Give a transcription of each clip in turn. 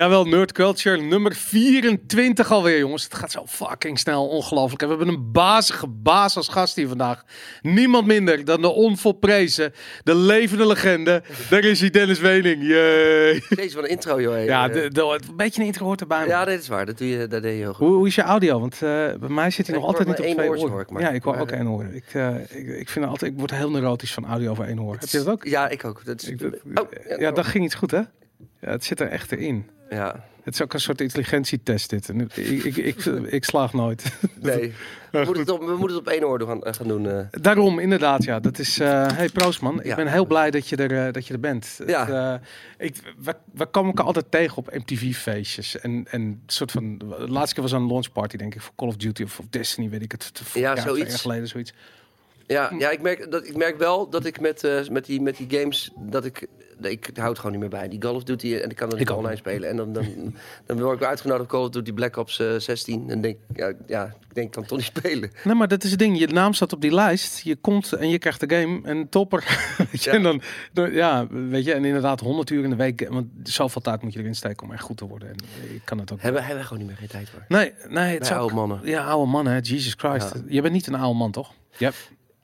Jawel, Nerd Culture nummer 24 alweer, jongens. Het gaat zo fucking snel, ongelooflijk. En we hebben een bazige baas als gast hier vandaag. Niemand minder dan de onvolprezen, de levende legende. Daar is hij, Dennis Wening. Yay. Deze van een intro, joh. Ja, de, de- een beetje een intro hoort erbij. ja, dat is waar. Dat, doe je, dat deed je heel goed. Hoe, hoe is je audio? Want eh, bij mij zit hij nog altijd niet op twee oren. hoor ik maar. Ja, ik hoor ook één oor. Ik, eh, ik, ik, vind altijd, ik word heel neurotisch van audio over één oor. Heb je dat ook? Ja, ik ook. Dat is, Ik, dat- oh, ja, dat ging iets goed, hè? Ja, het zit er echt in. Ja, Het is ook een soort intelligentietest dit. En ik, ik, ik, ik slaag nooit. nee. We moeten, het op, we moeten het op één oor gaan, eh, gaan doen. eh. Daarom, inderdaad, ja. Dat is. eh hey, Proost, man. Ik Ja. ben heel blij dat je er, dat je er bent. Het, Ja. eh, ik, we, we komen elkaar altijd tegen op MTV-feestjes. En, en soort van. De laatste keer was een launchparty, denk ik, voor Call of Duty of, of Destiny, weet ik het. Ja, zoiets. jaar geleden, zoiets. Ja, ja ik, merk, dat, ik merk wel dat ik met, eh, met, die, met die games... dat ik, ik houd gewoon niet meer bij. Die Call of Duty en ik kan er niet online spelen. En dan, dan, dan word ik weer uitgenodigd op Call of Duty Black Ops eh, 16. En denk ik, ja, ja, ik denk, ik kan toch niet spelen. Nee, maar dat is het ding. Je naam staat op die lijst. Je komt en je krijgt de game en topper. Ja. En dan, dan- ja, weet je, en inderdaad 100 uur in de week. Want zoveel tijd moet je erin steken om echt goed te worden. En ik kan het ook. Hebben, hebben we gewoon niet meer geen tijd voor. Nee, nee, het zou oude mannen. Ja, oude man, hè. Jesus Christ. Ja. Je bent niet een oude man, toch? Ja.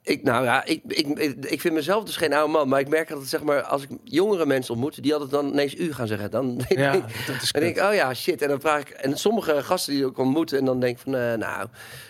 Ik, nou ja, ik, ik, ik, vind mezelf dus geen oude man. Maar ik merk altijd, zeg maar, als ik jongere mensen ontmoet... die altijd dan ineens u gaan zeggen. Dan denk Ja, ik, dat is dan denk ik, oh ja, shit. En dan vraag ik... En sommige gasten die ik ontmoet... en dan denk ik van, eh, nou...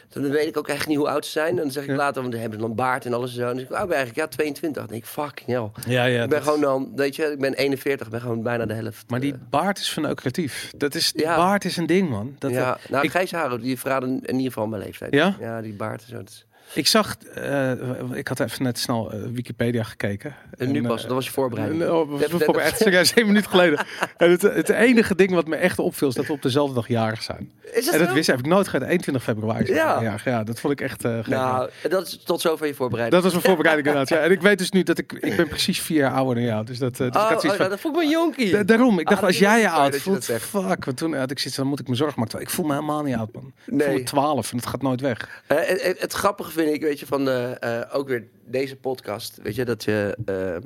Dan weet ik ook echt niet hoe oud ze zijn. En dan zeg ik Ja. later, want die hebben dan baard en alles en zo. En dan zeg ik, oh, ben eigenlijk, ja, 22. Dan denk ik, fucking hell. Ja, ja. ik ben gewoon dan, weet je, ik ben 41. Ik ben gewoon bijna de helft. Maar die eh, baard is verneukeratief. Dat is, die Ja. baard is een ding, man. Dat, ja, nou, ik, grijze haren, die verraden in ieder geval mijn leeftijd. Ja? Ja, die baard en zo. dat is- ik zag, eh, ik had even net snel eh, Wikipedia gekeken. En nu eh, pas, dat was je voorbereiding. en, Dat- dat- voor echt serieus, één minuut geleden. En het, het enige ding wat me echt opviel is dat we op dezelfde dag jarig zijn. Is dat En dat wist heb ik nooit gehad. 21 februari. Ja. jarig. ja, dat vond ik echt Nou, dat is tot zover je voorbereiding. Dat was mijn voorbereiding inderdaad. Ja. En ik weet dus nu dat ik, ik ben precies vier jaar ouder dan jou. Dus dat, eh, dus ik Oh, had zoiets oh, van, dat vond ik me een jonkie. Da- daarom, ik dacht Ah, als jij je oud voelt, fuck. Want toen had ik zoiets, dan moet ik me zorgen maken. Ik voel me helemaal niet oud, man. Ik voel me 12 en het gaat nooit weg. Eh, het grappige vind ik, weet je, van de, eh, ook weer deze podcast, weet je, dat je eh,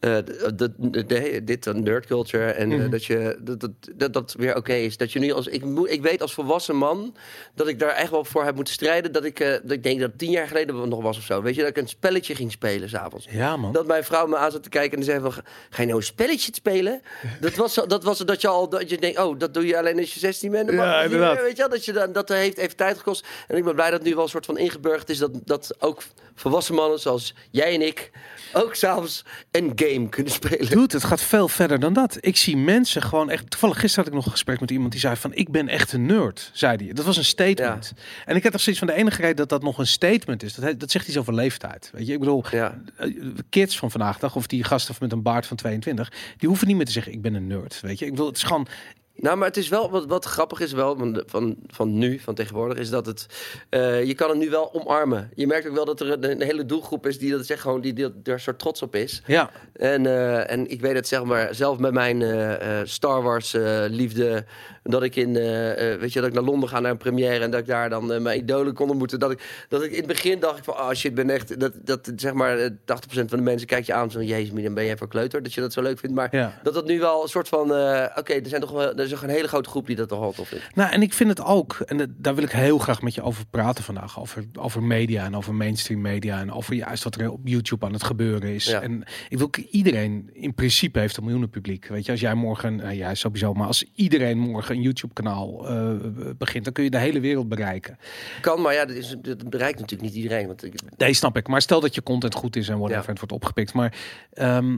eh, dat- dat- de- dit nerd culture en eh, Mhm. dat je dat dat, dat, dat weer oké is. Dat je nu als ik moet, ik weet als volwassen man dat ik daar echt wel voor heb moeten strijden. Dat ik, eh, dat ik denk dat tien jaar geleden nog was of zo. Weet je, dat ik een spelletje ging spelen s'avonds. Ja, man. Dat mijn vrouw me aan zat te kijken en zei van... Ga je nou een spelletje spelen? Dat was, dat was dat je al... Dat je denkt, oh, dat doe je alleen als je 16 bent. Dat Ja, inderdaad. meer, Weet je wel, dat, je dan, dat heeft even tijd gekost. En ik ben blij dat het nu wel een soort van ingeburgerd is... dat, dat ook volwassen mannen zoals jij en ik... ook s'avonds een game kunnen spelen. Dude, het gaat veel verder dan dat. Ik zie mensen gewoon echt... Toevallig gisteren had ik nog een gesprek met iemand die zei van... Ik ben echt een nerd, zei hij. Dat was een statement. En ik heb toch zoiets van de enige reden dat dat nog een statement is. Dat, dat zegt iets over leeftijd. Weet je, ik bedoel... Ja. eh, Kids van vandaag dag, of die gasten met een baard van 22... die hoeven niet meer te zeggen, ik ben een nerd. Weet je, ik bedoel, het is gewoon... Nou, maar het is wel wat, wat grappig is wel van, van, van nu, van tegenwoordig, is dat het eh, je kan het nu wel omarmen. Je merkt ook wel dat er een, een hele doelgroep is die dat zeg gewoon die, die er een soort trots op is. Ja, En, eh, en ik weet het zeg maar zelf met mijn eh, Star Wars liefde. Dat ik in, weet je, dat ik naar Londen ga naar een première en dat ik daar dan mijn idolen kon ontmoeten. Dat ik, dat ik in het begin dacht ik van, oh shit, ben echt, dat, dat zeg maar eh, 80% van de mensen kijkt je aan van, jezus, dan ben jij voor kleuter, dat je dat zo leuk vindt. Maar Ja. dat dat nu wel een soort van, oké, er zijn toch wel, is toch een hele grote groep die dat toch wel tof vindt. Nou, en ik vind het ook, en dat- daar wil ik heel graag met je over praten vandaag, over, over media en over mainstream media en over juist wat er op YouTube aan het gebeuren is. Ja. En ik wil iedereen in principe heeft een miljoenen publiek. Weet je, als jij morgen, nou ja, sowieso, maar als iedereen morgen een YouTube kanaal eh, begint, dan kun je de hele wereld bereiken. Kan, maar ja, dat, is, dat bereikt natuurlijk niet iedereen. Want ik, Nee, snap ik. Maar stel dat je content goed is en whatever, Ja. het wordt opgepikt. Maar ehm,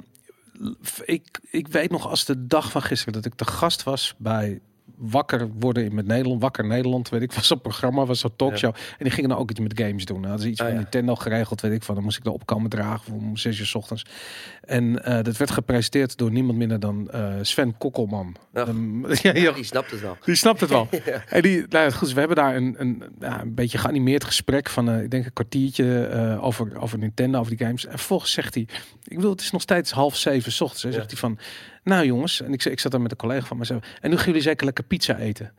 ik, ik weet nog als de dag van gisteren dat ik te gast was bij Wakker worden in met Nederland, Wakker Nederland, weet ik, was een programma, was een talkshow. En die gingen dan ook iets met games doen. Nou, hadden ze iets Ah, van ja. Nintendo geregeld, weet ik van. Dan moest ik daar opkomen dragen om zes uur 's ochtends. En eh, dat werd gepresenteerd door niemand minder dan eh, Sven Kokkelman. Ehm, ja, ja, die snapt het wel. die snapt het wel. En die, nou goed, dus we hebben daar een, een, ja, een beetje geanimeerd gesprek van, eh, ik denk een kwartiertje over, over Nintendo, over die games. En vervolgens zegt hij, ik bedoel, het is nog steeds half zeven 's ochtends. Hè, zegt hij van, nou jongens, en ik, ik zat daar met een collega van mezelf, en nu gaan jullie zeker lekker pizza eten.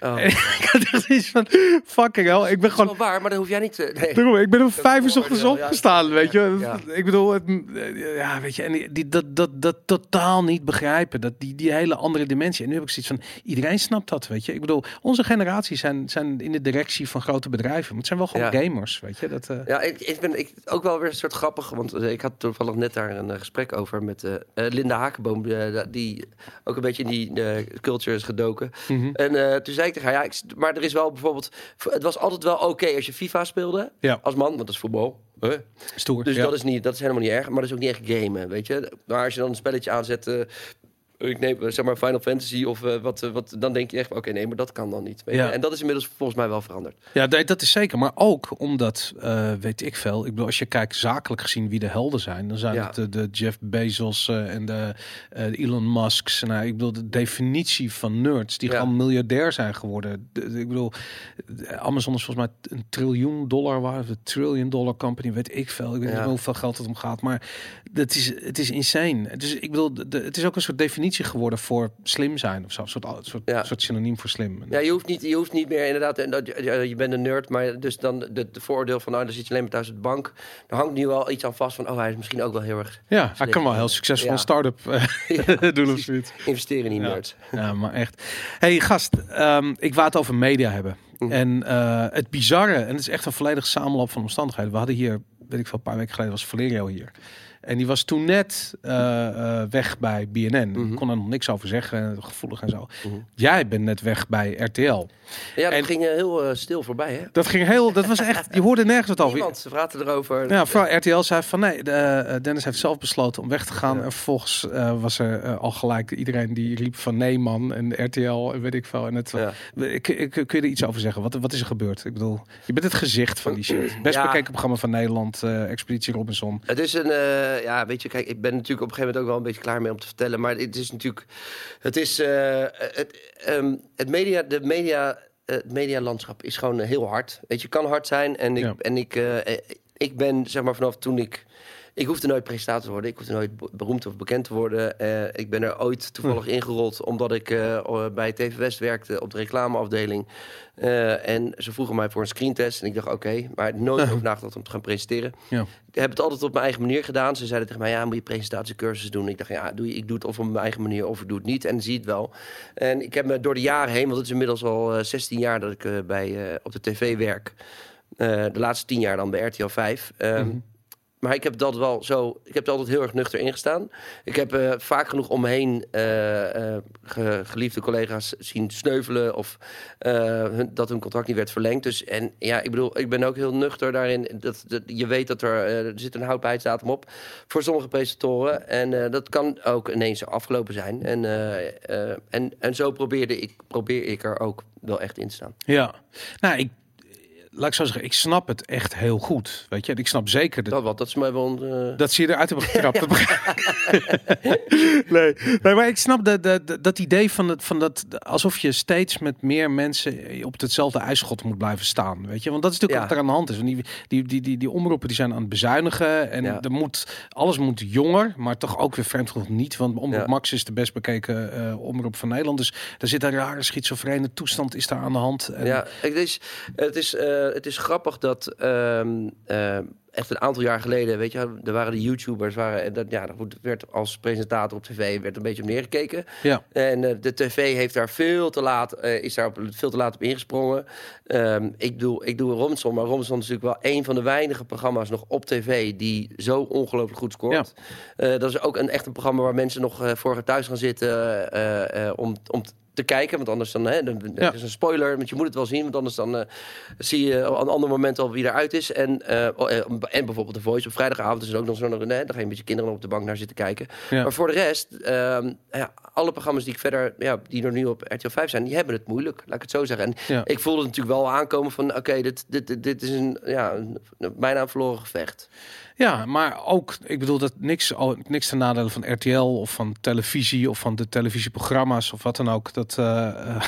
Oh. Ik had echt iets van, fucking hell. Ik ben gewoon... wel waar, maar dan hoef jij niet te... Nee. Daarom, ik ben om vijf uur ochtends opgestaan, weet je. Ja. Ik bedoel, het, ja, weet je, en die, die- dat, dat, dat totaal niet begrijpen. Dat, die, die hele andere dimensie. En nu heb ik zoiets van, iedereen snapt dat, weet je. Ik bedoel, onze generatie zijn, zijn in de directie van grote bedrijven. Maar het zijn wel gewoon Ja. gamers, weet je. Dat, eh, Ja, ik, ik ben ik, ook wel weer een soort grappig, want eh, ik had toevallig net daar een eh, gesprek over met Linda Hakenboom, die ook een beetje in die culture is gedoken. mhm. En toen zei ik haar, ja, ik, maar er is wel bijvoorbeeld, het was altijd wel oké als je FIFA speelde, Ja. als man, want dat is voetbal. Huh? Stoer. Dus ja. dat, is niet, dat is helemaal niet erg, maar dat is ook niet echt gamen, weet je. Maar als je dan een spelletje aanzet, eh, ik neem eh, zeg maar Final Fantasy of eh, wat, eh, wat, dan denk je echt, oké, nee, maar dat kan dan niet. Ja. En dat is inmiddels volgens mij wel veranderd. Ja, dat is zeker. Maar ook omdat, weet ik veel. Ik bedoel, als je kijkt zakelijk gezien wie de helden zijn, dan zijn Ja. het de, de Jeff Bezos en de, de Elon Musk's. Nou, ik bedoel, de definitie van nerds die Ja. gewoon miljardair zijn geworden. De- ik bedoel, Amazon is volgens mij een triljoen dollar waard, de trillion dollar company, weet ik veel. Ik weet niet hoeveel geld het om gaat, maar dat is, het is insane. Dus ik bedoel, het is ook een soort definitie geworden voor slim zijn of zo, een soort, soort, Ja. soort synoniem voor slim. Ja, je hoeft niet, je hoeft niet meer inderdaad. En dat, je bent een nerd, maar dus dan de, de vooroordeel van nou, dan zit je alleen maar thuis op de bank. Er hangt nu wel iets aan vast van, oh, hij is misschien ook wel heel erg Ja, hij kan wel heel succesvol Ja. een start-up eh, doen of zoiets. investeren in nerds. Ja, maar echt. hey, gast, ehm, ik wou het over media hebben. Mhm. En eh, het bizarre, en het is echt een volledig samenloop van omstandigheden. We hadden hier, weet ik veel, een paar weken geleden was Valerio hier. En die was toen net eh, eh, weg bij BNN. Mhm. Ik kon er nog niks over zeggen, gevoelig en zo. Mhm. Jij bent net weg bij RTL. Ja, dat En- ging eh, heel stil voorbij, hè? Dat ging heel, dat was echt, je hoorde nergens wat over. Niemand, ze praten erover. Ja, vooral RTL zei van nee, de, Dennis heeft zelf besloten om weg te gaan. Ja. En vervolgens eh, was er al gelijk iedereen die riep van nee man en RTL en weet ik veel. En het, Ja. ik, ik, kun je er iets over zeggen? Wat, wat is er gebeurd? Ik bedoel, je bent het gezicht van die shit. Best Ja. bekeken programma van Nederland, Expeditie Robinson. Het is een, eh, ja, weet je, kijk, ik ben natuurlijk op een gegeven moment ook wel een beetje klaar mee om te vertellen. Maar het is natuurlijk, het is, eh, het, ehm, het media, de media, eh, het medialandschap is gewoon heel hard. Weet je, kan hard zijn. En ik, Ja. en ik, ik ben, zeg maar, vanaf toen ik, ik hoefde nooit presentator te worden. Ik hoefde nooit be- beroemd of bekend te worden. Eh, ik ben er ooit toevallig ingerold omdat ik eh, bij TV West werkte op de reclameafdeling. Eh, en ze vroegen mij voor een screentest. En ik dacht, oké, maar nooit over nagedacht om te gaan presenteren. Ja. Ik heb het altijd op mijn eigen manier gedaan. Ze zeiden tegen mij, ja, moet je presentatiecursus doen. Ik dacht, ja, doe je, ik doe het of op mijn eigen manier of ik doe het niet. En zie het wel. En ik heb me door de jaren heen, want het is inmiddels al eh, 16 jaar dat ik bij, op de tv werk. De laatste 10 jaar dan bij RTL 5. Ehm, Mhm. Maar ik heb altijd wel zo. Ik heb er altijd heel erg nuchter ingestaan. Ik heb eh, vaak genoeg om me heen eh, eh, ge- geliefde collega's zien sneuvelen of dat hun contract niet werd verlengd. Dus en ja, ik bedoel, ik ben ook heel nuchter daarin. Dat, dat je weet dat er, er zit een houdbaarheidsdatum op voor sommige presentatoren en dat kan ook ineens afgelopen zijn. En, en, en zo probeerde ik, probeer ik er ook wel echt in te staan. Ja, nou ik, laat ik zo zeggen, ik snap het echt heel goed. Weet je, ik snap zeker dat Dat wat, dat is mij wel. een, eh, Dat ze je eruit hebben getrapt. Dat nee. nee, maar ik snap de, de- dat idee van, het, van dat alsof je steeds met meer mensen op hetzelfde ijsschot moet blijven staan. Weet je, want dat is natuurlijk Ja. wat er aan de hand is. Want die, die, die, die, die omroepen die zijn aan het bezuinigen en Ja. er moet, alles moet jonger, maar toch ook weer vreemd genoeg niet. Want Omroep Ja. Max is de best bekeken eh, omroep van Nederland. Dus er zit een rare schizofrene toestand is daar aan de hand. En, Ja, het is, het is, eh, het is grappig dat ehm, eh, echt een aantal jaar geleden, weet je, er waren de YouTubers, waren, en dat, ja, dat werd als presentator op tv werd een beetje op neergekeken. ja. En eh, de tv heeft daar veel te laat, eh, is daar op, veel te laat op ingesprongen. Ehm, ik, doe, ik doe Robinson, maar Robinson is natuurlijk wel een van de weinige programma's nog op tv die zo ongelooflijk goed scoort. Eh, dat is ook een, echt een programma waar mensen nog eh, voor thuis gaan zitten eh, eh, om, om te kijken. Want anders dan, hè, dan Ja. is een spoiler, want je moet het wel zien. Want anders dan eh, zie je op een ander moment al wie eruit is. En, eh, oh, eh, en bijvoorbeeld de Voice op vrijdagavond is er ook nog zo. Nee, dan ga je met je kinderen op de bank naar zitten kijken. Ja. Maar voor de rest, ehm, ja, alle programma's die ik verder, ja, die er nu op RTL 5 zijn, die hebben het moeilijk. Laat ik het zo zeggen. En ik voelde het natuurlijk wel aankomen van, oké, dit, dit, dit, dit is een, ja, een, bijna een verloren gevecht. Ja, maar ook, ik bedoel dat niks, niks ten nadele van RTL of van televisie of van de televisieprogramma's of wat dan ook. Dat, eh, eh,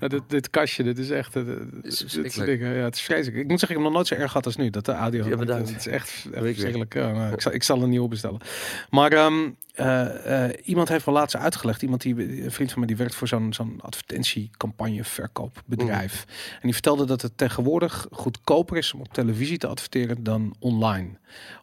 dit, dit kastje, dit is echt, eh, dit, dingen, ja, het is vreselijk. Ik moet zeggen, ik heb nog nooit zo erg gehad als nu, dat de audio. Ja, bedankt. is echt verschrikkelijk. Ja, ik, zal, ik zal een nieuwe bestellen. Maar ehm, eh, eh, iemand heeft wel laatst uitgelegd. Iemand die, een vriend van mij, die werkt voor zo'n zo'n advertentiecampagne verkoopbedrijf. En die vertelde dat het tegenwoordig goedkoper is om op televisie te adverteren dan online.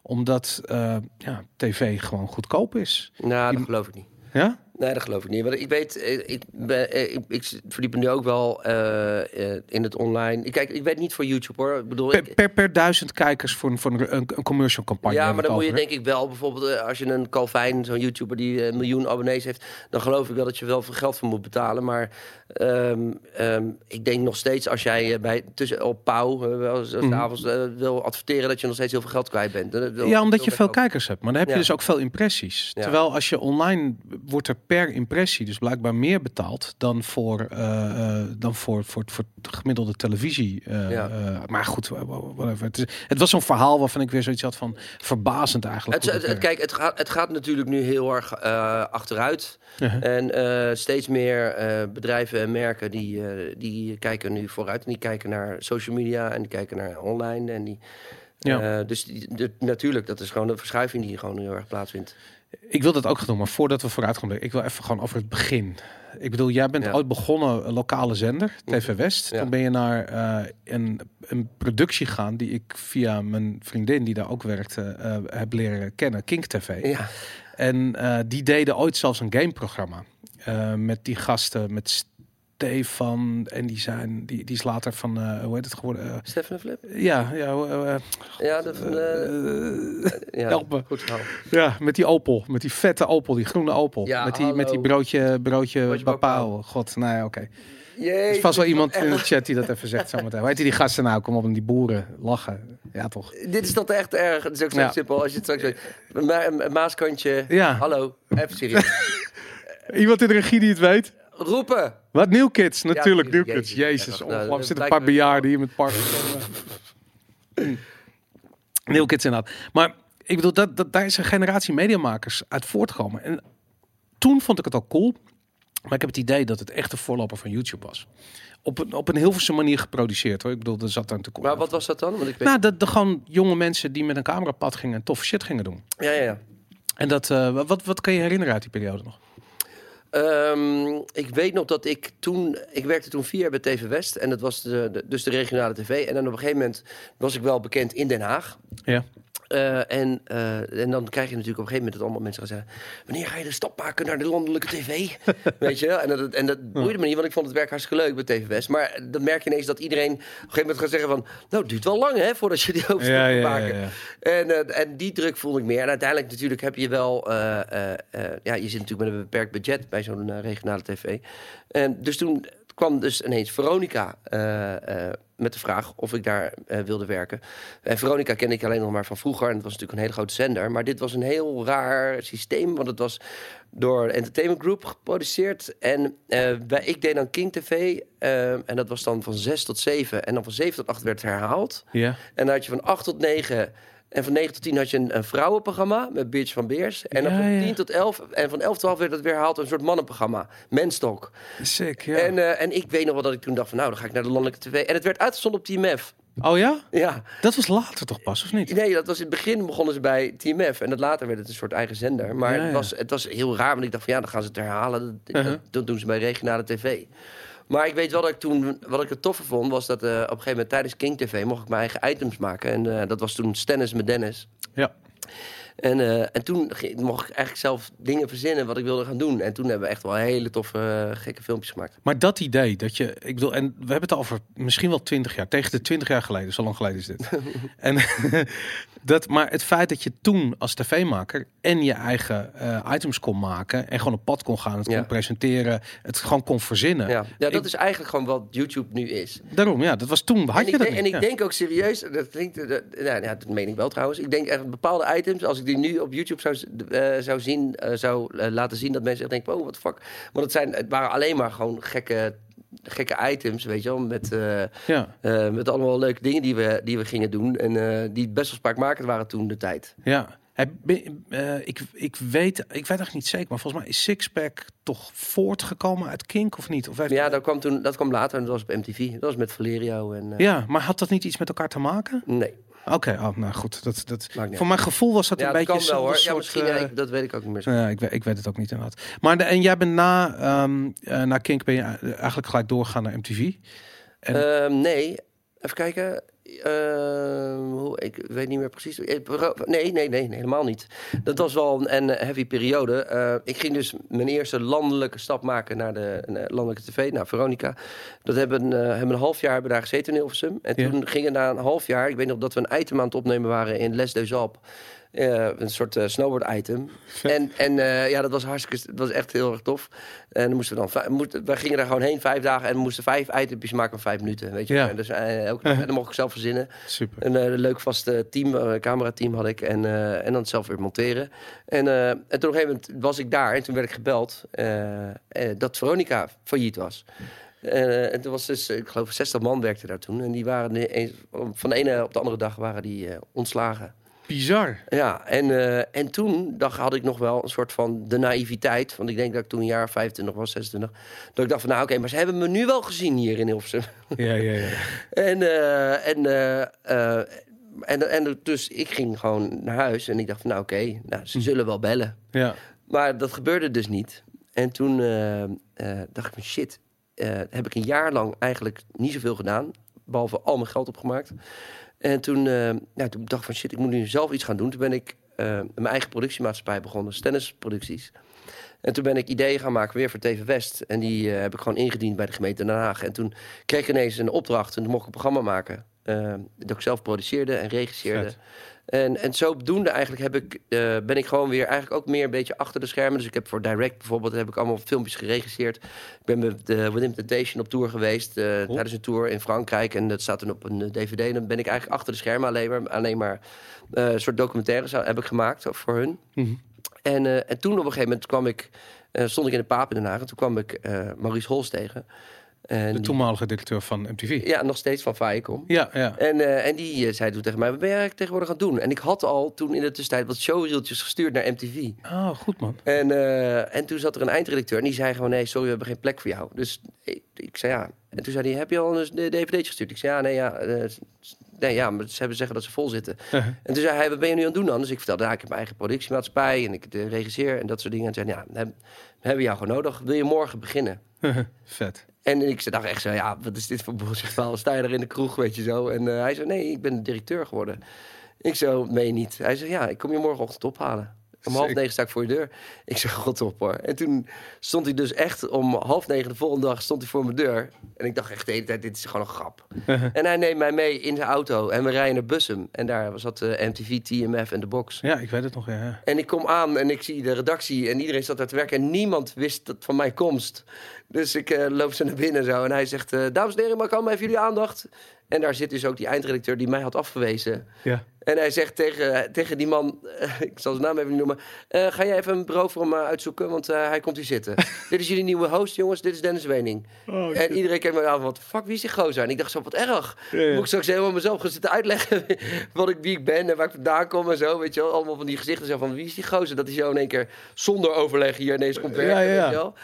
Omdat eh, ja, tv gewoon goedkoop is. Nou, dat geloof ik niet. Ja? Nee, dat geloof ik niet. Want ik weet, eh, ik, ben, eh, ik, ik verdiep me nu ook wel eh, in het online. Ik, kijk, ik weet niet voor YouTube hoor. Ik bedoel, Per, per, per duizend kijkers voor een, voor een, een, commercial campagne. ja, maar dan moet je denk ik wel bijvoorbeeld als je een Calvin, zo'n YouTuber die een miljoen abonnees heeft, dan geloof ik wel dat je wel veel geld voor moet betalen. Maar ehm, em, ik denk nog steeds als jij bij tussen op Pauw eh, wel eens, eh, Mhm. s'avonds, eh, wil adverteren dat je nog steeds heel veel geld kwijt bent. Ja, omdat je veel kijkers hebt. Maar dan heb je Ja. dus ook veel impressies. Ja. Terwijl als je online wordt er per impressie dus blijkbaar meer betaald dan voor, eh, eh, dan voor, voor, voor de gemiddelde televisie. eh, Ja. maar goed, whatever. Het, is, het was zo'n verhaal waarvan ik weer zoiets had van verbazend eigenlijk. Het, het, kijk, het gaat, het gaat natuurlijk nu heel erg achteruit. En steeds meer bedrijven en merken die, die kijken nu vooruit. En die kijken naar social media en die kijken naar online. En die, Ja. dus die, de- natuurlijk, dat is gewoon een verschuiving die gewoon heel erg plaatsvindt. Ik wil dat ook gaan doen, maar voordat we vooruit gaan, ik wil even gewoon over het begin. Ik bedoel, jij bent Ja. ooit begonnen een lokale zender, TV West. Ja. Toen ben je naar eh, een, een productie gegaan die ik via mijn vriendin, die daar ook werkte, eh, heb leren kennen, Kink TV. Ja, En eh, die deden ooit zelfs een gameprogramma eh, met die gasten, met Stefan en die zijn, die, die is later van, eh, hoe heet het geworden? Eh, Stefan Flip? ja, ja, eh, Ja, dat van, ja. Goed verhaal. Ja, met die Opel. Met die vette Opel, die groene Opel. Ja, met, die, met die broodje, broodje, Bapau. God, nou ja, oké. Er Jee, is vast wel iemand in de chat die dat even zegt zometeen. Hoe heet die gasten nou? Kom op, en die boeren lachen. Ja, toch? Dit is toch echt erg. Het is ook zo Ja. simpel. Als je het straks weet. Ma een Maaskantje. Ja. Hallo. Even serieus. Iemand in de regie die het weet? Roepen. Wat, New Kids? Natuurlijk, New. Kids. Jezus. Ongelooflijk. Er zitten een paar bejaarden hier met park. New Kids inderdaad. Maar ik bedoel, dat, dat, daar is een generatie mediamakers uit voortgekomen. En toen vond ik het al cool. Maar ik heb het idee dat het echt de voorloper van YouTube was. Op een, op een manier geproduceerd hoor. Ik bedoel, er zat daar natuurlijk... Maar wat was dat dan? Want ik weet... Nou, dat de gewoon jonge mensen die met een camerapad gingen en toffe shit gingen doen. Ja, ja, ja. En dat, eh, wat, wat kan je herinneren uit die periode nog? Ehm, ik weet nog dat ik toen... Ik werkte toen vier jaar bij TV West. En dat was de, de- dus de regionale tv. En dan op een gegeven moment was ik wel bekend in Den Haag. Ja. Eh, en, eh, en dan krijg je natuurlijk op een gegeven moment dat allemaal mensen gaan zeggen... wanneer ga je de stap maken naar de landelijke tv? Weet je? En dat, en dat boeide me niet, want ik vond het werk hartstikke leuk bij TV West. Maar dan merk je ineens dat iedereen op een gegeven moment gaat zeggen van... nou, het duurt wel lang hè, voordat je die overstap Ja, maken. En, eh, en die druk voelde ik meer. En uiteindelijk natuurlijk heb je wel... ja, je zit natuurlijk met een beperkt budget bij zo'n regionale tv. En dus toen kwam dus ineens Veronica eh, eh, met de vraag of ik daar eh, wilde werken. En Veronica ken ik alleen nog maar van vroeger. En het was natuurlijk een hele grote zender. Maar dit was een heel raar systeem. Want het was door Entertainment Group geproduceerd. En ik deed dan King TV. en dat was dan van 6 tot 7. En dan van 7 tot 8 werd herhaald. Ja. En dan had je van 8 tot 9. En van 9 tot 10 had je een, een vrouwenprogramma met Beertje van Beers. En dan Ja, van ja. 10 tot 11. En van 11 tot 12 werd het weer herhaald. Een soort mannenprogramma. Menstalk. Sick, ja. En, eh, en ik weet nog wel dat ik toen dacht van nou, dan ga ik naar de landelijke tv. En het werd uitgezonden op TMF. Oh ja? Ja, Dat was later toch pas, of niet? nee, dat was in het begin begonnen ze bij TMF. En dat later werd het een soort eigen zender. Maar Ja, Het, was, het was heel raar, want ik dacht van ja, dan gaan ze het herhalen. Dat, Uh-huh. dat, dat doen ze bij regionale tv. Maar ik weet wel dat ik toen, wat ik het toffe vond, was dat eh, op een gegeven moment tijdens King TV mocht ik mijn eigen items maken. En eh, dat was toen Stennis met Dennis. Ja. En, eh, en toen ging- mocht ik eigenlijk zelf dingen verzinnen wat ik wilde gaan doen. En toen hebben we echt wel hele toffe, gekke filmpjes gemaakt. Maar dat idee, dat je, ik bedoel, en we hebben het over misschien wel twintig jaar, tegen de twintig jaar geleden, zo lang geleden is dit. en dat, maar het feit dat je toen als tv-maker en je eigen eh, items kon maken en gewoon op pad kon gaan, het Ja. kon presenteren, het gewoon kon verzinnen. Ja, ja dat Ik- is eigenlijk gewoon wat YouTube nu is. Daarom, ja, dat was toen, had en je ik, dat denk, niet. en ik denk ook serieus, dat klinkt, dat, nou, ja, dat meen ik wel trouwens. Ik denk echt bepaalde items, als ik die nu op YouTube zou, eh, zou zien, eh, zou laten zien, dat mensen echt denken, oh, wat fuck. Want het, zijn, het waren alleen maar gewoon gekke, gekke items, weet je wel, met, eh, ja, eh, met allemaal leuke dingen die we, die we gingen doen. En eh, die best wel spraakmakend waren toen de tijd. ja. Heb- ik, ik, weet, ik weet echt niet zeker, maar volgens mij is Sixpack toch voortgekomen uit Kink of niet? Of heeft, Ja, dat kwam, toen, dat kwam later en dat was op MTV. Dat was met Valerio en... ja, maar had dat niet iets met elkaar te maken? Nee. Oké, oh, nou goed. Dat, dat, Maakt niet voor mijn gevoel was dat Ja, een dat beetje kan wel hoor. Ja, misschien, eh, ja, ik- dat weet ik ook niet meer zo. ja, ik, weet- ik weet het ook niet inderdaad. Maar de, en jij bent na, ehm eh, na Kink ben je eigenlijk gelijk doorgegaan naar MTV. En- Ehm, nee, even kijken. Ehm, hoe, ik weet niet meer precies. Nee, nee, nee, helemaal niet. Dat was wel een, heavy periode. Eh, ik ging dus mijn eerste landelijke stap maken naar de landelijke tv, naar Veronica. Dat hebben, eh, hebben een half jaar hebben we daar gezeten in Hilversum. En toen gingen na een half jaar, ik weet nog dat we een item aan het opnemen waren in Les des Alpes. Eh, een soort eh, snowboard item. En, en eh, ja, dat was hartstikke, dat was echt heel erg tof. En dan moesten we dan, wij gingen daar gewoon heen vijf dagen en we moesten vijf itempjes maken van vijf minuten. Weet je, Ja. En dus elke en dan mocht ik zelf verzinnen. Super. Een leuk vast team, camerateam had ik. En, en dan zelf weer monteren. En, en toen op een gegeven moment was ik daar. En toen werd ik gebeld dat Veronica failliet was. En toen was dus, ik geloof, 60 man werkte daar toen. En die waren van de ene op de andere dag waren die ontslagen. Bizar. Ja, en, eh, en toen dacht, had ik nog wel een soort van de naïviteit. Want ik denk dat ik toen een jaar 25 was, 26. Dat ik dacht van, nou oké, maar ze hebben me nu wel gezien hier in Hilversum. Ja, ja, ja. En, eh, en, eh, en, en dus ik ging gewoon naar huis en ik dacht van nou oké, nou, ze zullen wel bellen. ja. Maar dat gebeurde dus niet. En toen dacht ik van shit, heb ik een jaar lang eigenlijk niet zoveel gedaan. Behalve al mijn geld opgemaakt. En toen, eh, toen dacht ik van shit, ik moet nu zelf iets gaan doen. Toen ben ik eh, mijn eigen productiemaatschappij begonnen, Stennis Producties. En toen ben ik ideeën gaan maken weer voor TV West. En die eh, heb ik gewoon ingediend bij de gemeente Den Haag. En toen kreeg ik ineens een opdracht en mocht ik een programma maken. dat ik zelf produceerde en regisseerde. En, en zodoende eigenlijk heb ik, eh, ben ik gewoon weer eigenlijk ook meer een beetje achter de schermen. Dus ik heb voor Direct bijvoorbeeld heb ik allemaal filmpjes geregisseerd. Ik ben met de Within Temptation op tour geweest eh, Cool. tijdens een tour in Frankrijk. En dat staat dan op een eh, dvd. En dan ben ik eigenlijk achter de schermen alleen maar, alleen maar eh, een soort documentaires heb ik gemaakt voor hun. Mhm. En, eh, en toen op een gegeven moment kwam ik, eh, stond ik in de Paap in Den Haag. En toen kwam ik eh, Maurice Hols tegen. En De toenmalige directeur van MTV. ja, nog steeds van Viacom. Ja, ja. En, eh, en die eh, zei toen tegen mij, wat ben jij tegenwoordig aan het doen? En ik had al toen in de tussentijd wat showreeltjes gestuurd naar MTV. Oh, goed man. En, eh, en toen zat er een eindredacteur en die zei gewoon, nee, sorry, we hebben geen plek voor jou. Dus ik, ik zei ja. En toen zei hij, heb je al een dvd gestuurd? Ik zei ja, nee, ja. nee, ja, maar ze hebben zeggen dat ze vol zitten. En toen zei hij, wat ben je nu aan het doen dan? Dus ik vertelde, ja, ik heb mijn eigen productiemaatschappij en ik de regisseer en dat soort dingen. En zei, ja, we hebben- we hebben jou gewoon nodig. Wil je morgen beginnen? Vet. En ik dacht echt zo, ja, wat is dit voor bullshit verhaal? Sta je er in de kroeg, weet je zo? En eh, hij zei, nee, ik ben directeur geworden. Ik zo, je niet? Hij zei, ja, ik kom je morgenochtend ophalen. Om half negen sta ik voor je deur. Ik zeg, god op hoor. En toen stond hij dus echt om half negen de volgende dag stond hij voor mijn deur. En ik dacht echt de hele tijd, dit is gewoon een grap. en hij neemt mij mee in zijn auto en we rijden naar Bussum. En daar zat de MTV, TMF en de box. Ja, ik weet het nog, ja. En ik kom aan en ik zie de redactie en iedereen zat daar te werken. En niemand wist dat van mijn komst. Dus ik eh, loop ze naar binnen zo. En hij zegt, eh, dames en heren, mag ik allemaal even jullie aandacht? En daar zit dus ook die eindredacteur die mij had afgewezen. Ja. En hij zegt tegen, tegen die man, eh, ik zal zijn naam even niet noemen... eh, ga jij even een bureau voor hem eh, uitzoeken, want hij komt hier zitten. dit is jullie nieuwe host, jongens. Dit is Dennis Wening. en iedereen kijkt me aan, wat fuck, wie is die gozer? En ik dacht zo, wat erg. Ja, ja. Moet ik straks helemaal mezelf gaan zitten uitleggen... wat ik, wie ik ben en waar ik vandaan kom en zo. Weet je wel, allemaal van die gezichten zo van... wie is die gozer dat hij zo in één keer zonder overleg hier ineens komt werken, Ja, ja, ja. weet je wel.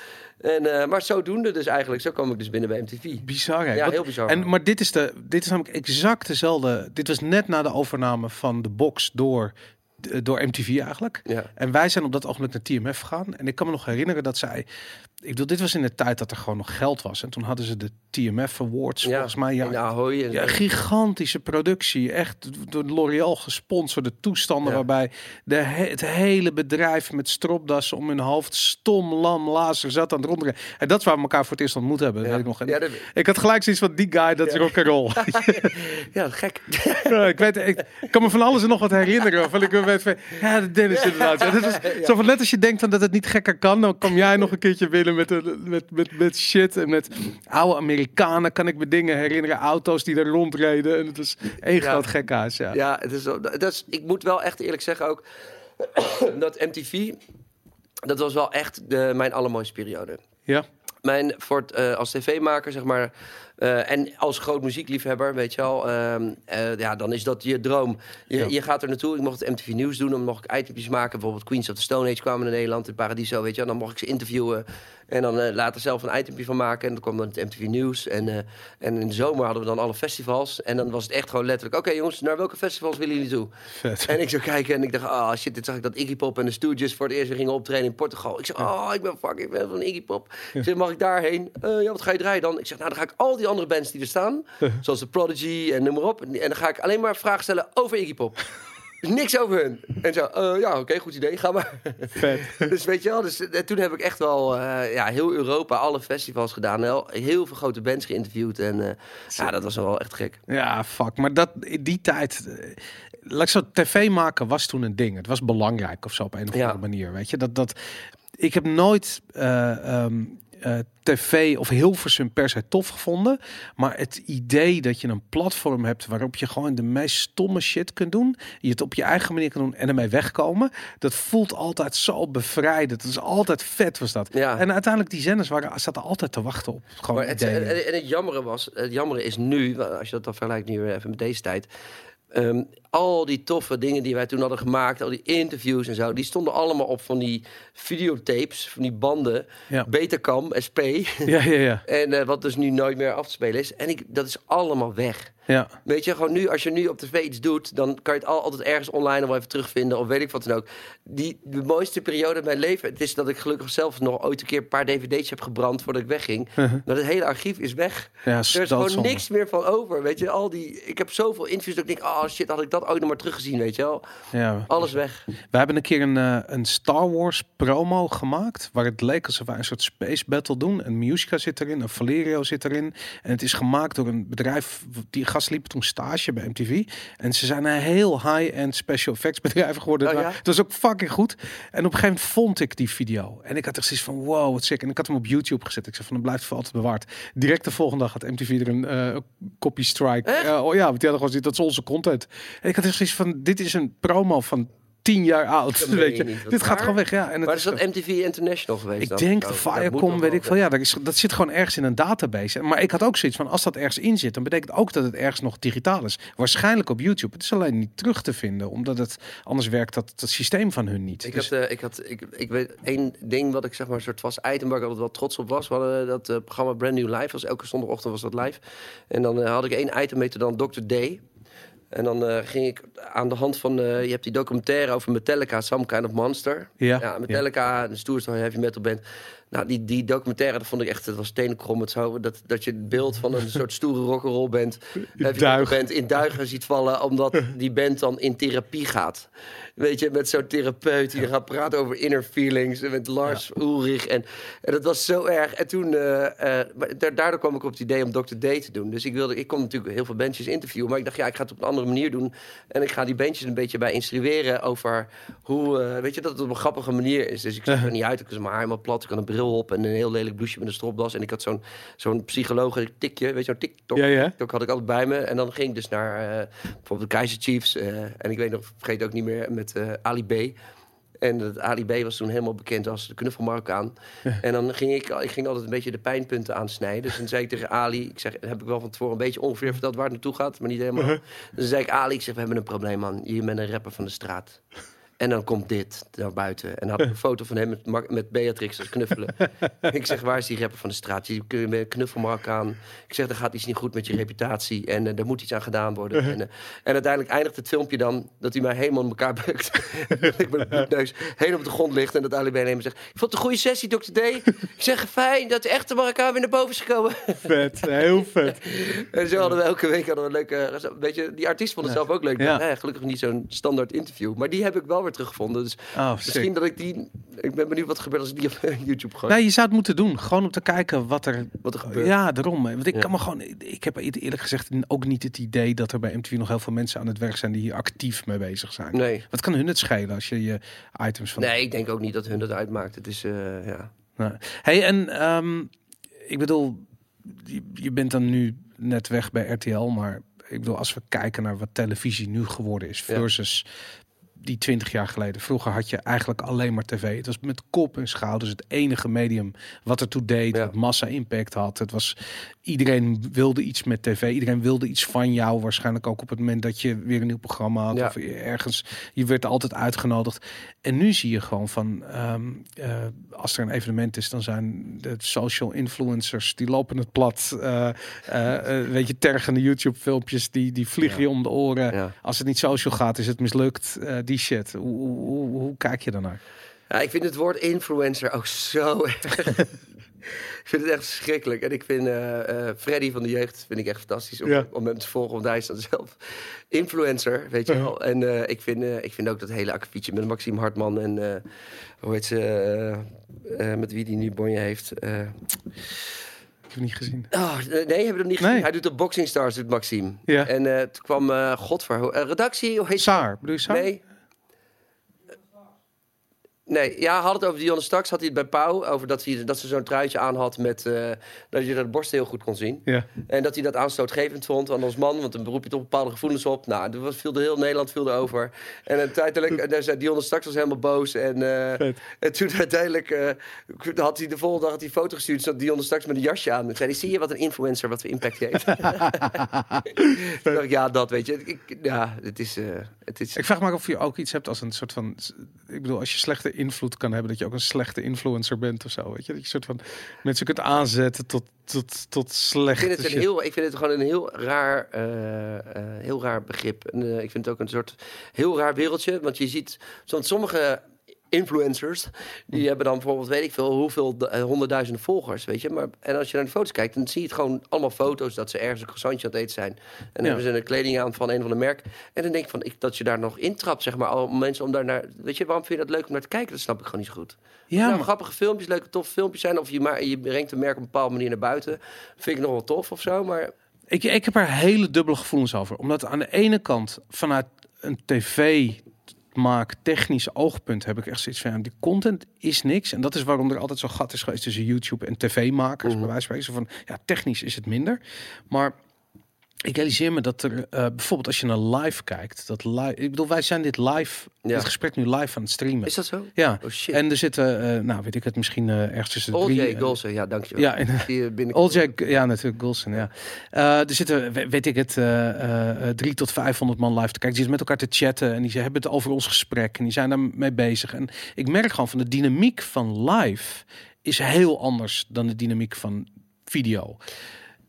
En, eh, maar zodoende dus eigenlijk. Zo kwam ik dus binnen bij MTV. Bizar, hè? Ja, Wat- heel bizar. En, maar dit is, de, dit is namelijk exact dezelfde... Dit was net na de overname van de box door, door MTV eigenlijk. Ja. En wij zijn op dat ogenblik naar TMF gegaan. En ik kan me nog herinneren dat zij... Ik bedoel, dit was in de tijd dat er gewoon nog geld was. En toen hadden ze de TMF Awards, volgens mij. Ja, in Ahoy. En Ja, zo. gigantische productie. Echt door L'Oréal gesponsorde toestanden. Ja. Waarbij de he- het hele bedrijf met stropdassen om hun hoofd stom, lam, lazer zat aan het rondrijden. En dat is waar we elkaar voor het eerst ontmoet hebben. Ja. Ik, nog. Dat- ik had gelijk zoiets van die guy, dat is rock'n'roll. ja, gek. Ja, ik, weet, ik, kan me van alles en nog wat herinneren. Van ik weet van, ja, de Dennis inderdaad. Was, Zo van net als je denkt van dat het niet gekker kan, dan kom jij nog een keertje met, een- met, met, met shit. En met oude Amerikanen kan ik me dingen herinneren. Auto's die er rondreden. En het was één Ja. groot gekhuis. Ja. Ja, het is, dat is, ik moet wel echt eerlijk zeggen ook... dat MTV, dat was wel echt de, mijn allermooiste periode. ja. Mijn, voor het, eh, als tv-maker, zeg maar... Eh, en als groot muziekliefhebber, weet je wel, ehm, eh, ja, dan is dat je droom. Je, Ja. je gaat er naartoe. Ik mocht het MTV Nieuws doen, dan mocht ik itempjes maken. Bijvoorbeeld Queens of the Stone Age kwamen naar Nederland, in Paradiso, weet je wel. Dan mocht ik ze interviewen en dan eh, later zelf een itempje van maken. En dan kwam dan het MTV Nieuws. En, eh, en in de zomer hadden we dan alle festivals. En dan was het echt gewoon letterlijk, oké jongens, naar welke festivals willen jullie toe? Vet. En ik zou kijken en ik dacht, ah shit, dit zag ik dat Iggy Pop en de Stooges voor het eerst weer gingen optreden in Portugal. Ik zeg, oh, ik ben fucking fan van Iggy Pop. Ik zeg, mag ik daarheen? Eh, ja, wat ga je draaien dan? Ik zeg, nou, dan ga ik al die andere bands die er staan, zoals de Prodigy en noem maar op. En dan ga ik alleen maar vragen stellen over Iggy Pop. Niks over hun. En zo, eh, ja, oké, goed idee, ga maar. Vet. dus weet je wel, dus, eh, toen heb ik echt wel eh, ja, heel Europa, alle festivals gedaan. Heel, heel veel grote bands geïnterviewd. En ja, dat was wel echt gek. Ja, fuck. Maar dat in die tijd. Laat ik zo, tv maken was toen een ding. Het was belangrijk of zo op een of Ja. andere manier. Weet je, dat, dat. Ik heb nooit eh, eh, tv of Hilversum per se tof gevonden. Maar het idee dat je een platform hebt waarop je gewoon de meest stomme shit kunt doen. Je het op je eigen manier kan doen en ermee wegkomen. Dat voelt altijd zo bevrijdend. Dat is altijd vet was dat. Ja. En uiteindelijk die zenders waren, zaten altijd te wachten op gewoon Maar het, en, en het jammere was, het jammere is nu, als je dat dan vergelijkt nu weer even met deze tijd. Ehm, al die toffe dingen die wij toen hadden gemaakt, al die interviews en zo, die stonden allemaal op van die videotapes, van die banden, Ja. Betacam, SP. Ja, ja, ja. en eh, wat dus nu nooit meer af te spelen is. En ik, dat is allemaal weg. Ja. Weet je, gewoon nu, als je nu op tv iets doet, dan kan je het al, altijd ergens online nog even terugvinden, of weet ik wat dan ook. Die, de mooiste periode in mijn leven, het is dat ik gelukkig zelf nog ooit een keer een paar dvd's heb gebrand voordat ik wegging. Maar het hele archief is weg. Ja, Er is gewoon niks meer van over, weet je. Al die, ik heb zoveel interviews dat ik denk, oh shit, had ik dat ooit nog maar teruggezien, weet je wel. Ja. Alles weg. We hebben een keer een, eh, een Star Wars promo gemaakt. Waar het leek alsof wij een soort space battle doen. Een Musica zit erin, een Valerio zit erin. En het is gemaakt door een bedrijf. Die gast liep toen stage bij MTV. En ze zijn een heel high-end special effects bedrijf geworden. Oh, ja? Was ook fucking goed. En op een gegeven moment vond ik die video. En ik had er zoiets van, wow, wat sick. En ik had hem op YouTube gezet. Ik zei van, dan blijft voor altijd bewaard. Direct de volgende dag had MTV er een eh, copy strike. Eh, oh ja, want die hadden gewoon dat is onze content. En ik had er zoiets van, dit is een promo van tien jaar oud. Dat Weet je niet. Dit gaat gewoon weg. Ja, en het Maar is dat MTV International geweest ik dan? denk Oh, de dat Firecom, weet ik veel. Ja, dat, is, dat zit gewoon ergens in een database. Maar ik had ook zoiets van, als dat ergens in zit, dan betekent ook dat het ergens nog digitaal is. Waarschijnlijk op YouTube. Het is alleen niet terug te vinden, omdat het anders werkt dat het systeem van hun niet. Ik Dus- had, eh, ik had, ik, ik weet één ding wat ik zeg maar een soort vast item waar ik altijd wel trots op was. We hadden dat eh, programma Brand New Live, was elke zondagochtend was dat live. En dan eh, had ik één item heette dan Dr. Day. En dan eh, ging ik aan de hand van, eh, je hebt die documentaire over Metallica, Some Kind of Monster. Ja, ja Metallica, de stoerste heavy metal band. Nou, die, die documentaire, dat vond ik echt, het was tenenkrom. Het zo, dat, dat je het beeld van een soort stoere rock'n'roll band, heavy metal band in duigen ziet vallen, omdat die band dan in therapie gaat. Weet je, met zo'n therapeut die gaat praten over inner feelings. en Met Lars Ulrich. En, en dat was zo erg. En toen, da- daardoor kwam ik op het idee om Dr. D te doen. Dus ik wilde, ik kon natuurlijk heel veel bandjes interviewen. Maar ik dacht, ja, ik ga het op een andere manier doen. En ik ga die bandjes een beetje bij instrueren over hoe, eh, weet je, dat het op een grappige manier is. Dus ik zag er niet uit. Ik was mijn haar helemaal plat. Ik had een bril op en een heel lelijk blouseje met een stropdas. En ik had zo'n zo'n psycholoog tikje, weet je, zo'n TikTok. Ja, ja. TikTok had ik altijd bij me. En dan ging ik dus naar bijvoorbeeld de Kaiser Chiefs. en ik weet nog, vergeet ook niet meer, met eh, Ali B. En dat Ali B was toen helemaal bekend als de knuffel Marokkaan. En dan ging ik, ik ging altijd een beetje de pijnpunten aansnijden. Dus dan zei ik tegen Ali, ik zeg, heb ik wel van tevoren een beetje ongeveer verteld waar het naartoe gaat, maar niet helemaal. Dus dan zei ik, Ali, ik zeg, we hebben een probleem man. Je bent een rapper van de straat. En dan komt dit naar buiten. En dan had ik een foto van hem met, Mar- met Beatrix als knuffelen. ik zeg, waar is die rapper van de straat? Je kun- je bent een knuffel Marokkaan. Ik zeg, er gaat iets niet goed met je reputatie. En eh, er moet iets aan gedaan worden. en, eh, en uiteindelijk eindigt het filmpje dan dat hij mij helemaal in elkaar bukt. ik met mijn neus helemaal op de grond ligt. En dat Ali bij hem zegt, ik vond het een goede sessie, Dr. D. ik zeg, fijn dat de echte Marokkaan weer naar boven is gekomen. Vet, heel vet. en zo hadden we elke week hadden we een leuke... zo- Weet je, die artiest vond het zelf ook leuk. Ja. Ja. gelukkig niet zo'n standaard interview. Maar die heb ik wel weer teruggevonden. Dus Oh, Misschien dat ik die... Ik ben benieuwd wat er gebeurt als ik die op YouTube gooi. Nou, je zou het moeten doen. Gewoon om te kijken wat er... Wat er gebeurt. Ja, daarom. Want ik Ja. kan me gewoon... Ik heb eerlijk gezegd ook niet het idee dat er bij MTV nog heel veel mensen aan het werk zijn die hier actief mee bezig zijn. Nee. Wat kan hun het schelen als je je items van... Nee, ik denk ook niet dat hun dat uitmaakt. Het is, eh, ja... Nee. Hey, en ehm, ik bedoel, je, je bent dan nu net weg bij RTL, maar ik bedoel, als we kijken naar wat televisie nu geworden is Ja. Die 20 jaar geleden. Vroeger had je eigenlijk alleen maar tv. Het was met kop en schouders het enige medium wat ertoe deed, Ja. wat massa impact had. Het was iedereen wilde iets met tv. Iedereen wilde iets van jou. Waarschijnlijk ook op het moment dat je weer een nieuw programma had Ja. of ergens. Je werd altijd uitgenodigd. En nu zie je gewoon van ehm, eh, als er een evenement is, dan zijn de social influencers die lopen het plat. Eh, eh, weet je, tergende YouTube filmpjes die die vliegen Ja. je om de oren. Als het niet social gaat, is het mislukt. Die shit. Hoe, hoe, hoe, hoe kijk je daarnaar? Ja, ik vind het woord influencer ook zo erg. ik vind het echt verschrikkelijk. En ik vind eh, eh, Freddy van de jeugd vind ik echt fantastisch om, Ja. om hem te volgen. Want hij is dan zelf influencer, weet je Ja. wel. En eh, ik, vind, eh, ik vind ook dat hele akkefietje met Maxime Hartman en eh, hoe heet ze, eh, eh, met wie die nu bonje heeft. eh, Ik heb niet gezien. Oh, nee, heb je hem niet gezien? Nee. Hij doet de Boxing Stars, doet Maxime. Ja. En eh, toen kwam eh Godver, redactie, hoe heet? Saar, bedoel je Saar? Nee. Nee, ja, had het over Dionne Straks, had hij het bij Pauw. Over dat, hij, dat ze zo'n truitje aan had met... eh, dat je de borst heel goed kon zien. Ja. En dat hij dat aanstootgevend vond aan ons man. Want dan beroep je toch bepaalde gevoelens op. Nou, er was, viel de heel Nederland viel erover. En uiteindelijk, en daar zei Dionne Straks was helemaal boos. En, en toen uiteindelijk eh, had hij de volgende dag had hij een foto gestuurd. Zat Dionne Straks met een jasje aan. En zei hij, zie je wat een influencer, wat voor impact heeft? Dacht ja, dat weet je. Ik, ja, het is... het is Ik vraag me af of je ook iets hebt als een soort van... Ik bedoel, als je slechte invloed kan hebben... dat je ook een slechte influencer bent of zo. Weet je? Dat je soort van mensen kunt aanzetten tot, tot, tot Ik slechte vind, het een shit. heel, ik vind het gewoon een heel raar, eh, eh, heel raar begrip. En, eh, ik vind het ook een soort heel raar wereldje. Want je ziet, want sommige influencers, die hebben dan bijvoorbeeld, weet ik veel, hoeveel de- eh, honderdduizenden volgers, weet je. Maar, en als je naar de foto's kijkt, dan zie je het gewoon allemaal foto's dat ze ergens een croissantje aan het eten zijn. En dan Ja. hebben ze een kleding aan van een of ander merk. En dan denk ik van, ik, dat je daar nog intrapt, zeg maar. Al mensen om daar naar, weet je, waarom vind je dat leuk om naar te kijken? Dat snap ik gewoon niet zo goed. Ja, nou, grappige filmpjes, leuke toffe filmpjes zijn. Of je, maar, je brengt een merk op een bepaalde manier naar buiten. Vind ik nog wel tof of zo. Maar Ik, ik heb er hele dubbele gevoelens over. Omdat aan de ene kant vanuit een tv maak technisch oogpunt heb ik echt zoiets van die content is niks. En dat is waarom er altijd zo'n gat is geweest tussen YouTube en tv-makers bij wijze van van ja technisch is het minder, maar ik realiseer me dat er eh, bijvoorbeeld als je naar live kijkt, dat live, ik bedoel wij zijn dit live, Ja. dit gesprek nu live aan het streamen. is dat zo? ja, Oh shit. en er zitten, eh, nou weet ik het, misschien eh, ergens tussen de drie. Golsen, ja, dankjewel. Ja, en- Die binnen. Oljek, ja, natuurlijk, Golson, ja. Er zitten, we- weet ik het, drie tot 500 man live te kijken. Die zitten met elkaar te chatten en die ze hebben het over ons gesprek en die zijn daarmee bezig. En ik merk gewoon van de dynamiek van live is heel anders dan de dynamiek van video.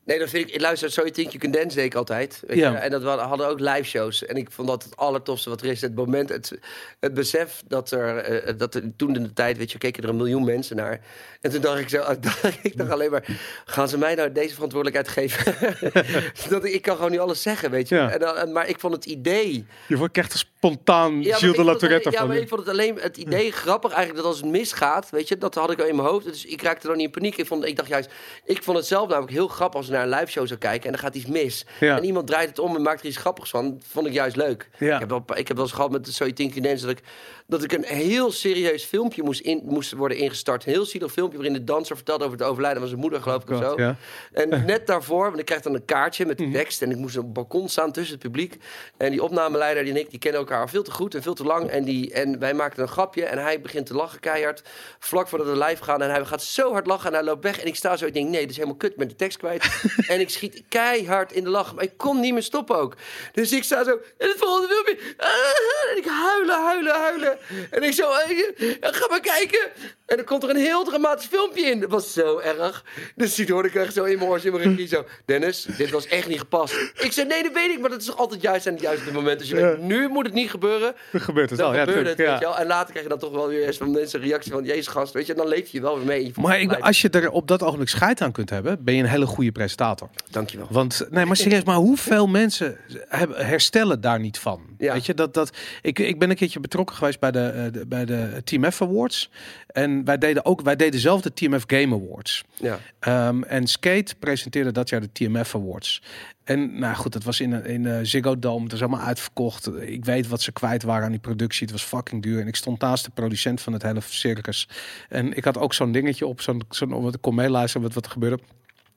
Nee, dat vind ik. Luister, So You Think You Can Dance deed ik altijd. Weet Ja. je? En dat we hadden ook live shows. En ik vond dat het allertofste wat er is. Het moment, het, het besef dat er, eh, dat er toen in de tijd, weet je, keken er een miljoen mensen naar. En toen dacht ik zo, ik dacht alleen maar, gaan ze mij nou deze verantwoordelijkheid geven? dat ik, ik kan gewoon nu alles zeggen, weet je. Ja. En, maar ik vond het idee. Je wordt echt spontaan Ja, Gilles de La Tourette Ja, maar ik vond het alleen het idee grappig eigenlijk dat als het misgaat, weet je, dat had ik al in mijn hoofd. Dus ik raakte dan niet in paniek. Ik, vond, ik dacht juist, ik vond het zelf namelijk heel grappig als naar een live show zou kijken en dan gaat iets mis. Ja. En iemand draait het om en maakt er iets grappigs van. Dat vond ik juist leuk. Ja. Ik, heb wel, ik heb wel eens gehad met de So You Think You Dance dat ik, dat ik een heel serieus filmpje moest, in, moest worden ingestart. Een heel zielig filmpje waarin de danser vertelde over het overlijden van zijn moeder, geloof ik, of God, zo. ja. En net daarvoor, want ik krijg dan een kaartje met Mhm. tekst. En ik moest op het balkon staan tussen het publiek. En die opnameleider die en ik, die kennen elkaar al veel te goed en veel te lang. En, die, en wij maakten een grapje en hij begint te lachen keihard. Vlak voordat we live gaan. En hij gaat zo hard lachen en hij loopt weg. En ik sta zo, ik denk, nee, dit is helemaal kut. Ik ben de tekst kwijt. en ik schiet keihard in de lach. Maar ik kon niet meer stoppen ook. Dus ik sta zo, en het volgende filmpje. ah, en ik huilen, huilen, huilen. En ik zo, eh, ga maar kijken. En dan komt er een heel dramatisch filmpje in. Dat was zo erg. Dus die hoorde ik echt zo in mijn oor, in mijn regie zo. Dennis, dit was echt niet gepast. Ik zei, nee, dat weet ik. Maar dat is toch altijd juist aan het juiste moment. Dus je Ja. weet, nu moet het niet gebeuren. Dan gebeurt het Dan wel. Ja, gebeurde het, tuurlijk, weet ja. je wel. En later krijg je dan toch wel weer eens van mensen een reactie van... Jezus gast, weet je, dan leef je wel weer mee. Je Maar ik, als je er op dat ogenblik scheid aan kunt hebben, ben je een hele goede presentator. Dankjewel. Want nee, maar serieus, maar hoeveel mensen hebben, herstellen daar niet van? Ja. Weet je dat dat ik, ik ben een keertje betrokken geweest bij de, eh, de bij de TMF Awards en wij deden ook wij deden zelf de TMF Game Awards. Ja. Ehm, en Skate presenteerde dat jaar de TMF Awards. En nou goed, dat was in, in uh, Ziggo Dome. Het is allemaal uitverkocht. Ik weet wat ze kwijt waren aan die productie. Het was fucking duur. En ik stond naast de producent van het hele circus. En ik had ook zo'n dingetje op. Zo'n, zo'n, wat ik kon meeluisteren wat, wat er gebeurde.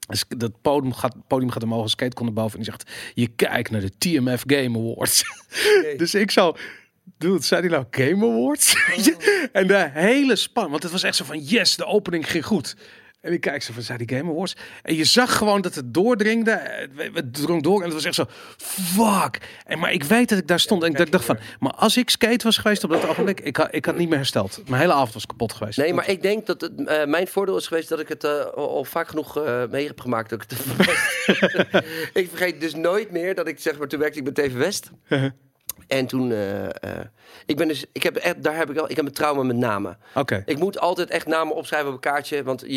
Dus dat podium gaat, podium gaat omhoog, skate kon boven. En die zegt, je kijkt naar de TMF Game Awards. Dus ik zo Dude, zei hij nou Game Awards? en de hele span, want het was echt zo van yes, de opening ging goed. En ik kijk zo van, zei die Game Awards? En je zag gewoon dat het doordringde. Het, het drong door en het was echt zo, fuck. En, maar ik weet dat ik daar stond en ik dacht van, maar als ik skate was geweest op dat ogenblik, ik had, ik had niet meer hersteld. Mijn hele avond was kapot geweest. Nee, maar ik denk dat het, eh, mijn voordeel is geweest dat ik het eh, al, vaak genoeg eh, mee heb gemaakt. Dat ik, het ik vergeet dus nooit meer dat ik zeg maar, toen werkte ik bij TV West. En toen, eh, eh, ik ben dus, ik heb echt, daar heb ik wel, ik heb een trauma met namen. Oké. Ik moet altijd echt namen opschrijven op een kaartje, want je,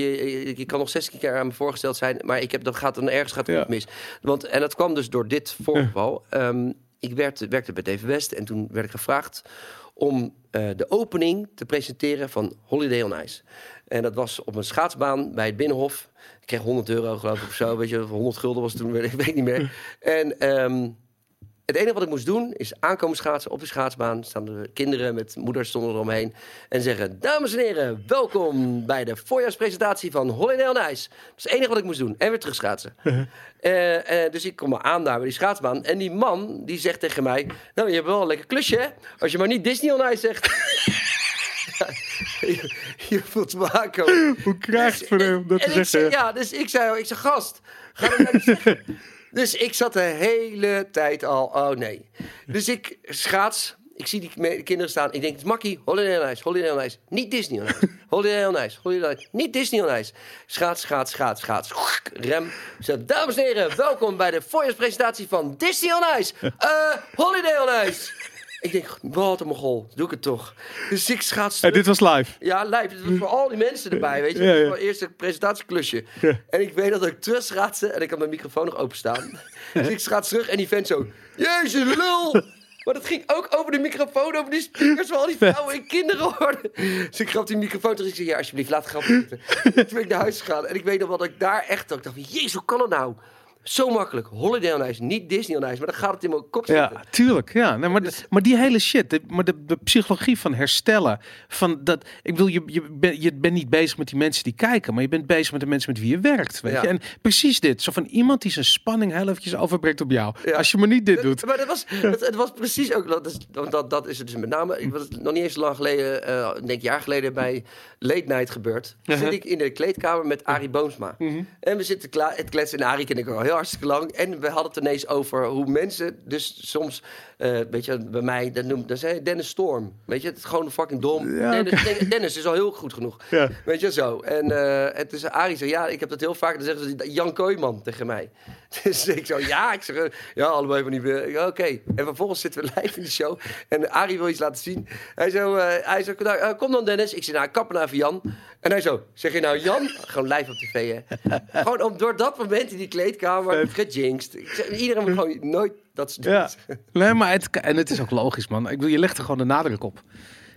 je, je kan nog 16 keer aan me voorgesteld zijn, maar ik heb, dan gaat dan ergens gaat het Ja. mis. Want, en dat kwam dus door dit voorval. Ehm, ik werkte, werkte bij TV West en toen werd ik gevraagd om eh, de opening te presenteren van Holiday on Ice. En dat was op een schaatsbaan bij het Binnenhof. Ik kreeg 100 euro geloof ik of zo, weet je, of 100 gulden was het toen, ik weet niet meer. En ehm, het enige wat ik moest doen is aankomen schaatsen op de schaatsbaan. Staan de kinderen met moeders stonden eromheen. En zeggen, dames en heren, welkom bij de voorjaarspresentatie van Holiday on Ice. Dat is het enige wat ik moest doen. En weer terug schaatsen. Eh, eh, dus ik kom maar aan daar bij die schaatsbaan. En die man, die zegt tegen mij... Nou, je hebt wel een lekker klusje, hè? Als je maar niet Disney on Ice zegt. Ja, je, je voelt me aankomen. Hoe krijg je het voor hem dat te ik zei, zeggen? ja, dus ik zei, ik zei, gast, ga dat nou niet zeggen. Dus ik zat de hele tijd al, oh nee. Dus ik schaats, ik zie die kinderen staan. Ik denk, het is makkie, Holiday on Ice, Holiday on Ice. Niet Disney on Ice. Holiday on Ice, Holiday on Ice. Niet Disney on Ice. Schaats, schaats, schaats, schaats. Rem. Zeg, dames en heren, welkom bij de voorjaarspresentatie van Disney on Ice. Eh, Holiday on Ice. Ik denk, wat een mogol, doe ik het toch. Dus ik schaats En dit was live. ja, lijp. Het was voor al die mensen erbij, weet je. Ja, ja. mijn eerste presentatieklusje. Ja. En ik weet dat ik terug schaatste en ik had mijn microfoon nog openstaan. dus ik schaats terug en die vent zo... Jezus, lul! Maar dat ging ook over de microfoon, over die speakers waar al die vrouwen en kinderen hoorden. Dus ik gaf die microfoon terug. Ik zei, ja, alsjeblieft, laat het grap zitten. Toen ben ik naar huis gegaan. En ik weet nog wel dat ik daar echt... Ik dacht, jezus, hoe kan het nou? Zo makkelijk. Holiday on Ice, niet Disney on Ice. Maar dan gaat het in mijn kop zitten. Ja, tuurlijk. Ja. Nee, maar, maar die hele shit, de, maar de, de psychologie van herstellen, van dat, ik bedoel, je, je, ben, je bent niet bezig met die mensen die kijken, maar je bent bezig met de mensen met wie je werkt, weet Ja. je. En precies dit, zo van iemand die zijn spanning heel eventjes overbreekt op jou. Ja. Als je maar niet dit doet. Maar dat was, het, het was precies ook, dat is, dat, dat is het dus met name, ik was nog niet eens lang geleden, ik denk een jaar geleden bij Late Night gebeurd. Zit Uh-huh. ik in de kleedkamer met Arie Boomsma. Mhm. En we zitten kla- het kletsen en Arie ken ik al heel hartstikke lang. En we hadden het ineens over hoe mensen dus soms, eh, weet je, bij mij, dat noemt, dat zei Dennis Storm. Weet je, het is gewoon fucking dom. Ja, Dennis, Den- Dennis is al heel goed genoeg. Ja. Weet je, zo. En, en toen zei Arie zo, ja, ik heb dat heel vaak. Dan zeggen ze, Jan Kooijman tegen mij. Dus ik zo, ja, ik zeg, eh, ja, allebei van die... Oké. En vervolgens zitten we live in de show. En Arie wil iets laten zien. Hij zo, hij zo kom dan Dennis. Ik zei, nou, kappen naar Jan. En hij zo, zeg je nou Jan? Gewoon live op tv, hè. gewoon om, door dat moment in die kleedkamer, gejinxed. Ik zeg, iedereen moet gewoon nooit dat soort Ja. Nee, maar het, en het is ook logisch, man. Ik bedoel, je legt er gewoon de nadruk op.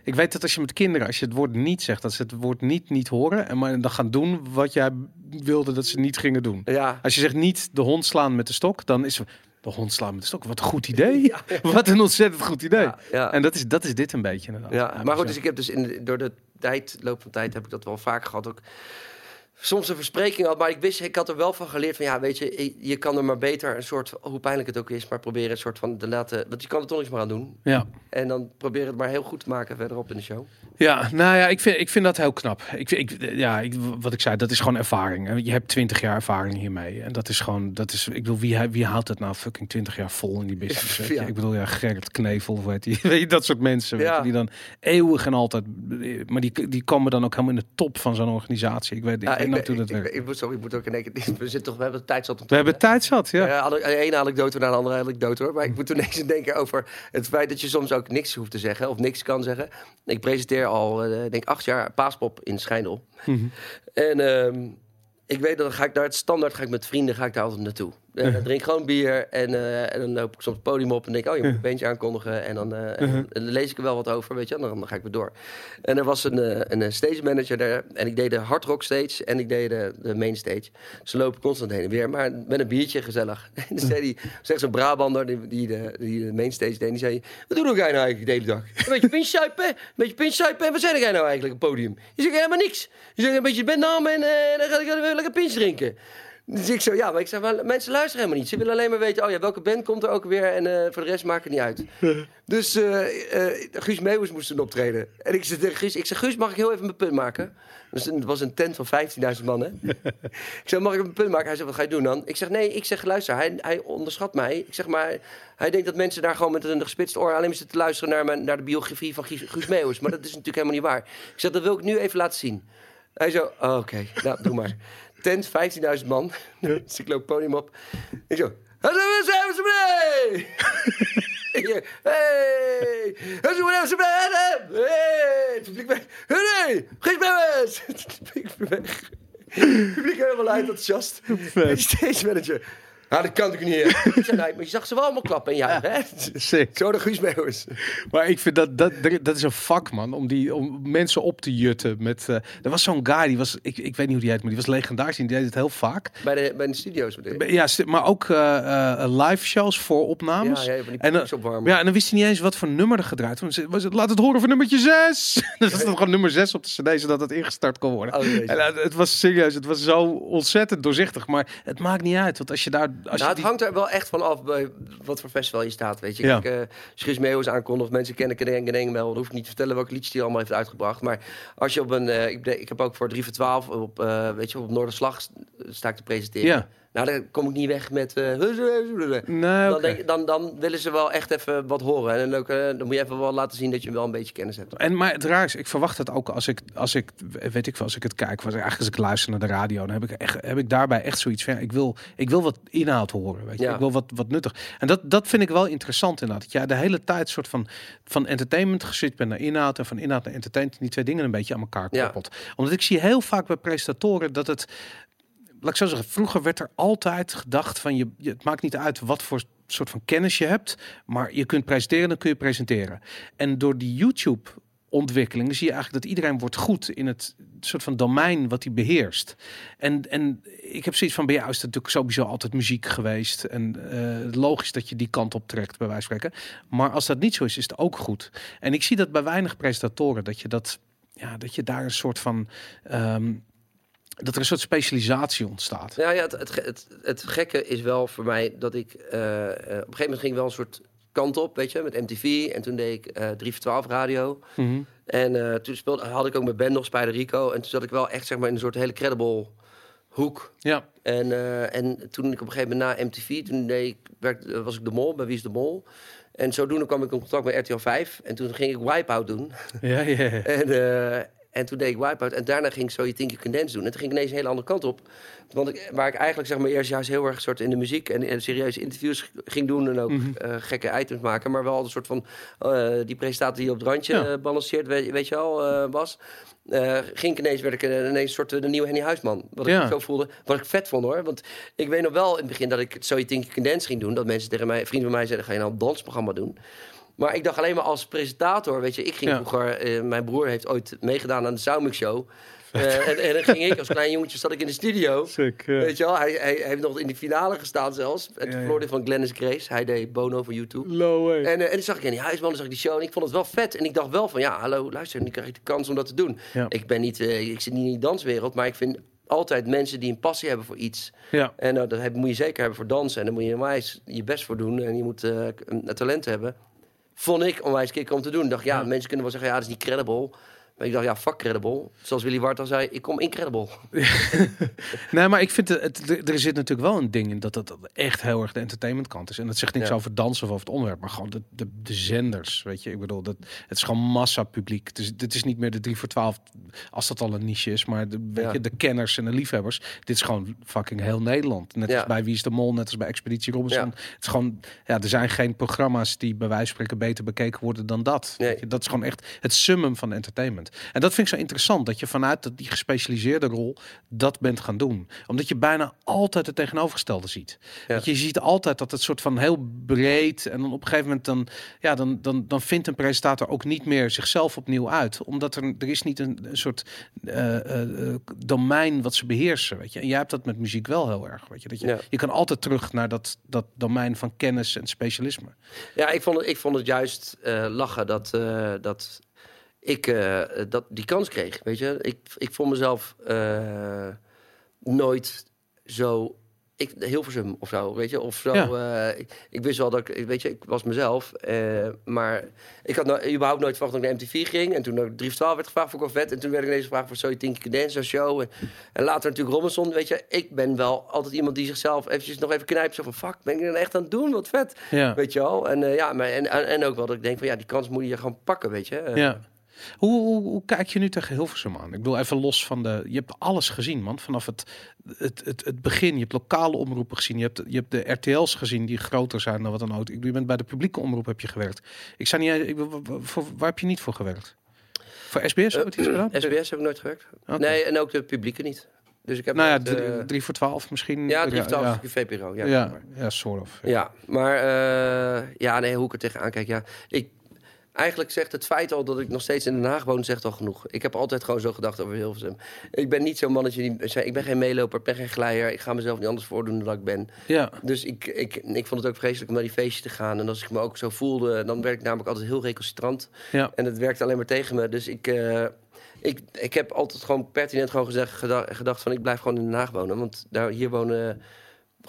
Ik weet dat als je met kinderen, als je het woord niet zegt, dat ze het woord niet niet horen en maar dan gaan doen wat jij wilde dat ze niet gingen doen. Ja. Als je zegt niet de hond slaan met de stok, dan is de hond slaan met de stok. Wat een goed idee. Wat een ontzettend goed idee. Ja, ja. En dat is, dat is dit een beetje inderdaad. Ja, maar goed, dus ik heb dus in, de- door de tijd, loop van tijd, heb ik dat wel vaak gehad. Ook soms een verspreking had, maar ik wist, ik had er wel van geleerd van ja, weet je, je- kan er maar beter een soort, hoe pijnlijk het ook is, maar proberen een soort van te laten, want je kan er toch niks meer aan doen. Ja. En dan probeer het maar heel goed te maken verderop in de show. Ja, nou ja, ik vind, ik vind dat heel knap. Ik, ik, ja, ik, wat ik zei, dat is gewoon ervaring. Je hebt twintig jaar ervaring hiermee. En dat is gewoon, dat is, ik bedoel, wie, wie houdt het nou fucking twintig jaar vol in die business? weet je? Ja. Ik bedoel, ja, Gerrit Knevel, of weet je, weet je, dat soort mensen. Weet je, die dan eeuwig en altijd, maar die, die komen dan ook helemaal in de top van zo'n organisatie. Ik weet, Ja, ik, ik, ik, moet, sorry, ik moet ook in één keer, we zitten toch, we hebben tijd zat om te We hebben tijd zat, ja. Ja, de ene anekdote naar de andere anekdote hoor. Maar ik moet ineens denken over het feit dat je soms ook niks hoeft te zeggen of niks kan zeggen. Ik presenteer al, eh, denk acht jaar Paaspop in Schijndel. En ehm, ik weet dat dan ga ik daar het standaard ga ik met vrienden ga ik daar altijd naartoe. Dan drink gewoon bier en, eh, en dan loop ik soms het podium op en denk oh je moet een beentje aankondigen. En dan, eh, en dan lees ik er wel wat over, weet je, en dan, dan ga ik weer door. En er was een, een stage manager daar en ik deed de hard rock stage en ik deed de, de main stage. Ze lopen constant heen en weer, maar met een biertje gezellig. En dan zei die, zegt zo'n Brabander die, die, de, die de main stage deed, die zei, wat doe jij nou eigenlijk de hele dag? Een beetje pinsuipen, een beetje pinsuipen en wat zei jij nou eigenlijk op het podium? Je zegt helemaal niks. Je zegt een beetje bandnaam en dan ga ik lekker pinch drinken. Dus ik zo, ja, maar ik zeg, maar mensen luisteren helemaal niet. Ze willen alleen maar weten, oh ja, welke band komt er ook weer en eh, voor de rest maakt het niet uit. dus eh, eh, Guus Meeuwis moest toen optreden. En ik zeg tegen Guus, ik zeg, Guus, mag ik heel even mijn punt maken? Dus het was een tent van 15.000 man, hè? ik zeg, mag ik mijn punt maken? Hij zegt, wat ga je doen dan? Ik zeg, nee, ik zeg, luister, hij, hij onderschat mij. Ik zeg maar, hij denkt dat mensen daar gewoon met een gespitst oor alleen maar zitten te luisteren naar, mijn, naar de biografie van Guus, Guus Meeuwis. Maar dat is natuurlijk helemaal niet waar. Ik zeg, dat wil ik nu even laten zien. Hij zo, oh, oké, nou, doe maar. Tent, 15.000 man. dus ik loop podium op. Ik zo, hallo, zijn? Ik zo, hey, hallo, zijn mee? Hey, publiek weg. Hey, geen spelers. Het publiek weg. Publiek helemaal uit, enthousiast. Stage manager. Nou, dat kan natuurlijk niet. Ik zei, nee, maar je zag ze wel allemaal klappen en ja, hè? Zo de Guus Meeuwis. Maar ik vind dat, dat, dat is een vak, man. Om, die, om mensen op te jutten. Met, eh, er was zo'n guy, die was, ik, ik weet niet hoe die heet, maar die was legendarisch. en Die deed het heel vaak. Bij de, bij de studio's. bedoel? Ja, maar ook eh, live shows voor opnames. Ja, ja, van en, ja, en dan wist hij niet eens wat voor nummer er gedraaid was. was het, Laat het horen voor nummertje 6. dat was dan gewoon nummer 6 op de cd, zodat het ingestart kon worden. Oh, en, het was serieus, het was zo ontzettend doorzichtig. Maar het maakt niet uit, want als je daar... Als Nou, het die- hangt er wel echt van af bij wat voor festival je staat, weet je. Ja. Kijk, eh Schus Meeuwis aankondigt, mensen kennen Kedeng Kedeng wel. Dan hoef ik niet te vertellen welke liedjes hij allemaal heeft uitgebracht. Maar als je op een... eh, ik, ik heb ook voor 3 voor 12 op, eh, weet je, op Noorderslag st- sta ik te presenteren. Ja. Nou, dan kom ik niet weg met... eh, Nee, dan, dan, dan willen ze wel echt even wat horen. En een leuke, dan moet je even wel laten zien dat je wel een beetje kennis hebt. En maar het raar is, ik verwacht het ook als ik, als ik weet ik wel, als ik het kijk, was eigenlijk als ik luister naar de radio, dan heb ik echt, heb ik daarbij echt zoiets van, ja, ik wil, ik wil wat inhoud horen, weet je, Ja. ik wil wat, wat nuttig. En dat, dat vind ik wel interessant inderdaad. Dat jij de hele tijd soort van, van entertainment gezit bent naar inhoud en van inhoud naar entertainment, die twee dingen een beetje aan elkaar Ja. koppelt. Omdat ik zie heel vaak bij presentatoren dat het, laat ik zo zeggen, vroeger werd er altijd gedacht van, je, het maakt niet uit wat voor soort van kennis je hebt, maar je kunt presenteren, dan kun je presenteren. En door die YouTube ontwikkeling zie je eigenlijk dat iedereen wordt goed in het soort van domein wat hij beheerst. En, en ik heb zoiets van bij jou is het natuurlijk sowieso altijd muziek geweest en eh, logisch dat je die kant op trekt bij wijze van spreken. Maar als dat niet zo is, is het ook goed. En ik zie dat bij weinig presentatoren dat je dat ja, dat je daar een soort van ehm, dat er een soort specialisatie ontstaat. Ja, ja het, het, het, het gekke is wel voor mij dat ik... eh, eh, op een gegeven moment ging wel een soort kant op, weet je, met MTV. En toen deed ik eh 3 voor 12 radio. Mhm. En toen speelde, had ik ook mijn band nog, Spider Rico. En toen zat ik wel echt zeg maar, in een soort hele credible hoek. Ja, En, eh, en toen ik op een gegeven moment na MTV, toen deed ik, werd, was ik de mol, bij Wie is de Mol. En zodoende kwam ik in contact met RTL 5. En toen ging ik Wipeout doen. ja, ja. ja. En, en toen deed ik Wipeout. En daarna ging ik zo je Think You Can Dance doen. En toen ging ik ineens een hele andere kant op. Want ik, waar ik eigenlijk zeg maar eerst juist heel erg soort in de muziek en, en serieuze interviews ging doen. En ook eh, gekke items maken. Maar wel een soort van eh, die presentator die op het randje Ja. eh, balanceert, weet, weet je wel, was. Ging ik ineens, werd ik ineens een soort de nieuwe Henny Huisman. Wat Ja. ik zo voelde. Wat ik vet vond hoor. Want ik weet nog wel in het begin dat ik zo je Think You Can Dance ging doen. Dat mensen tegen mij, vrienden van mij zeiden, ga je nou een dansprogramma doen? Maar ik dacht alleen maar als presentator, weet je, ik ging Ja. vroeger, eh, mijn broer heeft ooit meegedaan aan de Soundmix Show. Eh, en, en dan ging ik als klein jongetje, zat ik in de studio. Sick, ja. Weet je wel, hij, hij, hij heeft nog in de finale gestaan zelfs. En Ja, toen ja. verloor hij van Glennis Grace. Hij deed Bono van YouTube. Low way. En, eh, en toen zag ik in die huisman, dan zag ik die show en ik vond het wel vet. En ik dacht wel van, ja, hallo, luister, nu krijg ik de kans om dat te doen. Ja. Ik ben niet, ik zit niet in die danswereld, maar ik vind altijd mensen die een passie hebben voor iets. Ja. En nou, dat heb, moet je zeker hebben voor dansen. En daar moet je je best voor doen. En je moet een talent hebben. Vond ik onwijs kick om te doen. Dacht, ja, Ja. mensen kunnen wel zeggen, ja, dat is niet credible. Maar ik dacht, ja, fuck credible. Zoals Willy Wart al zei, ik kom incredible. Nee, maar ik vind het, er- zit natuurlijk wel een ding in dat dat echt heel erg de entertainmentkant is. En dat zegt niks Ja. over dansen of over het onderwerp, maar gewoon de, de, de zenders, weet je. Ik bedoel, dat, het is gewoon massa publiek. Het is, dit is niet meer de 3 voor 12, als dat al een niche is, maar de, weet Ja. je, de kenners en de liefhebbers. Dit is gewoon fucking heel Nederland. Net Ja. als bij Wie is de Mol, net als bij Expeditie Robinson. Het is gewoon, ja, er zijn geen programma's die bij wijze van spreken beter bekeken worden dan dat. Nee. Dat is gewoon echt het summum van entertainment. En dat vind ik zo interessant, dat je vanuit dat die gespecialiseerde rol dat bent gaan doen. Omdat je bijna altijd het tegenovergestelde ziet. Ja. Want je ziet altijd dat het soort van heel breed en dan op een gegeven moment dan, ja, dan, dan, dan vindt een presentator ook niet meer zichzelf opnieuw uit. Omdat er, er is niet een, een soort eh, eh, domein wat ze beheersen. Weet je? En jij hebt dat met muziek wel heel erg. Weet je? Dat je, Ja. je kan altijd terug naar dat, dat domein van kennis en specialisme. Ja, ik vond het, ik vond het juist lachen dat, dat ik eh, dat die kans kreeg. Weet je, ik, ik vond mezelf eh, nooit zo ik, Hilversum of zo, weet je. Of zo. Ja. eh, ik, ik wist wel dat ik, weet je, ik was mezelf. maar ik had nou, überhaupt nooit verwacht dat ik naar MTV ging. En toen ook 3 voor 12 werd gevraagd voor Corvette. En toen werd ik ineens gevraagd voor Soy Tinky Dance Show. En, en later natuurlijk Robinson, weet je. Ik ben wel altijd iemand die zichzelf eventjes nog even knijpt. Zo van, fuck, ben ik er echt aan het doen? Wat vet. Ja. Weet je wel. En, ja, maar, en, en, ook wel dat ik denk van, ja, die kans moet je gewoon pakken, weet je. Ja. Hoe, hoe, hoe kijk je nu tegen Hilversum aan? Ik bedoel, even los van de... Je hebt alles gezien, man. Vanaf het, het, het, het begin. Je hebt lokale omroepen gezien. Je hebt, je hebt de RTL's gezien die groter zijn dan wat dan ook. Ik bedoel, je bent bij de publieke omroep heb je gewerkt. Ik zou niet... Ik, wa- wa- voor, waar heb je niet voor gewerkt? Voor SBS gedaan? SBS heb ik nooit gewerkt. Nee, en ook de publieke niet. Dus ik heb Nou ja, drie, eh, drie voor twaalf misschien. ja, drie of twaalf ja, VPRO. Ja, ja, maar. ja, soort of. Ja, maar eh, ja, nee, hoe ik er tegenaan kijk. Ja, ik, eigenlijk zegt het feit al dat ik nog steeds in Den Haag woon, zegt al genoeg. Ik heb altijd gewoon zo gedacht over Hilversum. Ik ben niet zo'n mannetje die zei, ik ben geen meeloper, ik ben geen glijder. Ik ga mezelf niet anders voordoen dan dat ik ben. Ja, Dus ik, ik, ik vond het ook vreselijk om naar die feestjes te gaan. En als ik me ook zo voelde, dan werd ik namelijk altijd heel recalcitrant. ja. En het werkte alleen maar tegen me. Dus ik, eh, ik, ik heb altijd gewoon pertinent gewoon gezegd, geda- gedacht van ik blijf gewoon in Den Haag wonen. Want daar, hier wonen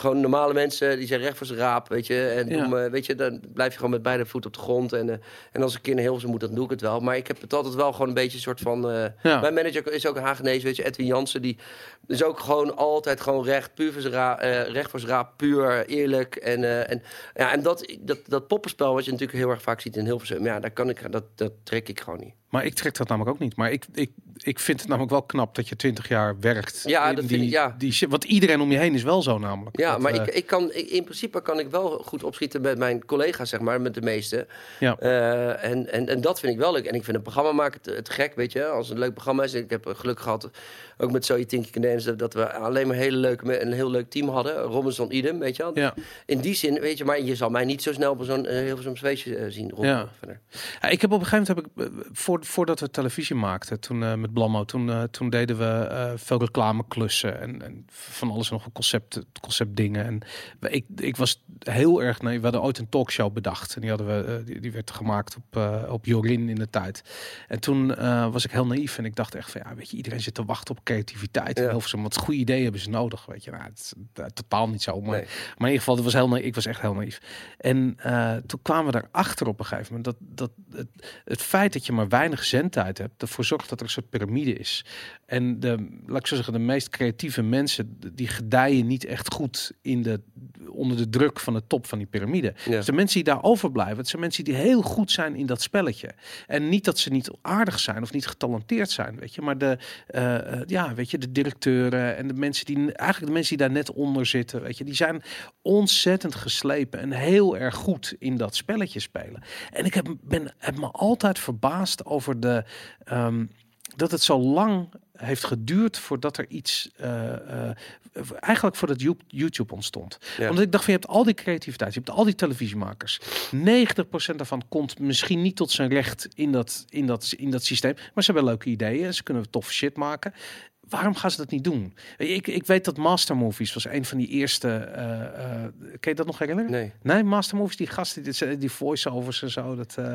gewoon normale mensen, die zijn recht voor zijn raap, weet je. En Ja. eh, weet je, dan blijf je gewoon met beide voeten op de grond. En, eh, en als ik naar Hilversum moet, dan doe ik het wel. Maar ik heb het altijd wel gewoon een beetje een soort van... eh, Ja. Mijn manager is ook een Hagenees, weet je, Edwin Jansen. Die is ook gewoon altijd gewoon recht, puur voor zijn raap, recht voor zijn raap, puur, eerlijk. En, en, ja, en dat, dat, dat poppenspel wat je natuurlijk heel erg vaak ziet in Hilversum... Ja, daar kan ik, dat, dat trek ik gewoon niet. Maar ik trek dat namelijk ook niet. Maar ik, ik, ik vind het namelijk wel knap dat je twintig jaar werkt. Ja, dat die, vind ik, ja. Die, want iedereen om je heen is wel zo namelijk. Ja, Dat, maar eh, ik, ik kan, ik- in principe kan ik wel goed opschieten met mijn collega's, zeg maar, met de meeste. Ja. Eh, en, en, en dat vind ik wel leuk. En ik vind een programma maken te, te gek, weet je. Als het een leuk programma is. Ik heb geluk gehad, ook met Zoe Tinky Cadence, dat we alleen maar hele leuke, een heel leuk team hadden. Robinson idem, weet je wel. Ja. In die zin, weet je, maar je zal mij niet zo snel op zo'n uh, heel veel feestje eh, zien. Rob, Ja. verder. Ja, ik heb op een gegeven moment, heb ik, eh, voor, voordat we televisie maakten, toen eh, met Blammo, toen, eh, toen deden we eh, veel reclameklussen en, en van alles en nog een concept, conceptdingen. En we- ik, ik was heel erg, nee, we hadden ooit een talkshow bedacht en die, hadden we, eh, die, die werd gemaakt op, eh, op Jorin in de tijd. En toen eh, was ik heel naïef en ik dacht echt van, ja, weet je, iedereen zit te wachten op creativiteit. Ja. Veel, wat goede ideeën hebben ze nodig, weet je. Nou, het is eh, totaal niet zo, maar Nee. maar in ieder geval, dat was heel, ik was echt heel naïef. En eh, toen kwamen we erachter op een gegeven moment dat, dat het, het feit dat je maar weinig zendtijd hebt, ervoor zorgt dat er een soort piramide is. En de, laat ik zo zeggen, de meest creatieve mensen, die gedijen niet echt goed in de, onder de druk van de top van die piramide. Ja. Dus de mensen die daar overblijven, het zijn mensen die heel goed zijn in dat spelletje. En niet dat ze niet aardig zijn of niet getalenteerd zijn, weet je. Maar de, eh, ja, weet je, de directeuren en de mensen die, eigenlijk de mensen die daar net onder zitten, weet je, die zijn ontzettend geslepen en heel erg goed in dat spelletje spelen. En ik heb, ben, heb me altijd verbaasd over de, ehm, dat het zo lang heeft geduurd voordat er iets, eh, eh, eigenlijk voordat You- YouTube ontstond. Ja. Omdat ik dacht van je hebt al die creativiteit, je hebt al die televisiemakers. 90% daarvan komt misschien niet tot zijn recht in dat, in dat, in dat systeem. Maar ze hebben leuke ideeën, ze kunnen toffe shit maken. Waarom gaan ze dat niet doen? Ik, ik weet dat Master Movies was een van die eerste. kan je dat nog herinneren? Nee. Nee, Master Movies, die gasten, die, die voice-overs en zo. Dat, eh,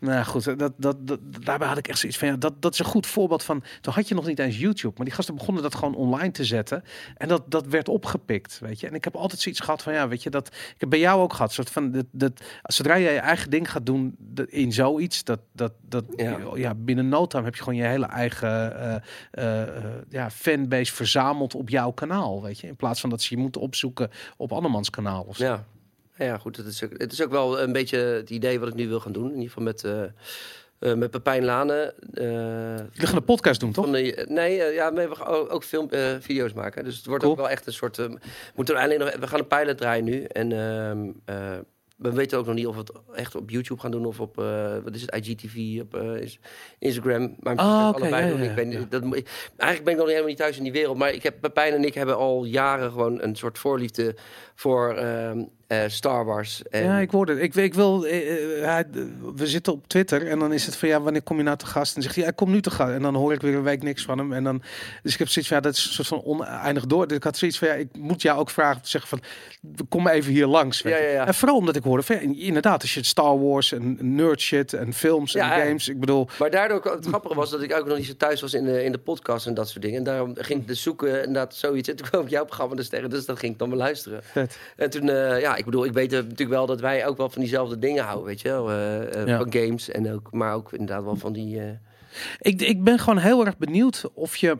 nou goed, dat, dat, dat, daarbij had ik echt zoiets van, ja, dat, dat is een goed voorbeeld van, toen had je nog niet eens YouTube, maar die gasten begonnen dat gewoon online te zetten. En dat, dat werd opgepikt, weet je. En ik heb altijd zoiets gehad van, ja, weet je, dat, ik heb bij jou ook gehad, soort van, dat, dat, zodra jij je eigen ding gaat doen dat- in zoiets, dat, dat, dat, ja. Ja. binnen no time heb je gewoon je hele eigen ja, fanbase verzameld op jouw kanaal, weet je. In plaats van dat ze je moeten opzoeken op andermans kanaal of zo. Ja. Ja, goed. Het is, ook, het is ook wel een beetje het idee wat ik nu wil gaan doen. In ieder geval met, eh eh, met Pepijn Lane. eh, Jullie gaan een podcast doen, toch? De, nee, eh, ja, we gaan ook, ook film, eh, video's maken. Dus het wordt Cool. ook wel echt een soort. eh, we moeten eigenlijk nog, we gaan een pilot draaien nu. En ehm, eh, we weten ook nog niet of we het echt op YouTube gaan doen of op eh, wat is het, IGTV, op eh, Instagram. Maar oké, allebei ja, doen. ja, Ik ben, ja. dat, moet- eigenlijk ben ik nog helemaal niet thuis in die wereld. Maar ik heb Pepijn en ik hebben al jaren gewoon een soort voorliefde voor ehm, eh, Star Wars. En, Ja, ik hoorde het. Ik, ik wil, eh, eh, hij- we zitten op Twitter en dan is het van ja, wanneer kom je nou te gast? En zegt hij, hij komt nu te gast. En dan hoor ik weer een week niks van hem. En dan, dus ik heb zoiets van ja, dat is een soort van oneindig door. Dus ik had zoiets van ja, ik moet jou ook vragen om te zeggen van, kom even hier langs. Ja, ja, ja. En vooral omdat ik hoorde van ja, inderdaad, als je Star Wars en nerd shit en films Ja, en ja. games, ik bedoel, Maar daardoor, het grappige was dat ik ook nog niet zo thuis was in de, in de podcast en dat soort dingen. En daarom ging ik dus zoeken, inderdaad, zoiets. En toen kwam ik jouw programma dus tegen, dus dat ging ik dan beluisteren. vet. En toen, eh, ja, ik bedoel, ik weet natuurlijk wel dat wij ook wel van diezelfde dingen houden, weet je wel. eh, eh, Ja. Van games en ook, maar ook inderdaad wel van die... eh, Ik, ik ben gewoon heel erg benieuwd of je,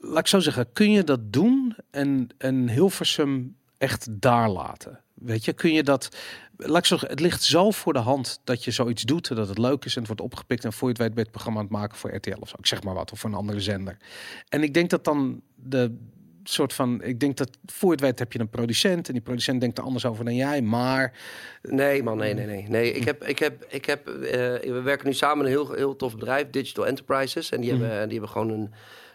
laat ik zo zeggen, kun je dat doen en, en Hilversum echt daar laten? Weet je, kun je dat, laat ik zo zeggen, het ligt zo voor de hand dat je zoiets doet, dat het leuk is en het wordt opgepikt en voor je het weet ben je het programma aan het maken voor RTL of zo, ik zeg maar wat, of voor een andere zender. En ik denk dat dan de soort van, ik denk dat voor het weet heb je een producent en die producent denkt er anders over dan jij, maar Nee, man, nee, nee, nee. nee ik heb, ik heb, ik heb, eh, we werken nu samen een heel, heel tof bedrijf, Digital Enterprises. En die, hebben, die hebben gewoon een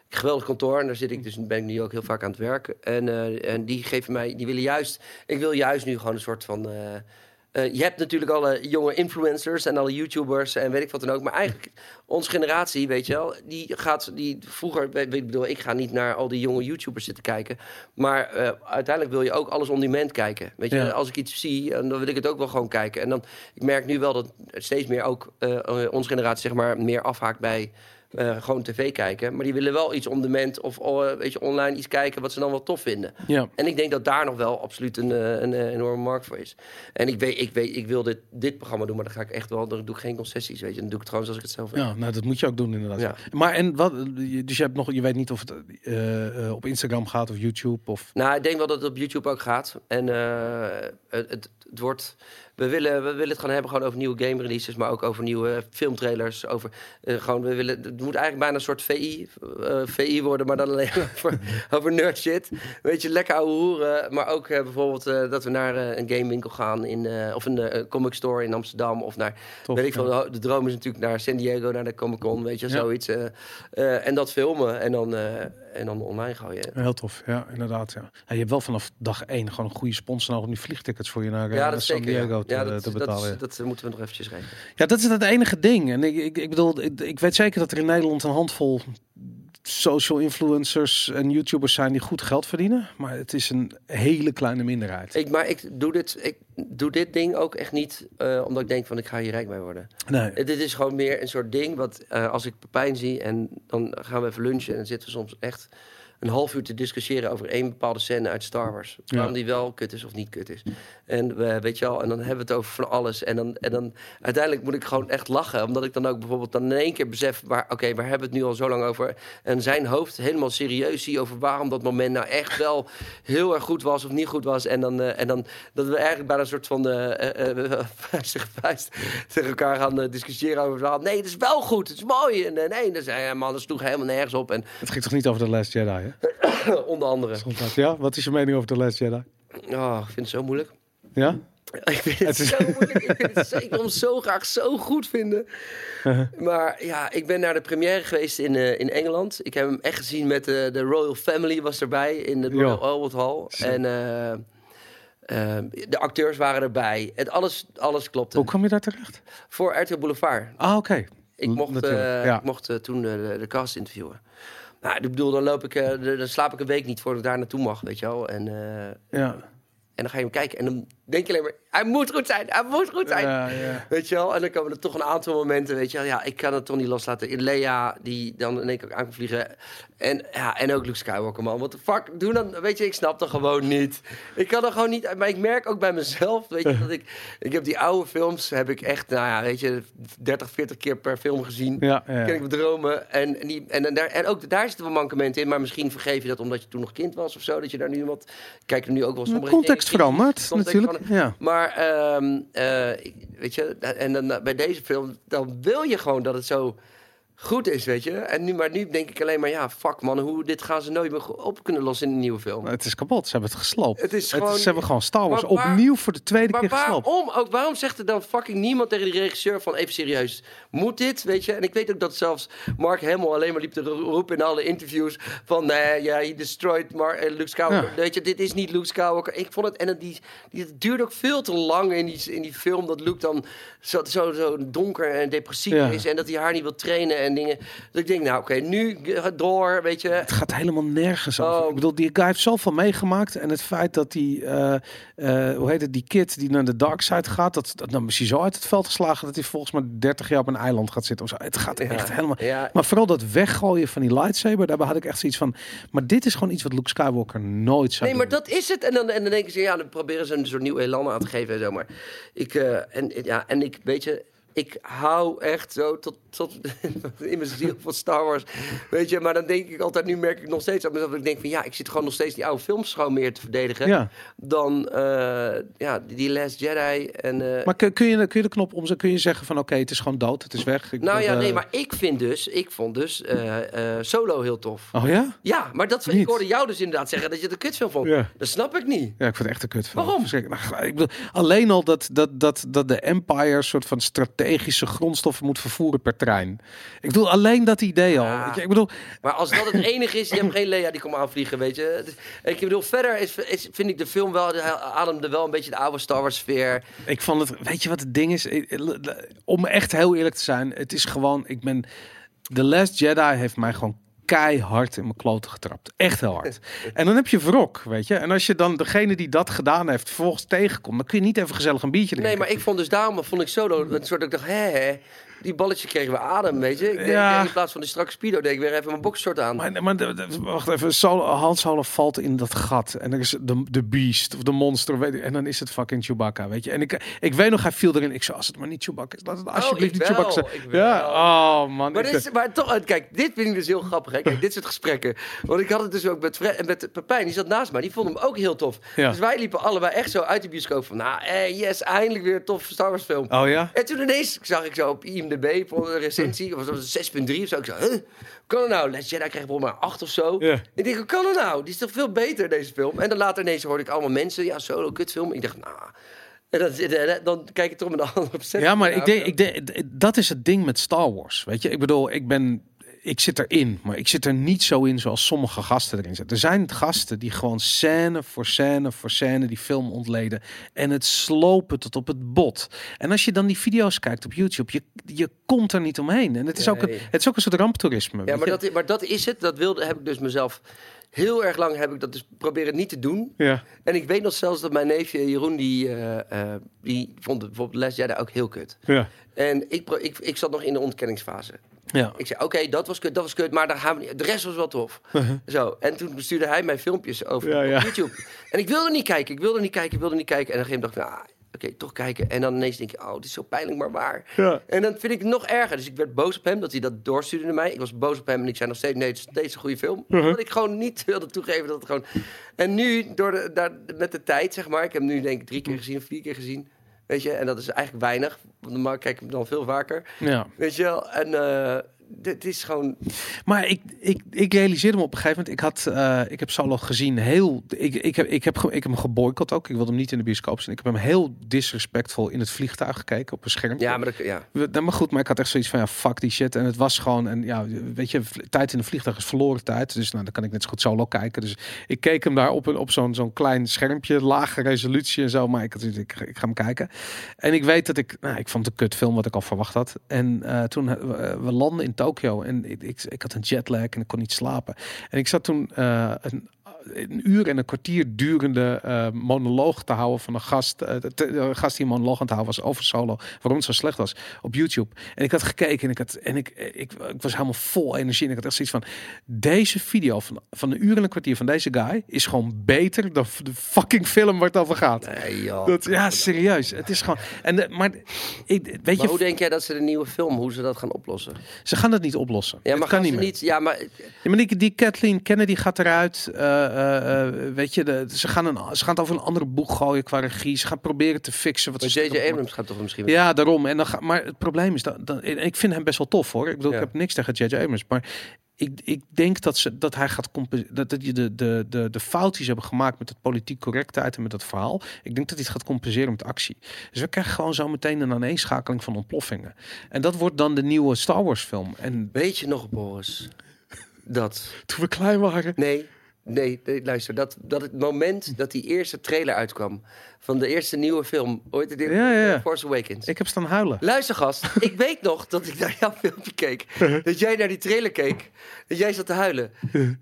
geweldig kantoor. En daar zit ik dus, ben ik nu ook heel vaak aan het werken. En, eh, en die geven mij, die willen juist, ik wil juist nu gewoon een soort van. eh, eh, je hebt natuurlijk alle jonge influencers en alle YouTubers en weet ik wat dan ook. Maar eigenlijk, onze generatie, weet je wel, die gaat, die vroeger, weet, ik bedoel, ik ga niet naar al die jonge YouTubers zitten kijken. Maar eh, uiteindelijk wil je ook alles on demand kijken. Weet je, Ja. als ik iets zie, eh, dan wil ik het ook wel gewoon kijken. En dan, ik merk nu wel dat steeds meer ook eh, eh, onze generatie, zeg maar, meer afhaakt bij eh, gewoon tv kijken. Maar die willen wel iets on demand of eh, weet je, online iets kijken wat ze dan wel tof vinden. ja. En ik denk dat daar nog wel absoluut een, eh, een, enorme markt voor is. En ik weet, ik weet, ik wil dit, dit programma doen, maar dan ga ik echt wel, dan doe ik geen concessies, weet je. Dan doe ik het gewoon zoals ik het zelf wil. Ja, nou dat moet je ook doen inderdaad. Ja. Maar en wat, dus je hebt nog, je weet niet of het op Instagram gaat of YouTube of. Nou, ik denk wel dat het op YouTube ook gaat. En het, het wordt. We willen, we willen het gewoon hebben gewoon over nieuwe game releases, maar ook over nieuwe filmtrailers. Over, eh, gewoon, we willen, het moet eigenlijk bijna een soort VI, eh, VI worden, maar dan alleen over, over nerd shit. Weet je, lekker ouwe hoeren. Maar ook eh, bijvoorbeeld eh, dat we naar eh, een gamewinkel gaan in, eh, of een eh, comic store in Amsterdam. Of naar, Tof, weet ik veel, de, de droom is natuurlijk naar San Diego, naar de Comic Con, weet je, Ja. zoiets. eh, eh, en dat filmen en dan, eh, en dan online gooien. Heel tof, ja, inderdaad. Ja. Ja, je hebt wel vanaf dag één gewoon een goede sponsor nodig om die vliegtickets voor je naar, eh, Ja, naar dat San. Diego Ja, te, ja dat, te dat, betalen. is- dat, moeten we nog eventjes regelen. Ja, dat is het enige ding. En ik, ik, ik bedoel, ik, ik weet zeker dat er in Nederland een handvol social influencers en YouTubers zijn die goed geld verdienen. Maar het is een hele kleine minderheid. Ik, maar ik doe, dit, ik doe dit ding ook echt niet eh, omdat ik denk van ik ga hier rijk mee worden. Nee. Eh, dit is gewoon meer een soort ding wat eh, als ik Pepijn zie en dan gaan we even lunchen en dan zitten we soms echt een half uur te discussiëren over één bepaalde scène uit Star Wars. Ja. Waarom die wel kut is of niet kut is. En we, weet je wel, en dan hebben we het over van alles. En dan, en dan uiteindelijk moet ik gewoon echt lachen. Omdat ik dan ook bijvoorbeeld dan in één keer besef, waar, oké, waar hebben we het nu al zo lang over? En zijn hoofd helemaal serieus zie over waarom dat moment nou echt wel heel erg goed was of niet goed was. En dan, eh, en dan dat we eigenlijk bijna een soort van eh, eh, eh, vuist tegen vuist elkaar gaan eh, discussiëren over het verhaal. Nee, het is wel goed, het is mooi. En eh, nee, dan zei hij, man, dat sloeg helemaal nergens op. En Het ging toch niet over The Last Jedi, hè? onder andere. Ja, wat is je mening over The Last Jedi? Oh, ik vind het zo moeilijk. Ja? Ik vind het, Het is- zo moeilijk. Ik, vind het zo- ik wil hem zo graag zo goed vinden. Maar ja, ik ben naar de première geweest in, eh, in Engeland. Ik heb hem echt gezien met de, de Royal Family was erbij in de Royal. Albert Hall. En eh, eh, de acteurs waren erbij. Het, alles, alles klopte. Hoe kwam je daar terecht? Voor RTL Boulevard. Ah, oké. Ik mocht, eh, ja. ik mocht eh, toen eh, de, de cast interviewen. Nou, ik bedoel, dan, loop ik, eh, dan slaap ik een week niet voordat ik daar naartoe mag, weet je wel. En, eh, Ja. en dan ga je hem kijken en dan denk je alleen maar... Hij moet goed zijn, hij moet goed zijn. Ja, ja. Weet je wel? En dan komen er toch een aantal momenten, weet je wel. Ja, ik kan het toch niet loslaten. In Lea, die dan in één keer ook aan kan vliegen. En, ja, en ook Luke Skywalker, man. What the fuck? Doe dan, weet je, ik snap dat gewoon niet. Ik kan er gewoon niet... Maar ik merk ook bij mezelf, weet je, dat ik... Ik heb die oude films, heb ik echt, nou ja, weet je... 30, 40 keer per film gezien. Ja, ja. Ken ik bedromen. En, en, die, en, en, daar, en ook daar zitten wel mankementen in. Maar misschien vergeef je dat omdat je toen nog kind was of zo. Dat je daar nu wat... Kijk er nu ook wel De sommige context verandert Context Ja. maar eh, ik- weet je, en dan bij deze film, dan wil je gewoon dat het zo goed is, weet je. En nu, maar nu denk ik alleen maar, ja, fuck man, hoe, dit gaan ze nooit meer op kunnen lossen in een nieuwe film. Het is kapot. Ze hebben het gesloopt. Het is gewoon- ze hebben gewoon Star Wars waar- opnieuw voor de tweede Maar keer gesloopt. waarom, ook, waarom zegt er dan fucking niemand tegen die regisseur van even serieus, moet dit, weet je? En ik weet ook dat zelfs Mark Hamill alleen maar liep te ro- roepen in alle interviews van, nee, ja, he destroyed Mar eh, Luke Skywalker. Ja. Weet je, dit is niet Luke Skywalker. Ik vond het, en het, die, die, het duurde ook veel te lang in die, in die film, dat Luke dan zo, zo, zo donker en depressief Ja. is en dat hij haar niet wil trainen en dingen. Dat ik denk, nou oké, nu eh, door, weet je. Het gaat helemaal nergens over. Oh. Ik bedoel, die guy heeft zoveel meegemaakt. En het feit dat die, eh, hoe heet het, die kid die naar de dark side gaat, dat, dat dan is hij zo uit het veld geslagen dat hij volgens mij 30 jaar op een eiland gaat zitten. Of zo. Het gaat Ja. echt helemaal. Ja. Maar vooral dat weggooien van die lightsaber, daarbij had ik echt zoiets van. Maar dit is gewoon iets wat Luke Skywalker nooit zou Nee, maar dat is het. En dan, en dan denken ze, ja, dan proberen ze een soort nieuw elan aan te geven en zo. Maar ik, en, ja, en ik, weet je, ik hou echt zo tot, tot in mijn ziel van Star Wars. Weet je, maar dan denk ik altijd, nu merk ik nog steeds aan mezelf. Dat ik denk van, ja, ik zit gewoon nog steeds die oude films gewoon meer te verdedigen. Ja. Dan, eh, ja, die, Last Jedi en... eh, Maar kun, kun, je, kun je de knop omzetten? Kun je zeggen van oké, het is gewoon dood, het is weg? Ik nou ja, nee, eh, maar ik vind dus, ik vond dus Solo heel tof. Oh ja? Ja, maar dat, ik hoorde jou dus inderdaad zeggen dat je het een kutfilm vond. Ja. Dat snap ik niet. Ja, ik vind het echt een kut. Waarom? Nou, ik bedoel, alleen al dat, dat, dat, dat de Empire soort van strategische grondstoffen moet vervoeren per trein. Ik bedoel, alleen dat idee al. Ja. Ik bedoel, Maar als dat het enige is, je hebt geen Lea die komt aanvliegen, weet je. Dus, Ik bedoel, verder is, is, vind ik de film wel, de- ademde wel een beetje de oude Star Wars sfeer. ik vond het, weet je wat het ding is? Om echt heel eerlijk te zijn, het is gewoon, ik ben, The Last Jedi heeft mij gewoon keihard in mijn kloten getrapt. Echt heel hard. En dan heb je wrok, weet je. En als je dan degene die dat gedaan heeft vervolgens tegenkomt, dan kun je niet even gezellig een biertje drinken. Nee, maar ik vond dus daarom vond ik solo een soort dat ik dacht, hè, hè, die balletje kregen we adem, weet je. Ik denk, Ja. in plaats van die strakke speedo deed ik weer even mijn boxshort aan. Maar, maar de- de- wacht even, Solo, Han Solo valt in dat gat. En er is de, de beast of de monster. Weet ik, en dan is het fucking Chewbacca, weet je. En ik, ik weet nog, hij viel erin. Ik zei, als het maar niet Chewbacca is, laat het alsjeblieft ik niet Chewbacca zijn. Ja, oh man. Maar, dit is, maar toch, eh, kijk, dit vind ik dus heel grappig. Hè? Kijk, dit soort gesprekken. Want ik had het dus ook met, met Pepijn, die zat naast mij. Die vond hem ook heel tof. Ja. Dus wij liepen allebei echt zo uit de bioscoop van... Nou, eh, yes, eindelijk weer een tof Star Wars film. Oh ja? En toen ineens zag ik zo op IMDb voor een recensie, of was het 6.3 of zo. Ik zo, huh? Kan het nou? Last Jedi kreeg bijvoorbeeld maar 8 of zo. Ik denk, hoe kan het nou? Die is toch veel beter, deze film? En dan later ineens hoorde ik allemaal mensen, ja, solo, kutfilm. Ik dacht, nou... En dan, dan, dan kijk ik toch met de handen op zet. Ja, maar ik denk, ik denk, dat is het ding met Star Wars. Weet je, ik bedoel, ik ben. Ik zit erin, maar ik zit er niet zo in zoals sommige gasten erin zitten. Er zijn gasten die gewoon scène voor scène voor scène die film ontleden en het slopen tot op het bot. En als je dan die video's kijkt op YouTube, je, je komt er niet omheen. En het is, ook, een, het is ook een soort ramptoerisme. Ja, maar dat, maar dat is het. Dat wilde, heb ik dus mezelf... Heel erg lang heb ik dat dus proberen niet te doen. Ja. En ik weet nog zelfs dat mijn neefje Jeroen, die, eh, die vond bijvoorbeeld Les Jedi ook heel kut. Ja. En ik, ik, ik zat nog in de ontkenningsfase. Ja. Ik zei, oké, dat was kut, dat was kut, maar daar gaan we niet. De rest was wel tof. Zo. En toen stuurde hij mij filmpjes over Ja, ja. op YouTube. En ik wilde niet kijken, ik wilde niet kijken, ik wilde niet kijken. En dan ging ik dacht ik, ah, oké, toch kijken. En dan ineens denk je, oh, dit is zo pijnlijk, maar waar. Ja. En dan vind ik het nog erger. Dus ik werd boos op hem dat hij dat doorstuurde naar mij. Ik was boos op hem en ik zei nog steeds, nee, het is steeds een goede film. Uh-huh. Omdat ik gewoon niet wilde toegeven dat het gewoon... En nu, door de, daar, met de tijd, zeg maar, ik heb hem nu denk ik drie keer gezien, vier keer gezien. Weet je, en dat is eigenlijk weinig. Want normaal kijk ik hem dan veel vaker. ja. Weet je wel, en dit is gewoon... Maar ik, ik, ik realiseerde me op een gegeven moment. Ik, had, eh, ik heb Solo gezien heel. Ik, ik, heb, ik, heb, ik heb hem geboycott ook. Ik wilde hem niet in de bioscoop zien. Ik heb hem heel disrespectvol in het vliegtuig gekeken op een scherm. Ja, maar, dat, ja. We- nou, maar goed, maar ik had echt zoiets van ja, fuck die shit. En het was gewoon, en ja, weet je, tijd in een vliegtuig is verloren tijd. Dus nou, dan kan ik net zo goed solo kijken. Dus ik keek hem daar op, een, op zo'n zo'n klein schermpje, lage resolutie en zo. Maar ik, ik, ik ga hem kijken. En ik weet dat ik, nou, ik vond het een kutfilm wat ik al verwacht had. En eh, toen eh, we, we landen in Tokio en ik, ik, ik had een jetlag en ik kon niet slapen. En ik zat toen eh, een een uur en een kwartier durende eh, monoloog te houden van een gast. eh, de, de gast die een monoloog aan het houden was over solo. Waarom het zo slecht was op YouTube. En ik had gekeken en ik, had, en ik, ik, ik was helemaal vol energie. En ik had echt zoiets van: deze video van, van een uur en een kwartier van deze guy is gewoon beter dan de fucking film waar het over gaat. Nee, joh. Dat, ja, serieus. Het is gewoon. En de, maar ik, weet Maar je, hoe denk jij dat ze de nieuwe film, hoe ze dat gaan oplossen? ze gaan dat niet oplossen. Ja, Het maar kan gaan niet ze meer. niet... Ja, maar Ja, maar die, die Kathleen Kennedy gaat eruit. Eh, eh, eh, weet je, de, ze, gaan een, ze gaan het over een andere boeg gooien qua regie. Ze gaan proberen te fixen. Wat Maar J.J. Abrams gaat toch misschien... Ja, daarom. En dan ga, maar het probleem is dat, ik vind hem best wel tof hoor. Ik bedoel, Ja. ik heb niks tegen J.J. Abrams, maar ik, ik denk dat ze dat hij gaat. Dat, dat je de, de, de, de fout die ze hebben gemaakt met het politiek correctheid en met dat verhaal. Ik denk dat hij het gaat compenseren met actie. Dus we krijgen gewoon zo meteen een aaneenschakeling van ontploffingen. En dat wordt dan de nieuwe Star Wars film. En Weet je nog, Boris, dat... toen we klein waren. Nee, nee, nee, luister. Dat, dat het moment dat die eerste trailer uitkwam... van de eerste nieuwe film, ooit het Ja, ja, ja. Force Awakens... Ik heb staan huilen. Luister, gast. ik weet nog dat ik naar jouw filmpje keek. Dat jij naar die trailer keek. Dat jij zat te huilen.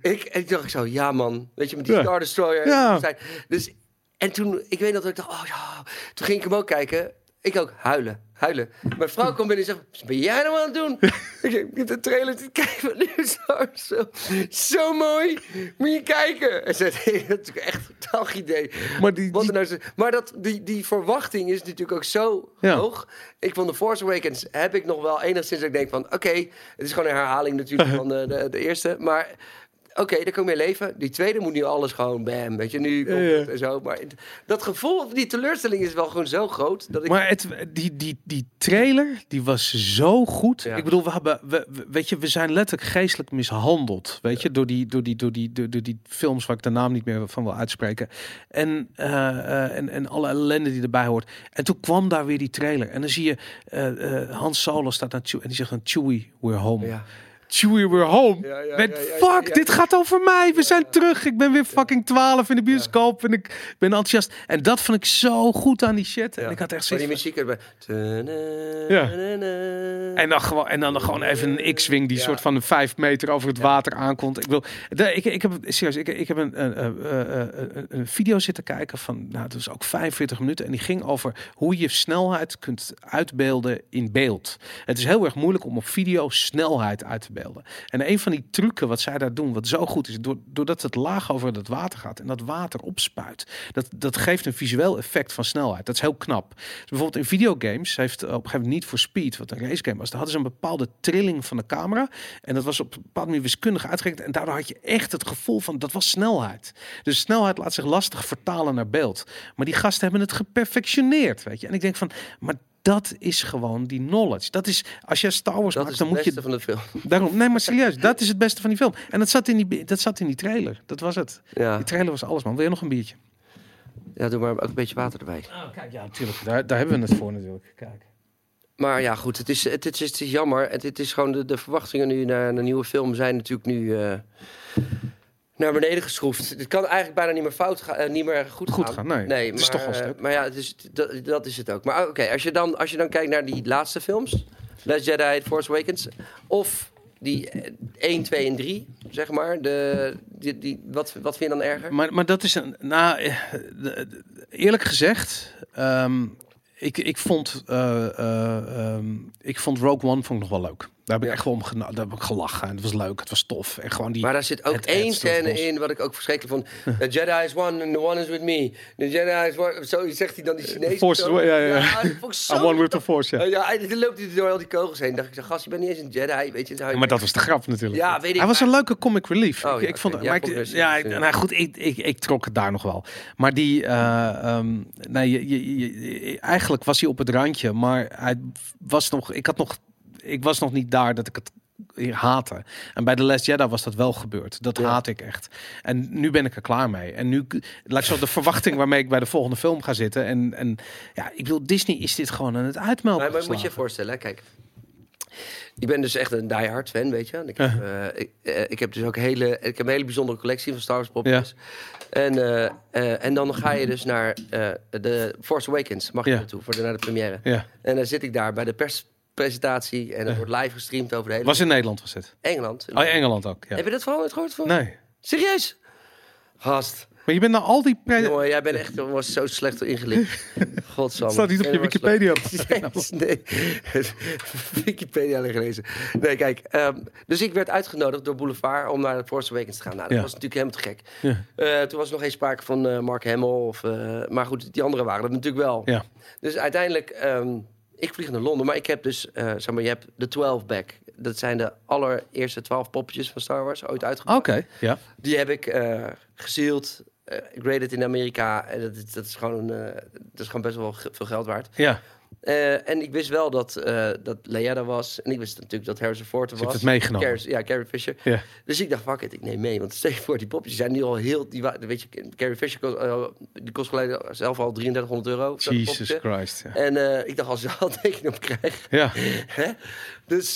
ik, en ik dacht zo, ja man. Weet je, met die. Star Destroyer. Ja. Dus, en toen, ik weet nog dat ik dacht, oh ja. Toen ging ik hem ook kijken. Ik ook, huilen, huilen. Mijn vrouw kwam binnen en zegt, wat ben jij nou aan het doen? ik heb de trailer te kijken nu Star zo, zo mooi. Moet je kijken. En ze zei, dat is echt een totaal idee. Maar die- nou maar dat, die, die verwachting is natuurlijk ook zo Ja. hoog. Ik van The Force Awakens heb ik nog wel enigszins dat ik denk van... oké, het is gewoon een herhaling natuurlijk van de, de, de eerste. Maar oké, daar kan ik mee leven. Die tweede moet nu alles gewoon bam, weet je. Nu komt het en zo. Maar dat gevoel, die teleurstelling is wel gewoon zo groot... dat ik... Maar het, die, die, die trailer, die was zo goed. Ik bedoel, we hebben, we, we- weet je, we zijn letterlijk geestelijk mishandeld. Weet je, door die, door, die, door, die, door, door die films waar ik de naam niet meer van wil uitspreken. En, eh, eh, en, en alle ellende die erbij hoort. En toen kwam daar weer die trailer. En dan zie je, eh, Hans Solo staat naar Chewie en die zegt dan, Chewie, we're home. ja. Chewie, we're home. Ja, ja, Met, ja, ja, fuck, dit gaat over mij. We zijn terug. Ik ben weer fucking 12 in de bioscoop. En ik ben enthousiast. En dat vond ik zo goed aan die shit. En ik had echt zoiets die muziek erbij... Ja. En dan gewoon, en dan gewoon even een X-wing die soort van een vijf meter over het water aankomt. Ik wil, ik, ik heb serieus, ik, ik heb een, een, een video zitten kijken van, nou, dat was ook 45 minuten en die ging over hoe je snelheid kunt uitbeelden in beeld. Het is heel erg moeilijk om op video snelheid uit te beelden. En een van die trucken wat zij daar doen, wat zo goed is, door, doordat het laag over het water gaat en dat water opspuit, dat, dat geeft een visueel effect van snelheid. Dat is heel knap. Dus bijvoorbeeld in videogames heeft op een gegeven moment niet voor Speed, wat een racegame was, daar hadden ze een bepaalde trilling van de camera. En dat was op een bepaalde manier wiskundig uitgerekend. En daardoor had je echt het gevoel van dat was snelheid. Dus snelheid laat zich lastig vertalen naar beeld. Maar die gasten hebben het geperfectioneerd, weet je. En ik denk van, maar dat is gewoon die knowledge. Dat is, als je Star Wars Dat maakt, is dan het moet beste je... van de film. Daarom, nee, maar serieus, dat is het beste van die film. En dat zat in die, dat zat in die trailer. Dat was het. Ja. Die trailer was alles, man. Wil je nog een biertje? ja, doe maar ook een beetje water erbij. Oh, kijk, ja, natuurlijk. Daar, daar hebben we het voor natuurlijk. Kijk. Maar ja, goed, het is, het, is, het is jammer. Het, het is gewoon de, de verwachtingen nu naar een nieuwe film zijn natuurlijk nu eh, naar beneden geschroefd. Het kan eigenlijk bijna niet meer fout gaan, eh, niet meer goed, Goed gaan, nee. Het is maar, toch wel eh, stuk. Maar ja, het is, dat, dat is het ook. Maar oké, als, je dan, als je dan kijkt naar die laatste films, Last Jedi, Force Awakens, of die eh, 1, 2 en 3, zeg maar, de, die, die, wat, wat vind je dan erger? Maar, maar dat is een. Nou, eh, eerlijk gezegd. ehm, ik, ik, vond, eh, eh, ehm, ik vond Rogue One vond ik nog wel leuk. Daar heb ik echt wel om gena- daar heb ik gelachen. En het was leuk, het was tof. En gewoon die. Maar daar zit ook één scène in wat ik ook verschrikkelijk vond. The Jedi is one and the one is with me. The Jedi is one... Zo zegt hij dan die Chinees. Force ja, ja, ja. I'm one with the force, ja. Uh, ja, en dan loopt hij door al die kogels heen. dacht ik, zo, gast, je bent niet eens een Jedi, weet je. Maar dat was de grap natuurlijk. Ja, weet ik, Hij was een leuke comic relief. Oh, ik, ja, ik vond, maar Ja, ik, ja, nou goed, ik, ik, ik trok het daar nog wel. Maar die, eh, ehm, nee, je, je, je- eigenlijk was hij op het randje, maar hij was nog, ik had nog, ik was nog niet daar dat ik het haatte. En bij The Last Jedi was dat wel gebeurd. Dat Ja. haat ik echt. En nu ben ik er klaar mee. En nu, laat ik zo de verwachting waarmee ik bij de volgende film ga zitten. En, en ja, ik bedoel, Disney is dit gewoon aan het uitmelken. Maar, maar moet je je voorstellen, hè, kijk. Ik ben dus echt een diehard fan, weet je. Ik heb, eh, ik, eh, ik heb dus ook hele, ik heb een hele bijzondere collectie van Star Wars popjes. En, eh, eh, en dan ga je dus naar eh, de Force Awakens, mag je Ja. naartoe, voor de, naar de première. Ja. En dan zit ik daar bij de perspresentatie en het wordt live gestreamd over de hele Was in Nederland het. Engeland. Oh, Engeland ook. Ja. Heb je dat verhaal nooit gehoord van? Nee. Serieus? Gast. Maar je bent naar al die Jongen, jij bent echt was zo slecht ingelicht. Godsamme. staat niet op je Wikipedia. Nee, Wikipedia gelezen. Nee, kijk. ehm, dus ik werd uitgenodigd door Boulevard om naar de Force Awakens te gaan. Nou, dat was natuurlijk helemaal te gek. Ja. Eh, toen was nog geen sprake van eh, Mark Hamill. Of, eh, maar goed, die anderen waren dat natuurlijk wel. Ja. Dus uiteindelijk ehm, ik vlieg naar Londen, maar ik heb dus, eh, zeg maar, je hebt de 12 back. Dat zijn de allereerste 12 poppetjes van Star Wars ooit uitgebracht. Oké, ja. Die heb ik eh, graded in Amerika. En dat, is- dat, is gewoon, dat is gewoon best wel veel geld waard. Ja, Eh, en ik wist wel dat, eh dat Leia er was. En ik wist natuurlijk dat Harrison Ford er Ze was. het meegenomen. Ja, Carrie Fisher. ja. Dus ik dacht, fuck it, ik neem mee. Want stel je voor, die popjes zijn nu al heel... Die, weet je, Carrie Fisher kost, eh, die kost gelijk zelf al 3300 euro. Jesus. Christ. Ja. En ik dacht, als ze er handtekening op krijg. ja. Hè? Dus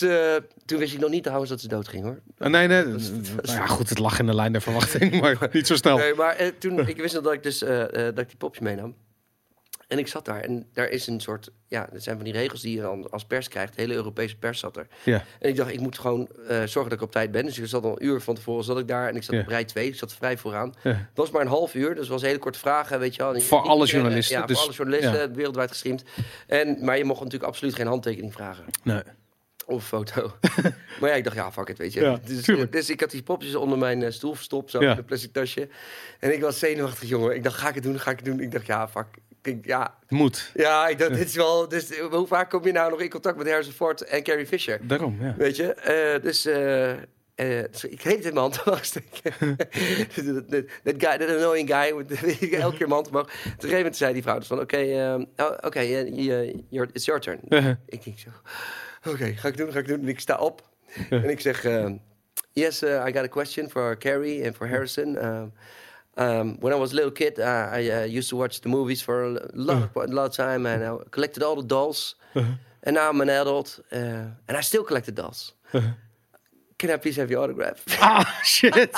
toen wist ik nog niet trouwens dat ze dood ging, hoor. Nee, nee. Nou ja, goed, het lag in de lijn der verwachting, maar niet zo snel. Nee, maar toen, ik wist nog dat ik dus dat ik die popjes meenam. En ik zat daar en daar is een soort, ja, dat zijn van die regels die je dan als pers krijgt. De hele Europese pers zat er. Ja, En ik dacht, ik moet gewoon eh, zorgen dat ik op tijd ben. Dus ik zat al een uur van tevoren zat ik daar en ik zat Ja. op rij 2. Ik zat vrij vooraan. ja. Het was maar een half uur, dus het was hele korte vragen, weet je wel. Voor ik- alle journalisten, Ja, dus- voor alle journalisten, wereldwijd gestreamd. En, maar je mocht natuurlijk absoluut geen handtekening vragen. Nee. Of een foto. maar ja, ik dacht, ja, fuck it, weet je. Ja, dus, tuurlijk. dus ik had die popjes onder mijn eh, stoel verstopt, zo Ja. in een plastic tasje. En ik was zenuwachtig, jongen. Ik dacht, ga ik het doen, ga ik het doen? Ik dacht, ja, fuck. Ik, ja, Moet. ja, ik dacht, dit is wel... Dus, hoe vaak kom je nou nog in contact met Harrison Ford en Carrie Fisher? Daarom, ja. Weet je? Eh, dus... eh, dus ik heet in mijn hand dat, that guy, that annoying guy. with- Elke keer mijn hand omhoog. Op een gegeven moment zei die vrouw dus van... Oké, oh, oké, eh, je- your- it's your turn. Ik denk zo, oké, ga ik doen, ga ik doen. En ik sta op en ik zeg, uh, yes, uh, I got a question for Carrie and for Harrison. Um, um, when I was a little kid, uh, I uh, used to watch the movies for a lot, of, a lot of time, and I collected all the dolls. And now I'm an adult, uh, and I still collect the dolls. Can I please have your autograph? Ah, shit.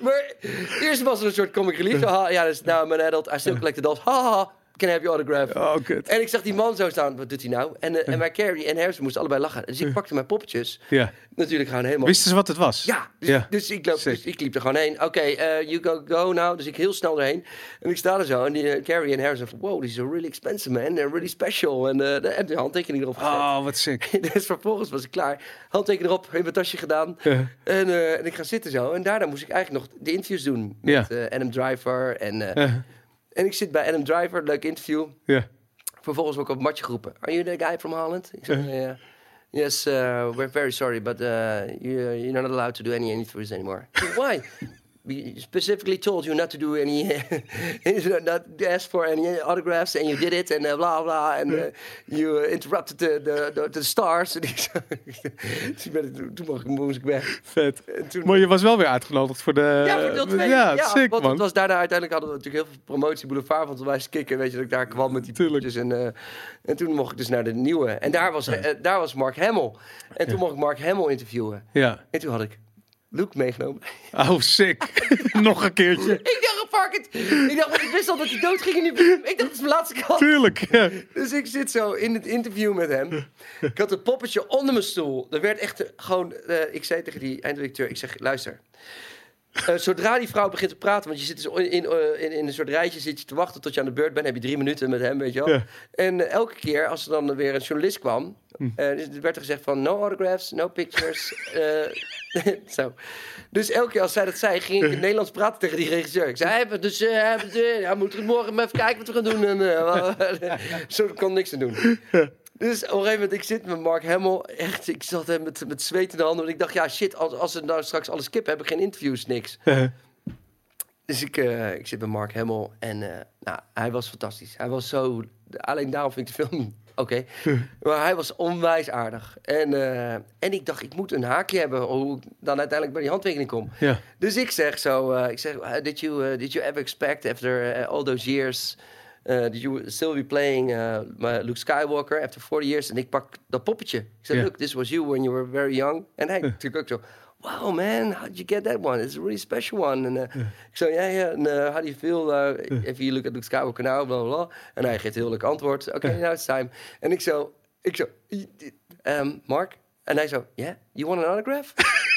maar eerst was er een soort comic relief. Ja, dus now I'm an adult, I still collect the dolls. Ha, ha, ha. Can I have your autograph? Oh, kut. En ik zag die man zo staan, wat doet hij nou? En, eh, en mijn Carrie en Harrison moesten allebei lachen. Dus ik pakte mijn poppetjes. Ja. Natuurlijk gewoon helemaal... Wisten ze wat het was? Ja, dus, Ja. dus, ik loop, dus ik liep er gewoon heen. Oké, eh, you go, go now. Dus ik heel snel erheen. En ik sta er zo. En die eh, Carrie en Harrison van... Wow, this is a really expensive man. They're really special. En daar heb je handtekening erop gezet. Oh, wat sick. Dus vervolgens was ik klaar. Handtekening erop, in mijn tasje gedaan. Ja. En, en ik ga zitten zo. En daarna moest ik eigenlijk nog de interviews doen. Met Adam Driver. En. En ik zit bij Adam Driver, leuk interview. Ja. Vervolgens word ik op matje geroepen. Are you the guy from Holland? Ik zeg, yeah. Yes, uh, we're very sorry, but uh, you, you're not allowed to do any interviews anymore. Why? We specifically told you not to do any, not ask for any autographs, and you did it, and uh, blah blah, and uh, you uh, interrupted the, the, the, the stars. Dus ik ben- toen mocht ik, moest ik weg. Vet. En toen- Maar je was wel weer uitgenodigd voor de... ja, voor deel 2. Ja, sick, want man. het was daarna uiteindelijk hadden we natuurlijk heel veel promotie boulevard van wij kicken, weet je dat ik daar kwam met die poepjes en eh, en toen mocht ik dus naar de nieuwe en daar was eh, daar was Mark Hamill en toen mocht ik Mark Hamill interviewen Ja. en toen had ik Luke meegenomen. Oh, sick. Nog een keertje. ik dacht, fuck it. Ik dacht, want ik wist al dat hij dood ging in die film. Ik dacht, dat is mijn laatste kans. Tuurlijk. Ja. Dus ik zit zo in het interview met hem. Ik had een poppetje onder mijn stoel. Er werd echt gewoon... eh, ik zei tegen die eindredacteur, ik zeg, luister. Eh, zodra die vrouw begint te praten, want je zit dus in, eh, in, in een soort rijtje zit je te wachten tot je aan de beurt bent, heb je drie minuten met hem, weet je wel. Ja. En eh, elke keer als er dan weer een journalist kwam, eh, dus er werd er gezegd van no autographs, no pictures. zo. Dus elke keer als zij dat zei, ging ik in het Nederlands praten tegen die regisseur. Ik zei, het dus, ja, moeten we morgen maar even kijken wat we gaan doen. En, zo kon niks aan doen. Dus op een gegeven moment, ik zit met Mark Hamill. Echt, ik zat hem met, met zweet in de handen. Want ik dacht, ja, shit, als, als ze nou straks alles kippen, heb ik geen interviews, niks. Dus ik, eh, ik zit met Mark Hamill. En eh, nou, hij was fantastisch. Hij was zo... Alleen daarom vind ik de film oké. Maar hij was onwijs aardig. En, eh, en ik dacht, ik moet een haakje hebben... hoe ik dan uiteindelijk bij die handtekening kom. Ja. Dus ik zeg zo, ik zeg, did you uh, did you ever expect after all those years, uh, did you still be playing uh, Luke Skywalker after 40 years? En ik pak dat poppetje. Ik Ja. look, this was you when you were very young. En hij natuurlijk ook zo, wow man, how did you get that one? It's a really special one. En uh, ik zo, ja, ja, en how do you feel uh, if you look at Luke Skywalker now, blah, blah, blah. En hij geeft heel leuk antwoord. Oké, okay, now it's time. En ik zo, ik zo, um, Mark? En hij zo, yeah, you want an autograph?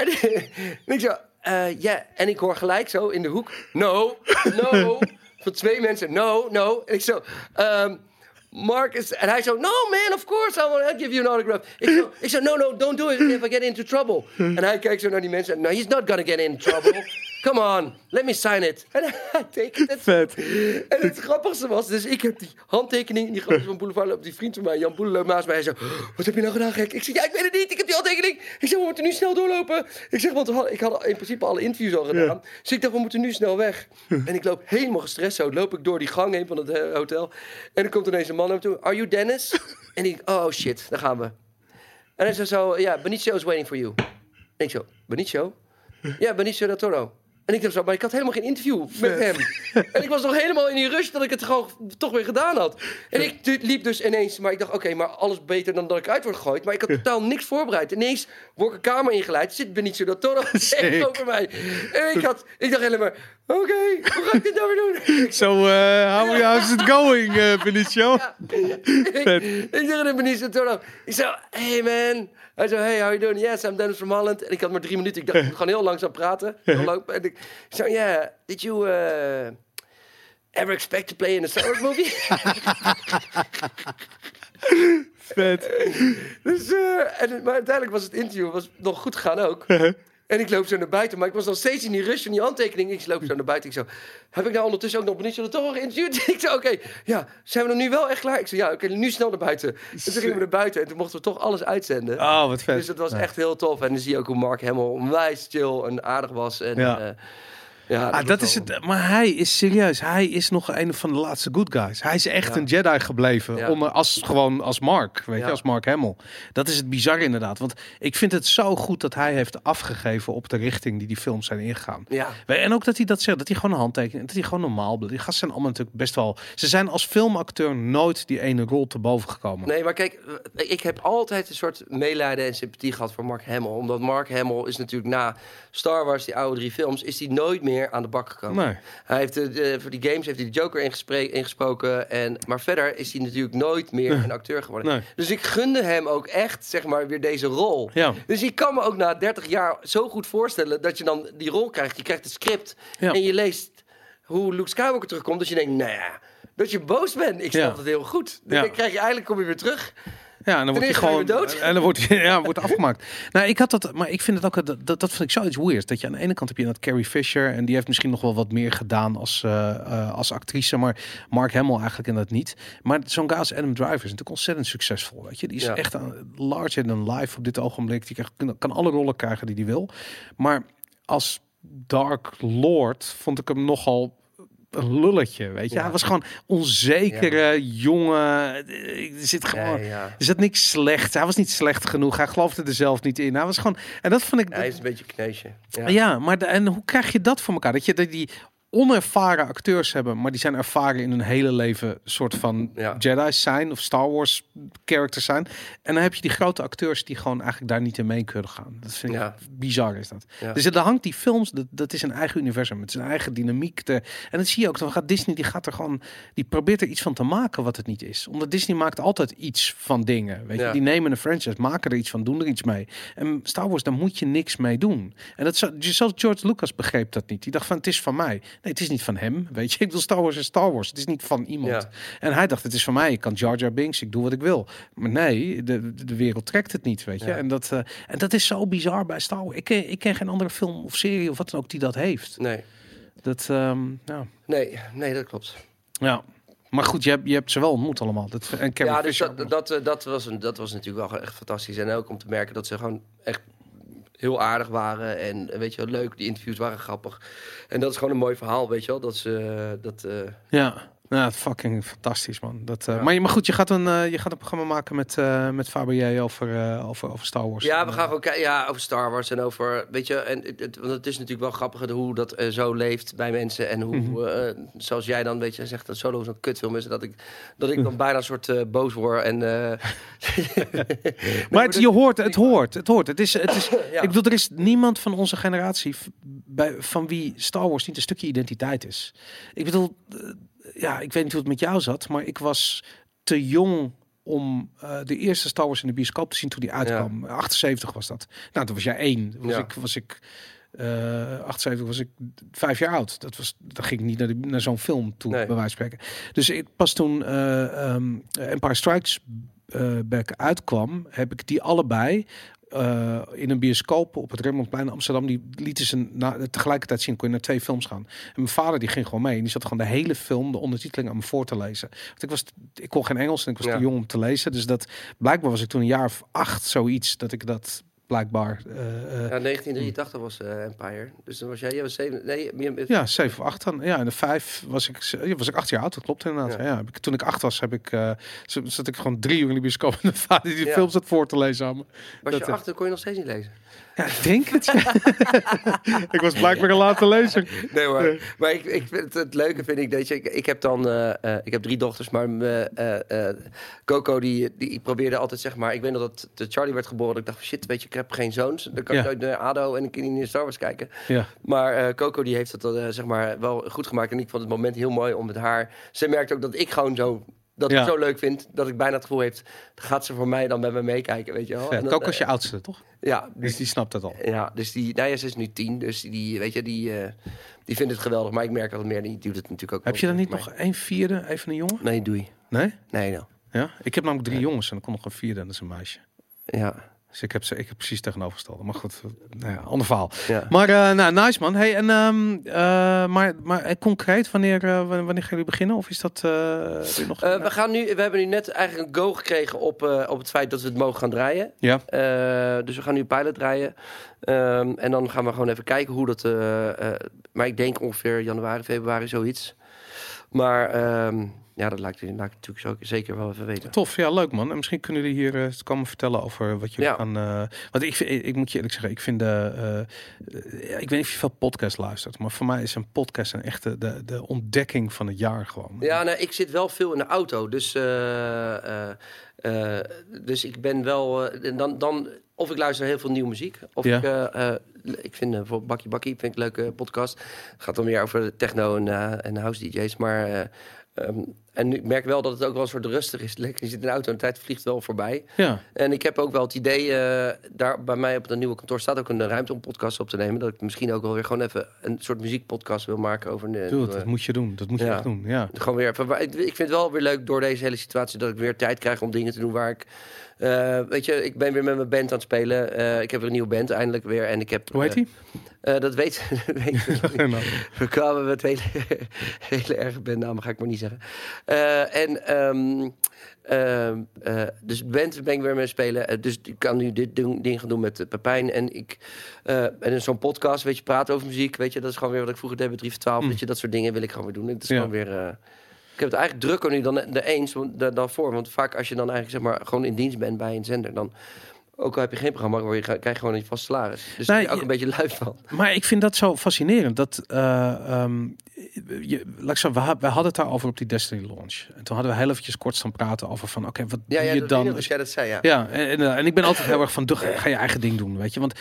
En, en ik zo, eh, ja. En ik hoor gelijk zo in de hoek, no, no. Van twee mensen, no, no. En ik zo, um, Mark is... En hij zo, no man, of course, I want to give you an autograph. Ik zo, ik zo, no, no, don't do it if I get into trouble. En hij kijkt zo naar die mensen, no, he's not gonna get in trouble. Come on, let me sign it. En hij tekent het. Vet. En het grappigste was, dus ik heb die handtekening, die grote van Boulevard, op die vriend van mij, Jan Boele, naast mij. Hij zo, wat heb je nou gedaan, gek? Ik zeg, ja, ik weet het niet, ik heb die handtekening. Ik zeg, we moeten nu snel doorlopen. Ik zeg, want ik had in principe alle interviews al gedaan. Dus ik dacht, we moeten nu snel weg. En ik loop helemaal gestrest zo, loop ik door die gang heen van het eh, hotel. En er komt ineens een man naar me toe, are you Dennis? En ik, oh shit, daar gaan we. En hij zei zo, ja, Benicio is waiting for you. En ik zo, Benicio? Ja, Benicio del Toro. En ik dacht zo, maar ik had helemaal geen interview met hem. En ik was nog helemaal in die rush dat ik het gewoon toch weer gedaan had. En ik liep dus ineens, maar ik dacht, oké, maar alles beter dan dat ik uit word gegooid. Maar ik had totaal niks voorbereid. Ineens word ik een kamer ingeleid, zit Benicio del Toro over mij. En ik, had, ik dacht helemaal, oké, hoe ga ik dit nou weer doen? Ik So, uh, how, how's it going, uh, Benicio? ik, ik zeg tegen Benicio Toro, ik zei, hey man. Hij zei, hey, how you doing? Yes, I'm Dennis from Holland. En ik had maar drie minuten. Ik dacht, ik moet gewoon heel langzaam praten. Heel lang. En ik, zei, yeah, did you uh, ever expect to play in a Star Wars movie? Vet. dus, eh, en, maar uiteindelijk was het interview was nog goed gegaan ook. En ik loop zo naar buiten, maar ik was nog steeds in die rush van die handtekening. Ik loop zo naar buiten. Ik zo, heb ik nou ondertussen ook nog Benicio del Toro geïnterviewd? Ik zei, oké, ja, zijn we dan nu wel echt klaar? Ik zei, ja, oké, nu snel naar buiten. En toen gingen we naar buiten en toen mochten we toch alles uitzenden. Oh, wat vet. Dus het was Ja. echt heel tof. En dan zie je ook hoe Mark helemaal onwijs chill en aardig was. En, Ja. Ja. Ah, dat is wel- het. Maar hij is serieus. Hij is nog een van de laatste good guys. Hij is echt Ja. een Jedi gebleven. Ja. Als, gewoon als Mark. Weet je, als Mark Hamill. Dat is het bizarre inderdaad. Want ik vind het zo goed dat hij heeft afgegeven op de richting die die films zijn ingegaan. Ja, En ook dat hij dat zegt, dat hij gewoon een handtekening, dat hij gewoon normaal. Die gasten zijn allemaal natuurlijk best wel. Ze zijn als filmacteur nooit die ene rol te boven gekomen. nee, maar kijk, eh, ik heb altijd een soort medelijden en sympathie gehad voor Mark Hamill. Omdat Mark Hamill is natuurlijk na Star Wars, die oude drie films, is hij nooit meer aan de bak gekomen. Nee. Hij heeft de- voor die games heeft hij de Joker ingesproken. En, maar verder is hij natuurlijk nooit meer een acteur geworden. Nee. Dus ik gunde hem ook echt, zeg maar, weer deze rol. Ja. Dus ik kan me ook na 30 jaar zo goed voorstellen dat je dan die rol krijgt. Je krijgt het script Ja. en je leest hoe Luke Skywalker terugkomt. Dus je denkt, nou ja, dat je boos bent. Ik snap Ja. het heel goed. Dan Ja. krijg je eigenlijk, kom je weer terug. Ja, en dan wordt hij gewoon dood. En dan wordt hij ja, wordt afgemaakt. Nou, ik had dat, maar ik vind het ook dat, dat, dat vind ik zoiets weird. Dat je aan de ene kant heb je dat Carrie Fisher en die heeft misschien nog wel wat meer gedaan als, eh, eh, als actrice, maar Mark Hamill eigenlijk inderdaad niet. Maar zo'n guy als Adam Driver is natuurlijk ontzettend succesvol. Weet je, die is Ja. echt aan, larger than life op dit ogenblik. Die krijgt, kan alle rollen krijgen die hij wil. Maar als Dark Lord vond ik hem nogal een lulletje, weet je. Ja. Hij was gewoon onzekere, jonge. Er zit gewoon. Ja. Er zat niks slecht. Hij was niet slecht genoeg. Hij geloofde er zelf niet in. Hij was gewoon. En dat vond ik. Hij is een beetje een kneusje. Ja. ja. maar de, en hoe krijg je dat voor elkaar? Dat je dat die onervaren acteurs hebben, maar die zijn ervaren in hun hele leven soort van Ja. Jedi's zijn of Star Wars characters zijn. En dan heb je die grote acteurs die gewoon eigenlijk daar niet in mee kunnen gaan. Dat vind ik Ja. bizar is dat. Ja. Dus er hangt die films, dat, dat is een eigen universum, met zijn eigen dynamiek. Te, en dat zie je ook. Dan gaat Disney, die gaat er gewoon, die probeert er iets van te maken wat het niet is. Omdat Disney maakt altijd iets van dingen. Weet je, die nemen een franchise, maken er iets van, doen er iets mee. En Star Wars, daar moet je niks mee doen. En dat zelfs George Lucas begreep dat niet. Die dacht van, het is van mij. Nee, het is niet van hem. Weet je, ik wil Star Wars is Star Wars. Het is niet van iemand. Ja. En hij dacht, het is van mij. Ik kan Jar Jar Binks, ik doe wat ik wil. Maar nee, de, de wereld trekt het niet, weet je. Ja. En, dat, eh, en dat is zo bizar bij Star Wars. Ik ken, ik ken geen andere film of serie of wat dan ook die dat heeft. Nee. Dat, ehm, ja. Nee, nee, dat klopt. ja. Maar goed, je hebt, je hebt ze wel ontmoet allemaal. Dat, en Carrie ja, dus dat, dat, eh, dat, was een, dat was natuurlijk wel echt fantastisch. En ook om te merken dat ze gewoon echt heel aardig waren. En weet je wel, leuk. Die interviews waren grappig. En dat is gewoon een mooi verhaal, weet je wel. Dat ze... Dat, eh, Ja, ja fucking fantastisch man. Dat, eh, Ja. maar, je- maar goed, je gaat een, eh, je gaat een programma maken met, eh met Fabergé over, over, over Star Wars. Ja, we gaan gewoon kijken ja, over Star Wars en over, weet je, en het, want het is natuurlijk wel grappig hoe dat zo leeft bij mensen en hoe, Mhm. zoals jij dan, weet je, zegt dat Solo zo'n kutfilm is, dat ik, dat ik dan bijna een soort boos word en. Maar het, je hoort, het hoort, het hoort. Het is, het is, Ja. Ik bedoel, er is niemand van onze generatie bij, van wie Star Wars niet een stukje identiteit is. Ik bedoel, ja, ik weet niet hoe het met jou zat, maar ik was te jong om eh, de eerste Star Wars in de bioscoop te zien toen die uitkwam. 78 was dat. Nou, toen was jij één. Was Ja. ik, was ik eh 78 was ik vijf jaar oud. Dat was, dan ging ik niet naar, de, naar zo'n film toe, Nee. bij wijze van spreken. Dus ik pas toen eh, ehm, Empire Strikes eh, Back uitkwam, heb ik die allebei eh, in een bioscoop op het Rembrandtplein in Amsterdam. Die lieten ze na, tegelijkertijd zien. Kon je naar twee films gaan. En mijn vader die ging gewoon mee. En die zat gewoon de hele film, de ondertiteling aan me voor te lezen. Want ik was, ik kon geen Engels en ik was Ja. te jong om te lezen. Dus dat blijkbaar was ik toen een jaar of acht zoiets dat ik dat blijkbaar. eh, Ja, 1983 was eh, Empire. Dus dan was jij, jij was zeven, nee, meer, Ja, zeven of acht dan. Ja, en de vijf was ik, was ik acht jaar oud. Dat klopt inderdaad. Ja. Ja. heb ik, toen ik acht was, heb ik, z- zat ik gewoon drie uur in de bioscoop. En mijn vader die de Ja. film zat voor te lezen aan me. was dat, je eh, achter, kon je nog steeds niet lezen. Ja, ik denk het. ja. ik was blijkbaar een late lezer. Nee hoor. Maar ik, ik vind het, het leuke vind ik dat je, ik, ik heb dan, ik heb drie dochters, maar Coco die, die probeerde altijd zeg maar, ik weet nog dat de Charlie werd geboren, dat ik dacht shit, weet je, heb geen zoons, dan kan ik Ja. nooit naar ADO en ik kan niet naar Star Wars kijken. Ja. Maar eh, Coco die heeft het eh, zeg maar wel goed gemaakt en ik vond het moment heel mooi om met haar. Ze merkt ook dat ik gewoon zo dat ik Ja. zo leuk vind dat ik bijna het gevoel heeft, gaat ze voor mij dan met me meekijken, weet je wel? En dan, Coco is je eh, oudste, toch? ja, Dus die snapt het al. ja, dus die, nou ja, ze is nu tien, dus die, weet je, die, die vindt het geweldig. Maar ik merk dat meer, die doet het natuurlijk ook. Heb je dan niet maar- nog een vierde, even een jongen? Nee, doei. Nee? Nee, nou. Ja? Ik heb namelijk drie jongens en dan komt nog een vierde en dat is een meisje. Ja, Dus ik heb, ze, ik heb precies tegenovergestelde. Maar goed, nou ja, ander verhaal. ja. Maar eh, nou, nice man. Hey, en, ehm, eh, maar, maar eh, concreet, wanneer, eh, wanneer gaan jullie beginnen? Of is dat eh, nog... Eh, we, gaan nu, we hebben nu net eigenlijk een go gekregen op, eh, op het feit dat we het mogen gaan draaien. ja. Eh, dus we gaan nu een pilot draaien. Ehm, en dan gaan we gewoon even kijken hoe dat... eh, eh, maar ik denk ongeveer januari, februari, zoiets. Maar ehm, ja, dat laat ik, laat ik natuurlijk zo, zeker wel even weten. Tof, ja, leuk man. En misschien kunnen jullie hier eh komen vertellen over wat Ja. gaan. eh, want ik, vind- ik moet je eerlijk zeggen, ik vind de. eh, eh, ik weet niet of je veel podcast luistert, maar voor mij is een podcast een echte de, de ontdekking van het jaar gewoon. Ja, nou, ik zit wel veel in de auto. Dus, dus ik ben wel. dan, dan, of ik luister heel veel nieuwe muziek. Of Ja. ik, ik vind bijvoorbeeld Bakkie Bakkie vind ik een leuke podcast. Het gaat dan meer over techno en, en house DJ's. Maar. Eh, ehm, en ik merk wel dat het ook wel een soort rustig is. Lekker, je zit in de auto en de tijd vliegt wel voorbij. Ja, En ik heb ook wel het idee, eh, daar bij mij op het nieuwe kantoor staat ook een ruimte om podcast op te nemen. Dat ik misschien ook wel weer gewoon even een soort muziekpodcast wil maken over de. doe het. Dat moet je doen. Dat moet je ja. echt doen. Ja. Gewoon weer even, ik vind het wel weer leuk door deze hele situatie dat ik weer tijd krijg om dingen te doen waar ik. Eh, weet je, ik ben weer met mijn band aan het spelen. Eh, ik heb weer een nieuwe band eindelijk weer. En ik heb, Hoe heet eh, hij? eh, dat weet, dat weet ik niet. We kwamen met hele, hele erge bandnamen, ga ik maar niet zeggen. En ehm, ehm, eh, dus band ben ik weer mee spelen. Dus ik kan nu dit ding gaan doen met Pepijn. En ik en in zo'n podcast, weet je, praten over muziek. Weet je, dat is gewoon weer wat ik vroeger deed bij 3 voor 12. Mm. Weet je, dat soort dingen wil ik gewoon weer doen. Het is Ja. gewoon weer... ik heb het eigenlijk drukker nu dan de eens dan voor. Want vaak als je dan eigenlijk zeg maar gewoon in dienst bent bij een zender, dan ook al heb je geen programma, word je, krijg je gewoon een vast salaris. Dus daar Nee, ben je ook een beetje lui van. Maar ik vind dat zo fascinerend. Dat, eh, ehm, je, laat ik we, ha- we hadden het daarover op die Destiny launch. En toen hadden we heel eventjes kort staan praten over van, oké, wat Ja, doe ja, je dan? als jij dat zei, ja. Ja, en, en, eh, en ik ben altijd heel erg van, ga je eigen ding doen, weet je. Want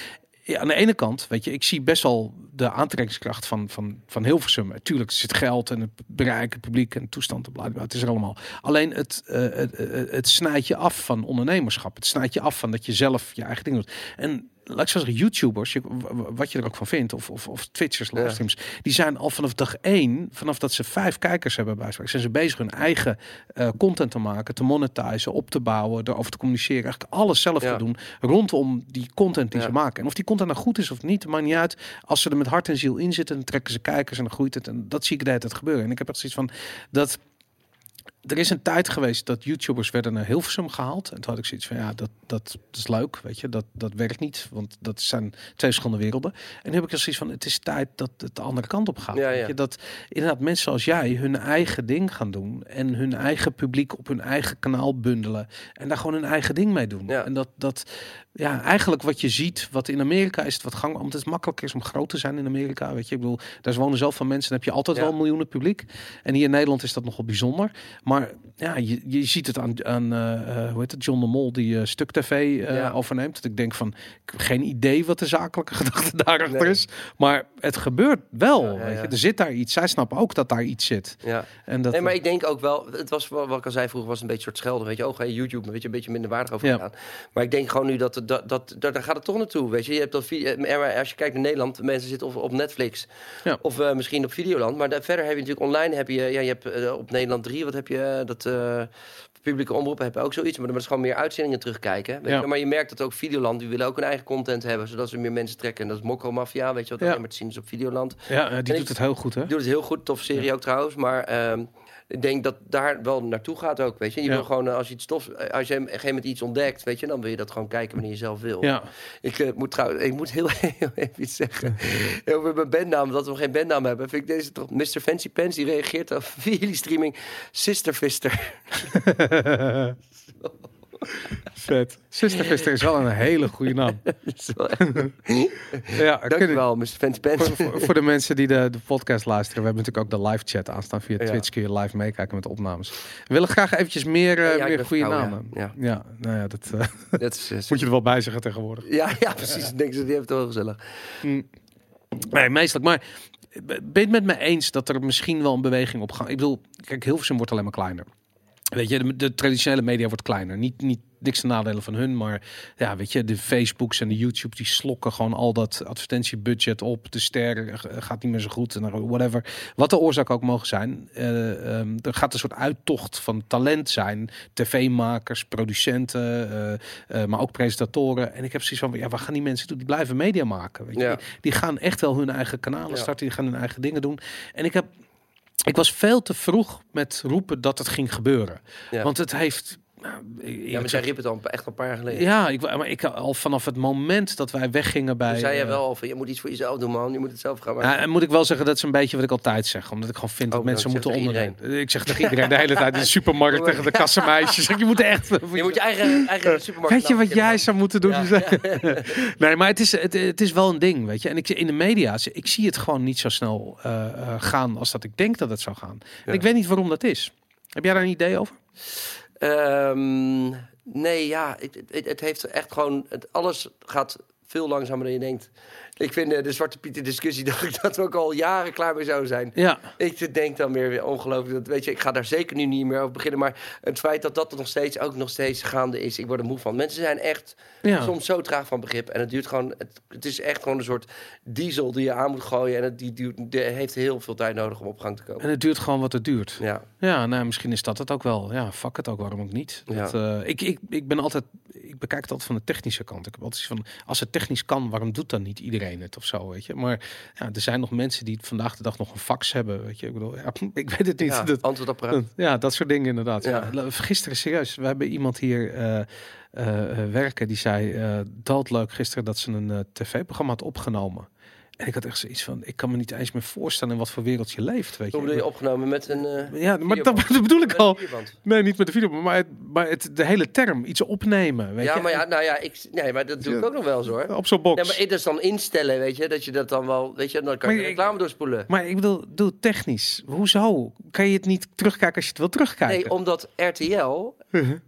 aan de ene kant, weet je, ik zie best wel de aantrekkingskracht van, van, van Hilversum. Tuurlijk, er zit geld en het bereik, het publiek en toestand en het is er allemaal. Alleen het, eh, het, het, het snijdt je af van ondernemerschap. Het snijdt je af van dat je zelf je eigen ding doet. En laat ik zo zeggen, YouTubers, je, wat je er ook van vindt, of, of, of Twitchers, Ja. livestreams, die zijn al vanaf dag één, vanaf dat ze vijf kijkers hebben bij zijn ze bezig hun eigen eh, content te maken, te monetizen, op te bouwen, erover te communiceren, eigenlijk alles zelf Ja. te doen rondom die content die Ja. ze maken. En of die content nou goed is of niet, maakt niet uit. Als ze er met hart en ziel in zitten, dan trekken ze kijkers en dan groeit het. En dat zie ik de hele tijd gebeuren. En ik heb echt zoiets van dat. Er is een tijd geweest dat YouTubers werden naar Hilversum gehaald. En toen had ik zoiets van, ja, dat, dat, is leuk, weet je. Dat, dat werkt niet, want dat zijn twee verschillende werelden. En nu heb ik er zoiets van, het is tijd dat het de andere kant op gaat. Ja, weet ja. je. Dat inderdaad mensen zoals jij hun eigen ding gaan doen. En hun eigen publiek op hun eigen kanaal bundelen. En daar gewoon hun eigen ding mee doen. Ja. En dat, dat, ja, eigenlijk wat je ziet, wat in Amerika is het wat gang, omdat het makkelijker is om groot te zijn in Amerika. Weet je, ik bedoel, daar wonen zoveel mensen, dan heb je altijd wel miljoenen publiek. En hier in Nederland is dat nogal bijzonder. Maar ja, je, je ziet het aan, aan eh, eh, hoe heet het, John de Mol die eh, Stuk TV Ja. overneemt. Dat ik denk van, ik heb geen idee wat de zakelijke gedachte daarachter Nee. is. Maar het gebeurt wel. Ja, ja, weet je. Er zit daar iets. Zij snappen ook dat daar iets zit. Ja. En dat, Nee, maar ik denk ook wel, het was wat ik al zei vroeger, was een beetje een soort schelden. Weet je, oh, YouTube, weet je, een beetje minder waardig over Ja. gedaan. Maar ik denk gewoon nu dat, dat, dat, dat daar gaat het toch naartoe. Weet je, je hebt dat, als je kijkt naar Nederland, mensen zitten of op Netflix Ja. of misschien op Videoland. Maar daar, verder heb je natuurlijk online, heb je, ja, je hebt op Nederland 3, wat heb je, eh, dat, eh, publieke omroepen hebben ook zoiets, maar dat is gewoon meer uitzendingen terugkijken. Weet Ja. je? Maar je merkt dat ook Videoland, die willen ook een eigen content hebben, zodat ze meer mensen trekken. En dat is Mokko Mafia, weet je wat Ja. alleen maar te zien is op Videoland. Ja, eh, die En doet ik- het heel goed, hè? Die doet het heel goed, tof serie ook trouwens, maar ehm, ik denk dat daar wel naartoe gaat ook, weet je. Je Ja. wil gewoon, eh, als je iets tof, eh, als je op een gegeven moment iets ontdekt, weet je, dan wil je dat gewoon kijken wanneer je zelf wil. Ja. Ik eh, moet trouwens, ik moet heel, heel even iets zeggen over mijn bandnaam, dat we geen bandnaam hebben. Vind ik deze toch, Mr. Fancy Pants, die reageert op via jullie streaming, Sister Fister. Vet. Sister Fister is wel een hele goede naam. Ja, Dankjewel, Mr. Fancy Pants. Voor, voor, voor de mensen die de, de podcast luisteren, we hebben natuurlijk ook de live chat aanstaan via Ja. Twitch. Kun je live meekijken met de opnames. We willen graag eventjes meer, eh, Ja, meer goede namen. Ja. ja, nou ja, dat eh, Dat is, eh, moet je er wel bij zeggen tegenwoordig. ja, ja, precies. Ik denk ze, die heeft het wel gezellig. Nee, meestal. Maar ben je het met me eens dat er misschien wel een beweging op gaat? Ik bedoel, kijk, Hilversum wordt alleen maar kleiner. Weet je, de, de traditionele media wordt kleiner. Niet, niet niks te nadelen van hun, maar ja, weet je, de Facebooks en de YouTubes die slokken gewoon al dat advertentiebudget op. De ster gaat niet meer zo goed en whatever. Wat de oorzaak ook mogen zijn. eh, ehm, er gaat een soort uittocht van talent zijn. TV-makers, producenten, eh, eh, maar ook presentatoren. En ik heb zoiets van, ja, wat gaan die mensen doen? Die blijven media maken. Weet je? Ja. Die, die gaan echt wel hun eigen kanalen Ja. starten. Die gaan hun eigen dingen doen. En ik heb ik was veel te vroeg met roepen dat het ging gebeuren. Ja. Want het heeft. Nou, Ja, maar zij riep het al echt een paar jaar geleden. ja, ik, maar ik al vanaf het moment dat wij weggingen bij. Toen zei je eh, wel al van, je moet iets voor jezelf doen, man. Je moet het zelf gaan maken. ja, en moet ik wel zeggen, dat is een beetje wat ik altijd zeg. Omdat ik gewoon vind dat Oh, mensen nou, moeten zeg tegen onder. Ik zeg tegen iedereen de hele tijd in de supermarkt tegen de kassenmeisjes. Je moet echt. je moet je eigen, eigen supermarkt... Weet je wat jij zou moeten doen? Ja, nee, maar het is, het, het is wel een ding, weet je. En ik, in de media, ik zie het gewoon niet zo snel eh, eh, gaan als dat ik denk dat het zou gaan. En ik weet niet waarom dat is. Heb jij daar een idee over? Ehm, nee, ja, het, het, het heeft echt gewoon... Het, alles gaat veel langzamer dan je denkt. Ik vind eh, de Zwarte Pieter discussie dat, ik, dat we ook al jaren klaar mee zouden zijn. Ja. Ik denk dan weer, weer ongelooflijk. Dat, weet je, ik ga daar zeker nu niet meer over beginnen. Maar het feit dat dat er nog steeds, ook nog steeds gaande is, ik word er moe van. Mensen zijn echt Ja. soms zo traag van begrip. En het duurt gewoon, het, het is echt gewoon een soort diesel die je aan moet gooien. En het die, die heeft heel veel tijd nodig om op gang te komen. En het duurt gewoon wat het duurt. Ja, Ja, nou, misschien is dat het ook wel. Ja, fuck het ook, waarom ook niet? Ja. Dat, eh, ik, ik, ik ben altijd, ik bekijk het altijd van de technische kant. Ik heb altijd van, als het technisch kan, waarom doet dan niet iedereen het of zo, weet je? Maar ja, er zijn nog mensen die vandaag de dag nog een fax hebben, weet je? Ik bedoel, ja, ik weet het niet. ja Dat- antwoordapparaat. ja, dat soort dingen inderdaad. Ja. Gisteren serieus, we hebben iemand hier eh, eh, werken die zei doodleuk gisteren dat ze een tv-programma had opgenomen. En ik had echt zoiets van, ik kan me niet eens meer voorstellen in wat voor wereld je leeft, weet Hoe je. bedoel je opgenomen met een... eh, Ja, maar dat, bedoel ik met al. Nee, niet met de video, maar, het, maar het, de hele term, iets opnemen. Weet Ja, je? maar ja, nou ja, ik, nee, maar dat doe ik ook nog wel eens hoor. Op zo'n box. Ja, maar dat is dan instellen, weet je, dat je dat dan wel, weet je, dan kan je Maar de ik- reclame doorspoelen. Maar ik bedoel, doe het technisch. Hoezo? Kan je het niet terugkijken als je het wil terugkijken? Nee, omdat RTL,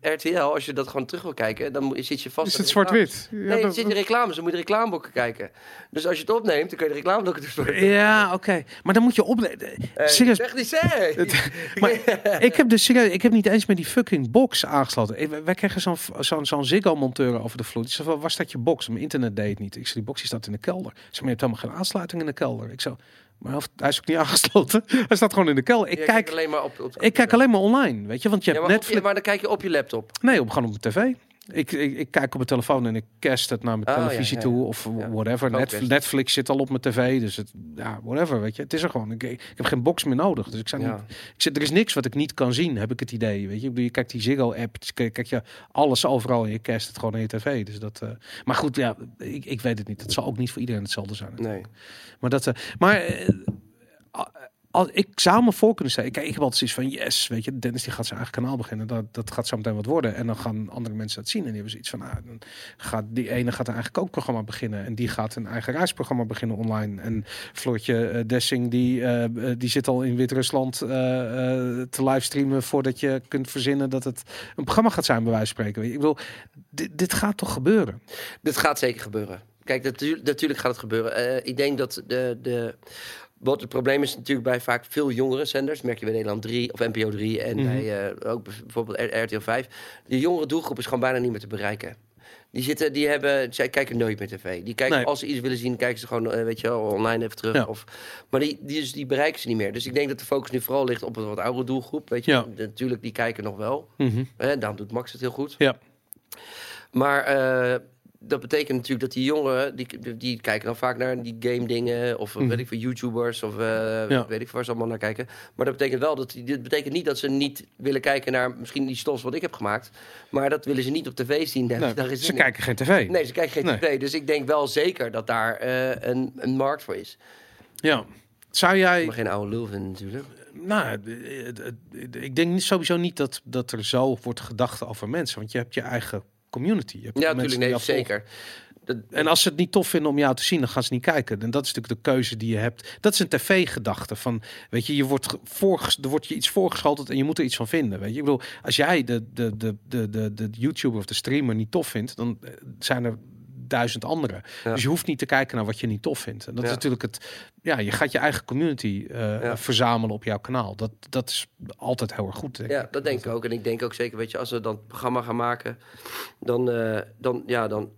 RTL, als je dat gewoon terug wil kijken, dan zit je vast. Is het zwart-wit? Ja, Nee, dat- er zitten reclames, dan moet je de reclameboeken kijken. Dus als je het opneemt, dan kun je de. Ja, oké. Maar dan moet je op. Eh, Serieus. Zeg niet, zeg! Maar ik heb dus serieus, ik heb niet eens meer die fucking box aangesloten. Ik- Wij kregen zo'n zo'n zo'n Ziggo-monteur over de vloer. Die zei van, waar staat je box? Mijn internet deed het niet. Ik zei, die box die staat in de kelder. Ik zei, maar je hebt helemaal geen aansluiting in de kelder. Ik zo, maar hij is ook niet aangesloten. Hij staat gewoon in de kelder. Ik kijk, alleen maar op, op ik kijk alleen maar online, weet je. Want je ja, hebt maar, op je- Netflix. maar dan kijk je op je laptop. Nee, op, gewoon op mijn tv. Ik, ik, ik kijk op mijn telefoon en ik cast het naar mijn Oh, ja, televisie ja, toe. Of whatever. Netflix zit al op mijn tv. Dus het, ja, whatever, weet je. Het is er gewoon. Ik, ik heb geen box meer nodig. Dus ik Ja. niet, ik zeg, er is niks wat ik niet kan zien, heb ik het idee. Weet je, ik bedoel, je kijkt die Ziggo-app, dus kijk, je alles overal en je cast het gewoon in je tv. Dus dat, eh, maar goed, ja, ik, ik weet het niet. Het zal ook niet voor iedereen hetzelfde zijn. Nee. Maar dat, eh, maar eh, als ik zou voor kunnen stellen. Kijk, ik heb altijd zoiets van yes, weet je, Dennis die gaat zijn eigen kanaal beginnen. Dat, dat gaat zo meteen wat worden. En dan gaan andere mensen dat zien en die hebben zoiets van, ah, dan gaat die ene gaat een eigen kookprogramma beginnen en die gaat een eigen reisprogramma beginnen online. En Floortje eh, Dessing die eh, eh, die zit al in Wit-Rusland eh, te livestreamen voordat je kunt verzinnen dat het een programma gaat zijn bij wijze van spreken. Ik bedoel, dit, gaat toch gebeuren? Dit gaat zeker gebeuren. Kijk, natu- natuurlijk gaat het gebeuren. Ik denk dat de, de. Wat het probleem is natuurlijk bij vaak veel jongere zenders. Merk je bij Nederland 3 of NPO 3 en Mhm. bij eh, ook bijvoorbeeld RTL 5. De jongere doelgroep is gewoon bijna niet meer te bereiken. Die, zitten, die hebben, zij kijken nooit meer tv. Die kijken, Nee. als ze iets willen zien, kijken ze gewoon, eh, weet je wel, online even terug. Ja. Of, maar die, die, dus die bereiken ze niet meer. Dus ik denk dat de focus nu vooral ligt op een wat oudere doelgroep. Weet je, Ja. Natuurlijk, die kijken nog wel. Mhm. Hè, daarom doet Max het heel goed. Ja. Maar eh, dat betekent natuurlijk dat die jongeren, die, die kijken dan vaak naar die game dingen. Of Mhm. weet ik veel, YouTubers. Of eh, Ja. weet ik waar ze allemaal naar kijken. Maar dat betekent wel dat, dit betekent niet dat ze niet willen kijken naar misschien die stofs wat ik heb gemaakt. Maar dat willen ze niet op tv zien. Daar- Nee, daar is ze kijken geen tv. Nee, ze kijken geen Nee. tv. Dus ik denk wel zeker dat daar eh, een, een markt voor is. Ja. Zou jij... Maar geen oude lul vinden natuurlijk. Nou, ik denk sowieso niet dat, dat er zo wordt gedacht over mensen. Want je hebt je eigen community. Je hebt Ja, natuurlijk. Nee, zeker. Dat, En als ze het niet tof vinden om jou te zien, dan gaan ze niet kijken. En dat is natuurlijk de keuze die je hebt. Dat is een tv-gedachte. Van, weet je, je wordt ge- voorges- er wordt je iets voorgeschoteld en je moet er iets van vinden. Weet je, ik bedoel, als jij de, de, de, de, de, de YouTuber of de streamer niet tof vindt, dan eh, zijn er duizend anderen. Ja. Dus je hoeft niet te kijken naar wat je niet tof vindt. En dat is natuurlijk het. Ja, je gaat je eigen community eh, Ja. verzamelen op jouw kanaal. Dat, dat is altijd heel erg goed. Denk Ja, ik. dat denk ik ook. En ik denk ook zeker, weet je, als we dan het programma gaan maken, dan, eh, dan, ja, dan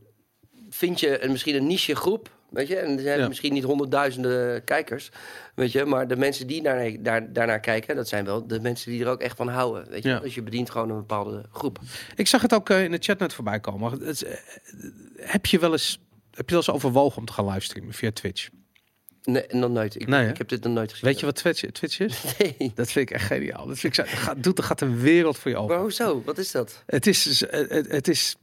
vind je een, misschien een niche groep, weet je. En hebben Ja. misschien niet honderdduizenden kijkers, weet je. Maar de mensen die daar, daar, daarnaar kijken, dat zijn wel de mensen die er ook echt van houden, weet je. Ja. Dus je bedient gewoon een bepaalde groep. Ik zag het ook eh, in de chat net voorbij komen. Eh, heb je wel eens. Heb je wel eens overwogen om te gaan livestreamen via Twitch? Nee, nog nooit. Ik, Nee, ik heb dit nog nooit gezien. Weet je wat Twitch, Twitch is? Nee. Dat vind ik echt geniaal. Dat vind ik, zo- gaat, doet, er gaat een wereld voor je open. Maar hoezo? Wat is dat? Het is, dus, eh, het, het is,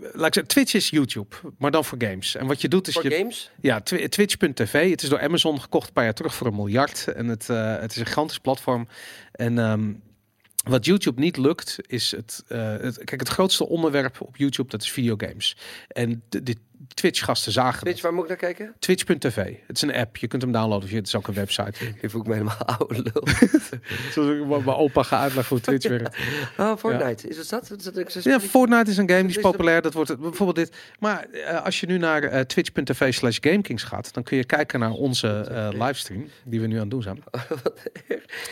laat ik zeggen, Twitch is YouTube, maar dan voor games. En wat je doet is Voor je, games? ja, twi- Twitch.tv. Het is door Amazon gekocht een paar jaar terug voor een miljard. En het, eh, het is een gigantisch platform. En ehm, wat YouTube niet lukt, is het, eh, het. Kijk, het grootste onderwerp op YouTube dat is videogames. En de, de Twitch-gasten zagen Twitch, dat. waar moet ik naar kijken? Twitch.tv. Het is een app. Je kunt hem downloaden. Het is ook een website. Ik voel ik me helemaal oude lul. Zoals ik mijn opa gaat uitleggen hoe Twitch werkt. Oh, Fortnite. Is het dat? Is dat Ja, Fortnite is een game die is populair. Dat wordt bijvoorbeeld dit. Maar eh, als je nu naar eh, twitch.tv slash gamekings gaat, dan kun je kijken naar onze livestream die we nu aan het doen zijn.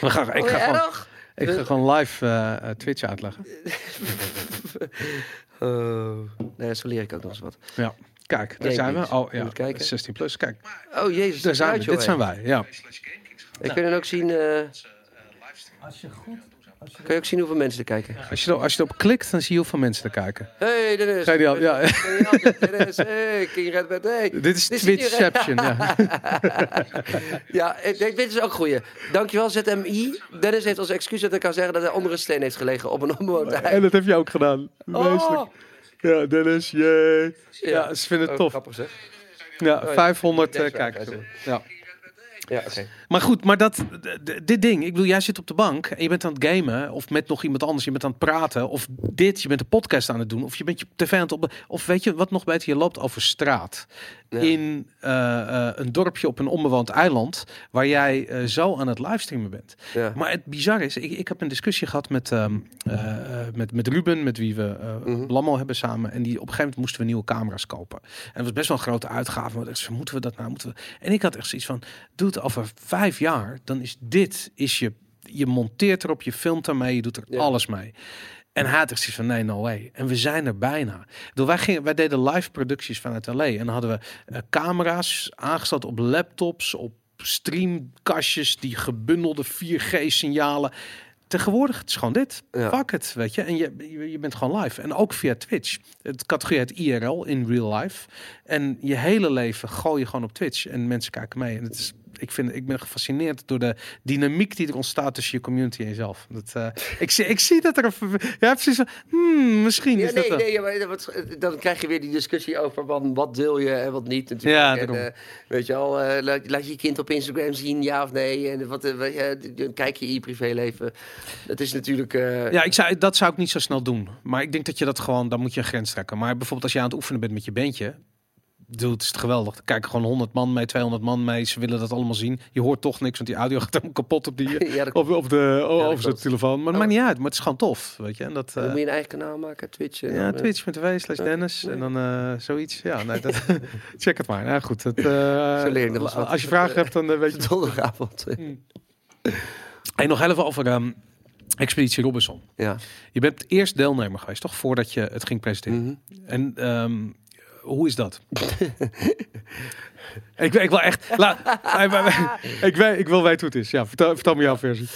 We gaan, ik, Oh, ga gewoon? Ik ga gewoon live eh, eh, Twitch uitleggen. Oh, nee, zo leer ik ook nog eens wat. Ja. Kijk, daar zijn we. Oh ja, Moet kijken. 16 plus. Kijk, Oh jezus, daar zijn we. Dit zijn wij. Ja. Ik dan ook zien, eh, Als je goed. Kun je ook zien hoeveel mensen er kijken. Als je, er, als je erop klikt, dan zie je hoeveel mensen er kijken. Hey Dennis. Ga je al- ja. Dennis, hey, King Red Bed, hey. Dit is Dit? Twitchception. Ja. Ja, dit is ook goeie. Dankjewel ZMI. Dennis heeft als excuus dat ik kan zeggen dat hij onder een steen heeft gelegen op een onbewoond En dat heb je ook gedaan. Oh, Ja, Dennis, jee. Ja, ze vinden het Oh, tof. Grappig zeg. Ja, ja. 500 Deze eh, kijkers. Ja. Ja. Maar goed, maar dat, dit ding, ik bedoel, jij zit op de bank en je bent aan het gamen, of met nog iemand anders, je bent aan het praten, of dit, je bent een podcast aan het doen, of je bent je tv aan het op, of weet je wat nog beter, je loopt over straat Ja. in eh, eh, een dorpje op een onbewoond eiland, waar jij eh, zo aan het livestreamen bent. Ja. Maar het bizar is, ik, ik heb een discussie gehad met, ehm, eh, eh, met, met Ruben, met wie we Mhm. Blammo hebben samen. En die op een gegeven moment moesten we nieuwe camera's kopen. En het was best wel een grote uitgave. Maar zei, moeten we dat nou? Moeten we... En ik had echt zoiets van, doe het over vijf jaar. Dan is dit, is je, je monteert erop, je filmt ermee, je doet er Ja. alles mee. En hij had echt zoiets van, nee, no way. En we zijn er bijna. Door wij, gingen, wij deden live producties vanuit LA. En dan hadden we eh, camera's aangesloten op laptops, op streamkastjes, die gebundelde 4G-signalen. Tegenwoordig, het is gewoon dit. Ja. Fuck het, weet je. En je, je, je bent gewoon live. En ook via Twitch. Het categorie het IRL, in real life. En je hele leven gooi je gewoon op Twitch. En mensen kijken mee. En het is, ik, vind, ik ben gefascineerd door de dynamiek die er ontstaat tussen je community en jezelf. Dat, eh, ik, zie, ik zie dat er een... Ja, precies. Hmm, misschien Ja, is nee, dat... nee, ja, maar wordt- dan krijg je weer die discussie over van wat deel je en wat niet. Natuurlijk. Ja, en, eh, weet je al, eh, laat, laat je je kind op Instagram zien, ja of nee. En wat, eh, eh, dan kijk je in je privéleven. Dat is natuurlijk. eh, Ja, ik zou, dat zou ik niet zo snel doen. Maar ik denk dat je dat gewoon, dan moet je een grens trekken. Maar bijvoorbeeld als je aan het oefenen bent met je bandje, doe het is het geweldig. Er kijken gewoon 100 man mee, 200 man mee. Ze willen dat allemaal zien. Je hoort toch niks, want die audio gaat helemaal kapot op die, ja, op, op de, oh, over zijn klopt. telefoon. Maar Oh. maakt niet uit. Maar het is gewoon tof, weet je. En dat, eh, moet je een eigen kanaal maken, Twitch. ja, dan, eh, twitch.tv slash Ja, Dennis. nee. En dan zoiets. Ja, nee, dat, check het maar. Nou goed, het, als je vragen hebt, dan weet je Donderdagavond. Hey, nog even over, ehm, Expeditie Robinson. Ja. Je bent eerst deelnemer geweest, toch? Voordat je het ging presenteren. Mhm. En ehm, hoe is dat? ik, ik wil echt... La, ik, weet, ik wil weten hoe het is. Ja, vertel, vertel me jouw versie.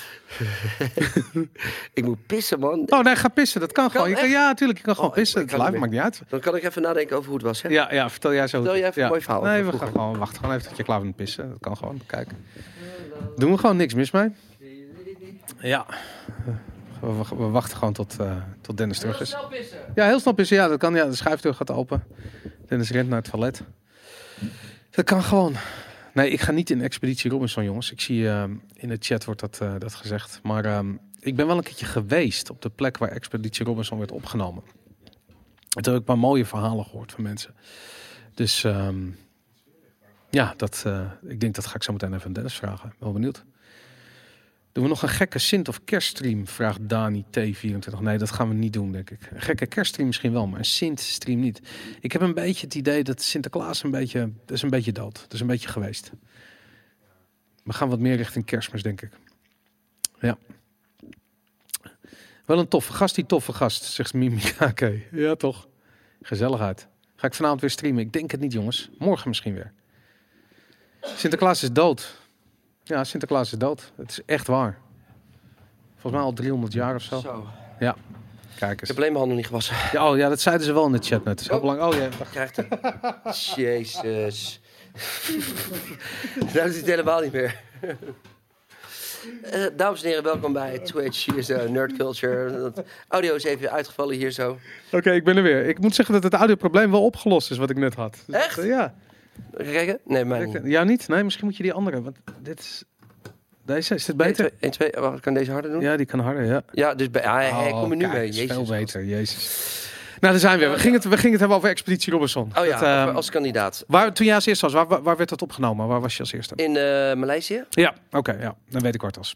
Ik moet pissen, man. Oh nee, ga pissen. Dat kan, gewoon. Je kan, echt? ja, natuurlijk. Je kan gewoon Oh, ik- pissen. ik Het live maakt niet uit. Dan kan ik even nadenken over hoe het was. Hè? Ja, ja, vertel jij zo. Vertel jij even ja. een mooi verhaal Nee, we gaan gewoon wachten. Gewoon even tot je klaar bent met pissen. Dat kan gewoon. Kijk. Doen we gewoon niks mis mee. Ja. We, wachten gewoon tot, eh, tot Dennis terug is. Ja, heel snel pissen. Ja, dat kan. Ja, de schuifdeur gaat open. Dennis rent naar het toilet. Dat kan gewoon. Nee, ik ga niet in Expeditie Robinson, jongens. Ik zie eh, in de chat wordt dat, eh, dat gezegd. Maar ehm, ik ben wel een keertje geweest op de plek waar Expeditie Robinson werd opgenomen. En toen heb ik een paar mooie verhalen gehoord van mensen. Dus ehm, ja, dat, ik denk dat ga ik zo meteen even aan Dennis vragen. Wel benieuwd. Doen we nog een gekke Sint- of kerststream? Vraagt Dani T24. Nee, dat gaan we niet doen, denk ik. Een gekke kerststream misschien wel, maar een Sint-stream niet. Ik heb een beetje het idee dat Sinterklaas een beetje, dat is een beetje dood. Dat is een beetje geweest. We gaan wat meer richting kerstmis, denk ik. Ja. Wel een toffe gast, die toffe gast, zegt Mimi KK. Ja, toch? Gezelligheid. Ga ik vanavond weer streamen? Ik denk het niet, jongens. Morgen misschien weer. Sinterklaas is dood. Ja, Sinterklaas is dood. Het is echt waar. Volgens mij al 300 jaar of zo. Zo. Kijk Ik eens. heb alleen mijn handen niet gewassen. Ja, oh, ja, dat zeiden ze wel in de chat net. Het is heel Oh. belangrijk. Oh ja. Krijgt hij. Jezus. nou, dat is het helemaal niet meer. Eh, dames en heren, welkom bij Twitch. Hier is uh, Nerd Culture. Dat audio is even uitgevallen hier zo. Oké, ik ben er weer. Ik moet zeggen dat het audioprobleem wel opgelost is wat ik net had. Dus Echt? dat, ja. Even kijken? Nee, mij niet. Ja, niet? Nee, misschien moet je die andere. Want dit is... Deze, is dit beter? 1, 2, wacht, kan deze harder doen? Ja, Ja, die kan harder, ja. dus bij, ah, hij Oh, komt er nu kijk, mee. Jezus. veel beter, jezus. Nou, daar zijn we. We gingen het, we gingen het hebben over Expeditie Robinson. Oh ja, Dat, ehm, als kandidaat. waar, toen jij als eerste was, waar, waar, werd dat opgenomen? Waar was je als eerste? In eh Maleisië? Ja, oké, ja. Dan weet ik het was.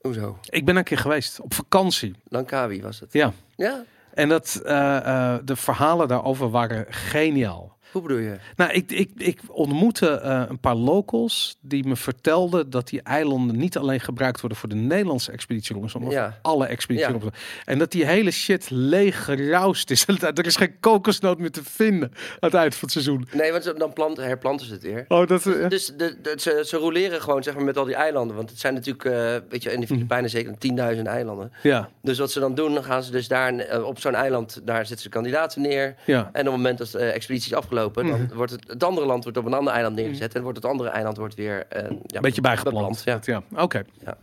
Hoezo? Ik ben een keer geweest, op vakantie. Langkawi was het. Ja. Ja? En dat, eh, eh, de verhalen daarover waren geniaal. Hoe bedoel je? Nou, ik, ik, ik ontmoette eh, een paar locals die me vertelden dat die eilanden niet alleen gebruikt worden voor de Nederlandse expeditie maar Ja. voor alle Ja. Robinson. En dat die hele shit leeg geroust is. er is geen kokosnoot meer te vinden aan het eind van het seizoen. Nee, want ze- dan plant, herplanten ze het weer. Oh, dat eh, Dus de, de- ze, ze roleren gewoon zeg maar, met al die eilanden. Want het zijn natuurlijk, eh, weet je, in de Mhm. Filipijnen zeker 10.000 eilanden. ja, Dus wat ze dan doen, dan gaan ze dus daar op zo'n eiland, daar zetten ze kandidaten neer. ja. En op het moment dat de expeditie is afgelopen, dan Mhm. wordt het, het andere land wordt op een ander eiland neergezet. En wordt het andere eiland wordt weer eh, ja, Een beetje bijgeplant. ja. ja. Oké. Ja.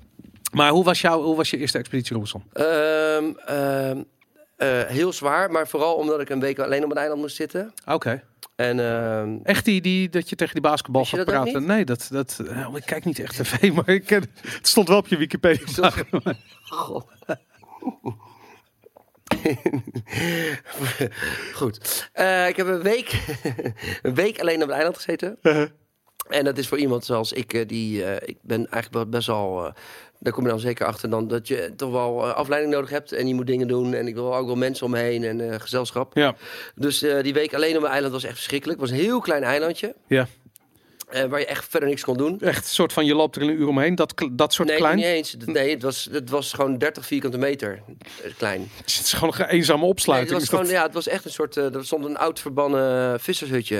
Maar hoe was, jouw, hoe was je eerste expeditie Robinson? Eh, heel zwaar, maar vooral omdat ik een week alleen op een eiland moest zitten. Oké. En ehm, Echt die, die, dat je tegen die basketbal gaat praten? Nee, dat, dat, nou, ik kijk niet echt tv, maar ik het stond wel op je Wikipedia. God. Goed. Eh, ik heb een week, een week alleen op een eiland gezeten. En dat is voor iemand zoals ik, eh, die eh, ik ben eigenlijk best wel. daar kom je dan zeker achter dan dat je toch wel eh, afleiding nodig hebt en je moet dingen doen en ik wil ook wel mensen om me heen en gezelschap. Ja, Dus die week alleen op een eiland was echt verschrikkelijk. Het was een heel klein eilandje ja. Eh, waar je echt verder niks kon doen. Echt een soort van, je loopt er een uur omheen, dat, dat soort Nee, klein. niet eens. Nee, het was, het was gewoon 30 vierkante meter eh, klein. Het is gewoon een eenzame Nee, opsluiting. het, was dat- gewoon, ja, het was echt een soort. eh, er stond een oud verbannen vissershutje.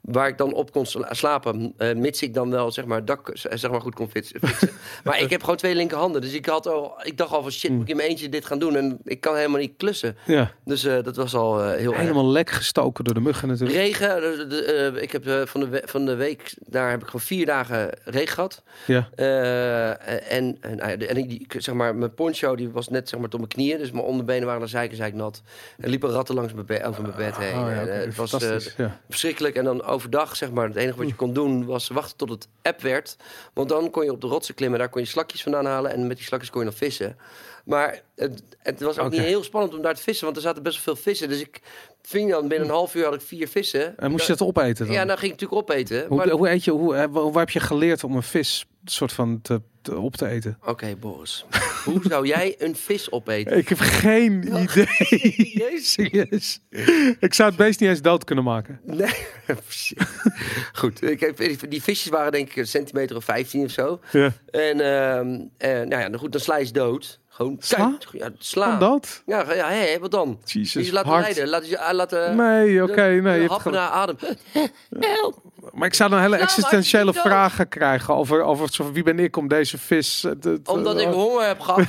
waar ik dan op kon sla- slapen. mits ik dan wel zeg maar, dak zeg maar, goed kon fietsen. maar ik heb gewoon twee linkerhanden. Dus ik, had al, ik dacht al van shit, moet ik in mijn eentje dit gaan doen? En ik kan helemaal niet klussen. ja. Dus dat was al heel erg. Helemaal lek gestoken door de muggen natuurlijk. Regen, ik heb van, de van de week, daar heb ik gewoon vier dagen regen gehad. Ja. Eh, en en, nou en die- zeg maar, mijn poncho die was net zeg maar, tot mijn knieën. Dus mijn onderbenen waren er zeiken, zeik nat. Er liepen ratten langs mijn, be- over mijn bed heen. Oh, ja, En, eh, het was ja. verschrikkelijk. En dan overdag, zeg maar, het enige wat je kon doen was wachten tot het app werd. Want dan kon je op de rotsen klimmen, daar kon je slakjes vandaan halen. En met die slakjes kon je nog vissen. Maar het, het was ook niet heel spannend om daar te vissen, want er zaten best wel veel vissen. Dus ik, ving dan binnen een half uur had ik vier vissen. En moest je het opeten dan? Ja, dan ging ik natuurlijk opeten. hoe, maar- hoe eet je, hoe, waar heb je geleerd om een vis soort van te, te- op te eten? Oké, Boris. Hoe zou jij een vis opeten? Ik heb geen idee. Serieus. Ik zou het beest niet eens dood kunnen maken. Nee. Goed. Ik heb, die visjes waren denk ik een centimeter of 15 of zo. Ja. En ehm, eh, nou ja, dan goed, dan sla je dood. Gewoon Sla? keihard- Ja, sla. Van dat? Ja, ja hé, wat dan? Jezus, Niet laten hard. leiden. Laten ze ah, laten. Nee, oké, nee. Je hebt happen naar adem. Help. Maar ik zou dan hele Nou, existentiële vragen krijgen over, over zo, wie ben ik om deze vis... eh, te- te- Omdat ik oh, honger heb gehad.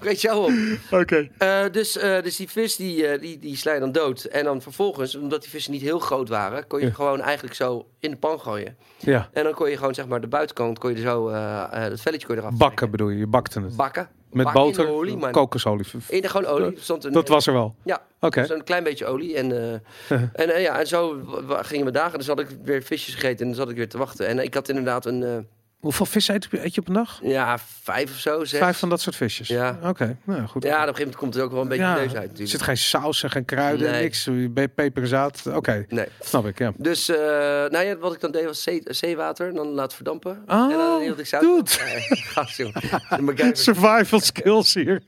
Vreet jou op. Oké. Eh, dus, eh, dus die vis die, eh, die, die sla je dan dood. En dan vervolgens, omdat die vissen niet heel groot waren, kon je Ja. gewoon eigenlijk zo in de pan gooien. Ja. En dan kon je gewoon zeg maar de buitenkant, kon je er zo, eh, eh, het velletje kon je eraf Bakken trekken. bedoel je, je bakte het. Bakken. Met boter, de olie, maar kokosolie. in de gewoon olie. Stond een, Dat was er wel. Ja, Oké. dus een klein beetje olie. En, eh, en, eh, ja, en zo gingen we dagen. Dus had ik weer visjes gegeten en dan zat ik weer te wachten. En eh, ik had inderdaad een, Hoeveel vis eet je, eet je op een dag? ja, vijf of zo. Zes. Vijf van dat soort visjes? Ja. Oké, nou goed. Ja, en op een gegeven moment komt het ook wel een beetje Ja, neus uit Er zit geen saus en geen kruiden, Nee. niks. Peper, zout. Oké, Nee. snap ik, ja. Dus eh, nou ja, wat ik dan deed was zee- zeewater, dan laten verdampen. Oh, en dan hield ik zout. dude. Nee. Survival skills hier.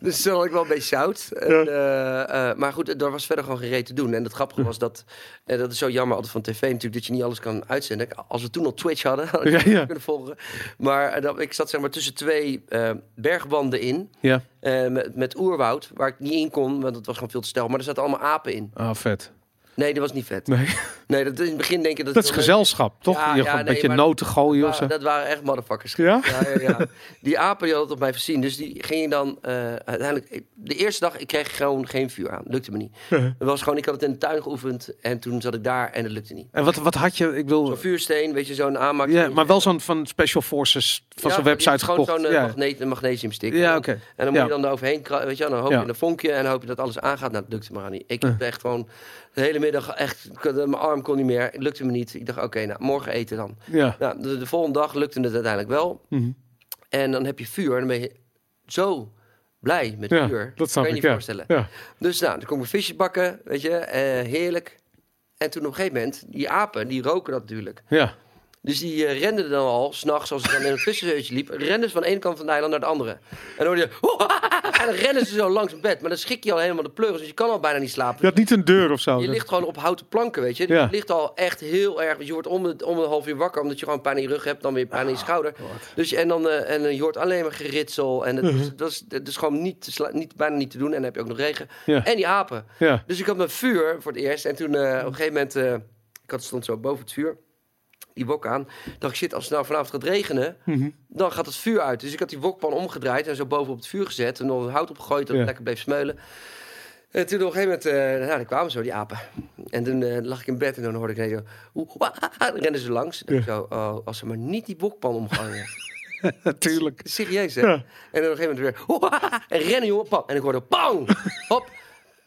Dus toen had ik wel een beetje zout. En, eh, eh, maar goed, er was verder gewoon geen reet te doen. En het grappige was dat, en dat is zo jammer altijd van tv natuurlijk, dat je niet alles kan uitzenden. Als we toen al Twitch hadden, had Ja, het ja. kunnen volgen. Maar eh, dat, ik zat zeg maar tussen twee eh, bergwanden in, Ja. eh, met, met oerwoud, waar ik niet in kon, want het was gewoon veel te stijl. Maar er zaten allemaal apen in. Ah, vet. Nee, dat was niet vet. Nee, Nee, dat in het begin denk je dat dat is gezelschap, toch? Ja, je ja, een nee, beetje noten gooien Ja, of zo. dat waren echt motherfuckers. Ja? Ja, ja, ja. Die apen die hadden het op mij voorzien. Dus die gingen dan eh, uiteindelijk... De eerste dag, ik kreeg gewoon geen vuur aan. Lukte me niet. Het was gewoon, ik had het in de tuin geoefend. En toen zat ik daar en het lukte niet. En wat, wat had je, ik bedoel... Zo'n vuursteen, weet je, zo'n aanmaak. Ja, maar wel zo'n van Special Forces, van zo'n website heeft gewoon gekocht. zo'n eh, een magnesiumstick. ja, oké. En dan moet je dan eroverheen, weet je, dan hoop je een vonkje en dan hoop je dat alles aangaat. Nou, dat lukte me maar niet. Ik heb echt gewoon de hele middag echt, mijn arm kon niet meer, lukte me niet. Ik dacht, oké, nou, morgen eten dan. Ja. Nou, de, de volgende dag lukte het uiteindelijk wel. Mhm. En dan heb je vuur en dan ben je zo blij met Ja, vuur. dat kan je ik, niet ja. voorstellen. Ja. Dus nou, dan kom ik visjes bakken, weet je, eh, heerlijk. En toen op een gegeven moment, die apen, die roken dat natuurlijk. Ja. Dus die eh, renden dan al, s'nachts, als ik dan in een vissenheutje liep, renden ze van de ene kant van het eiland naar de andere. En dan hoor je, en dan rennen ze zo langs het bed. Maar dan schrik je al helemaal de pleuris, dus je kan al bijna niet slapen. Je had niet een deur of zo. Je ligt gewoon op houten planken, weet je. Ja. Je ligt al echt heel erg. Je wordt om, de, om een half uur wakker, omdat je gewoon pijn in je rug hebt, dan weer pijn in je schouder. Dus, en, dan, eh, en eh, je hoort alleen maar geritsel. En het, Mhm. dat, is, dat is gewoon niet, niet, bijna niet te doen. En dan heb je ook nog regen. Ja. En die apen. Ja. Dus ik had mijn vuur voor het eerst. En toen op een gegeven moment, ik had, stond zo boven het vuur, die wok aan. dacht ik, shit, als het nou vanavond gaat regenen, Mhm. dan gaat het vuur uit. Dus ik had die wokpan omgedraaid en zo boven op het vuur gezet. En dan hout opgegooid, dat het Ja. lekker bleef smeulen. En toen op een gegeven moment, eh nou, dan kwamen zo die apen. En toen eh, lag ik in bed en dan hoorde ik ineens zo... ah, ah, dan rennen ze langs. Ik zo, oh, als ze maar niet die wokpan omgooien. Natuurlijk. Serieus, hè? Ja. En dan op een gegeven moment weer... ah, ah, en rennen, jongen, pam. En ik hoorde pang, hop.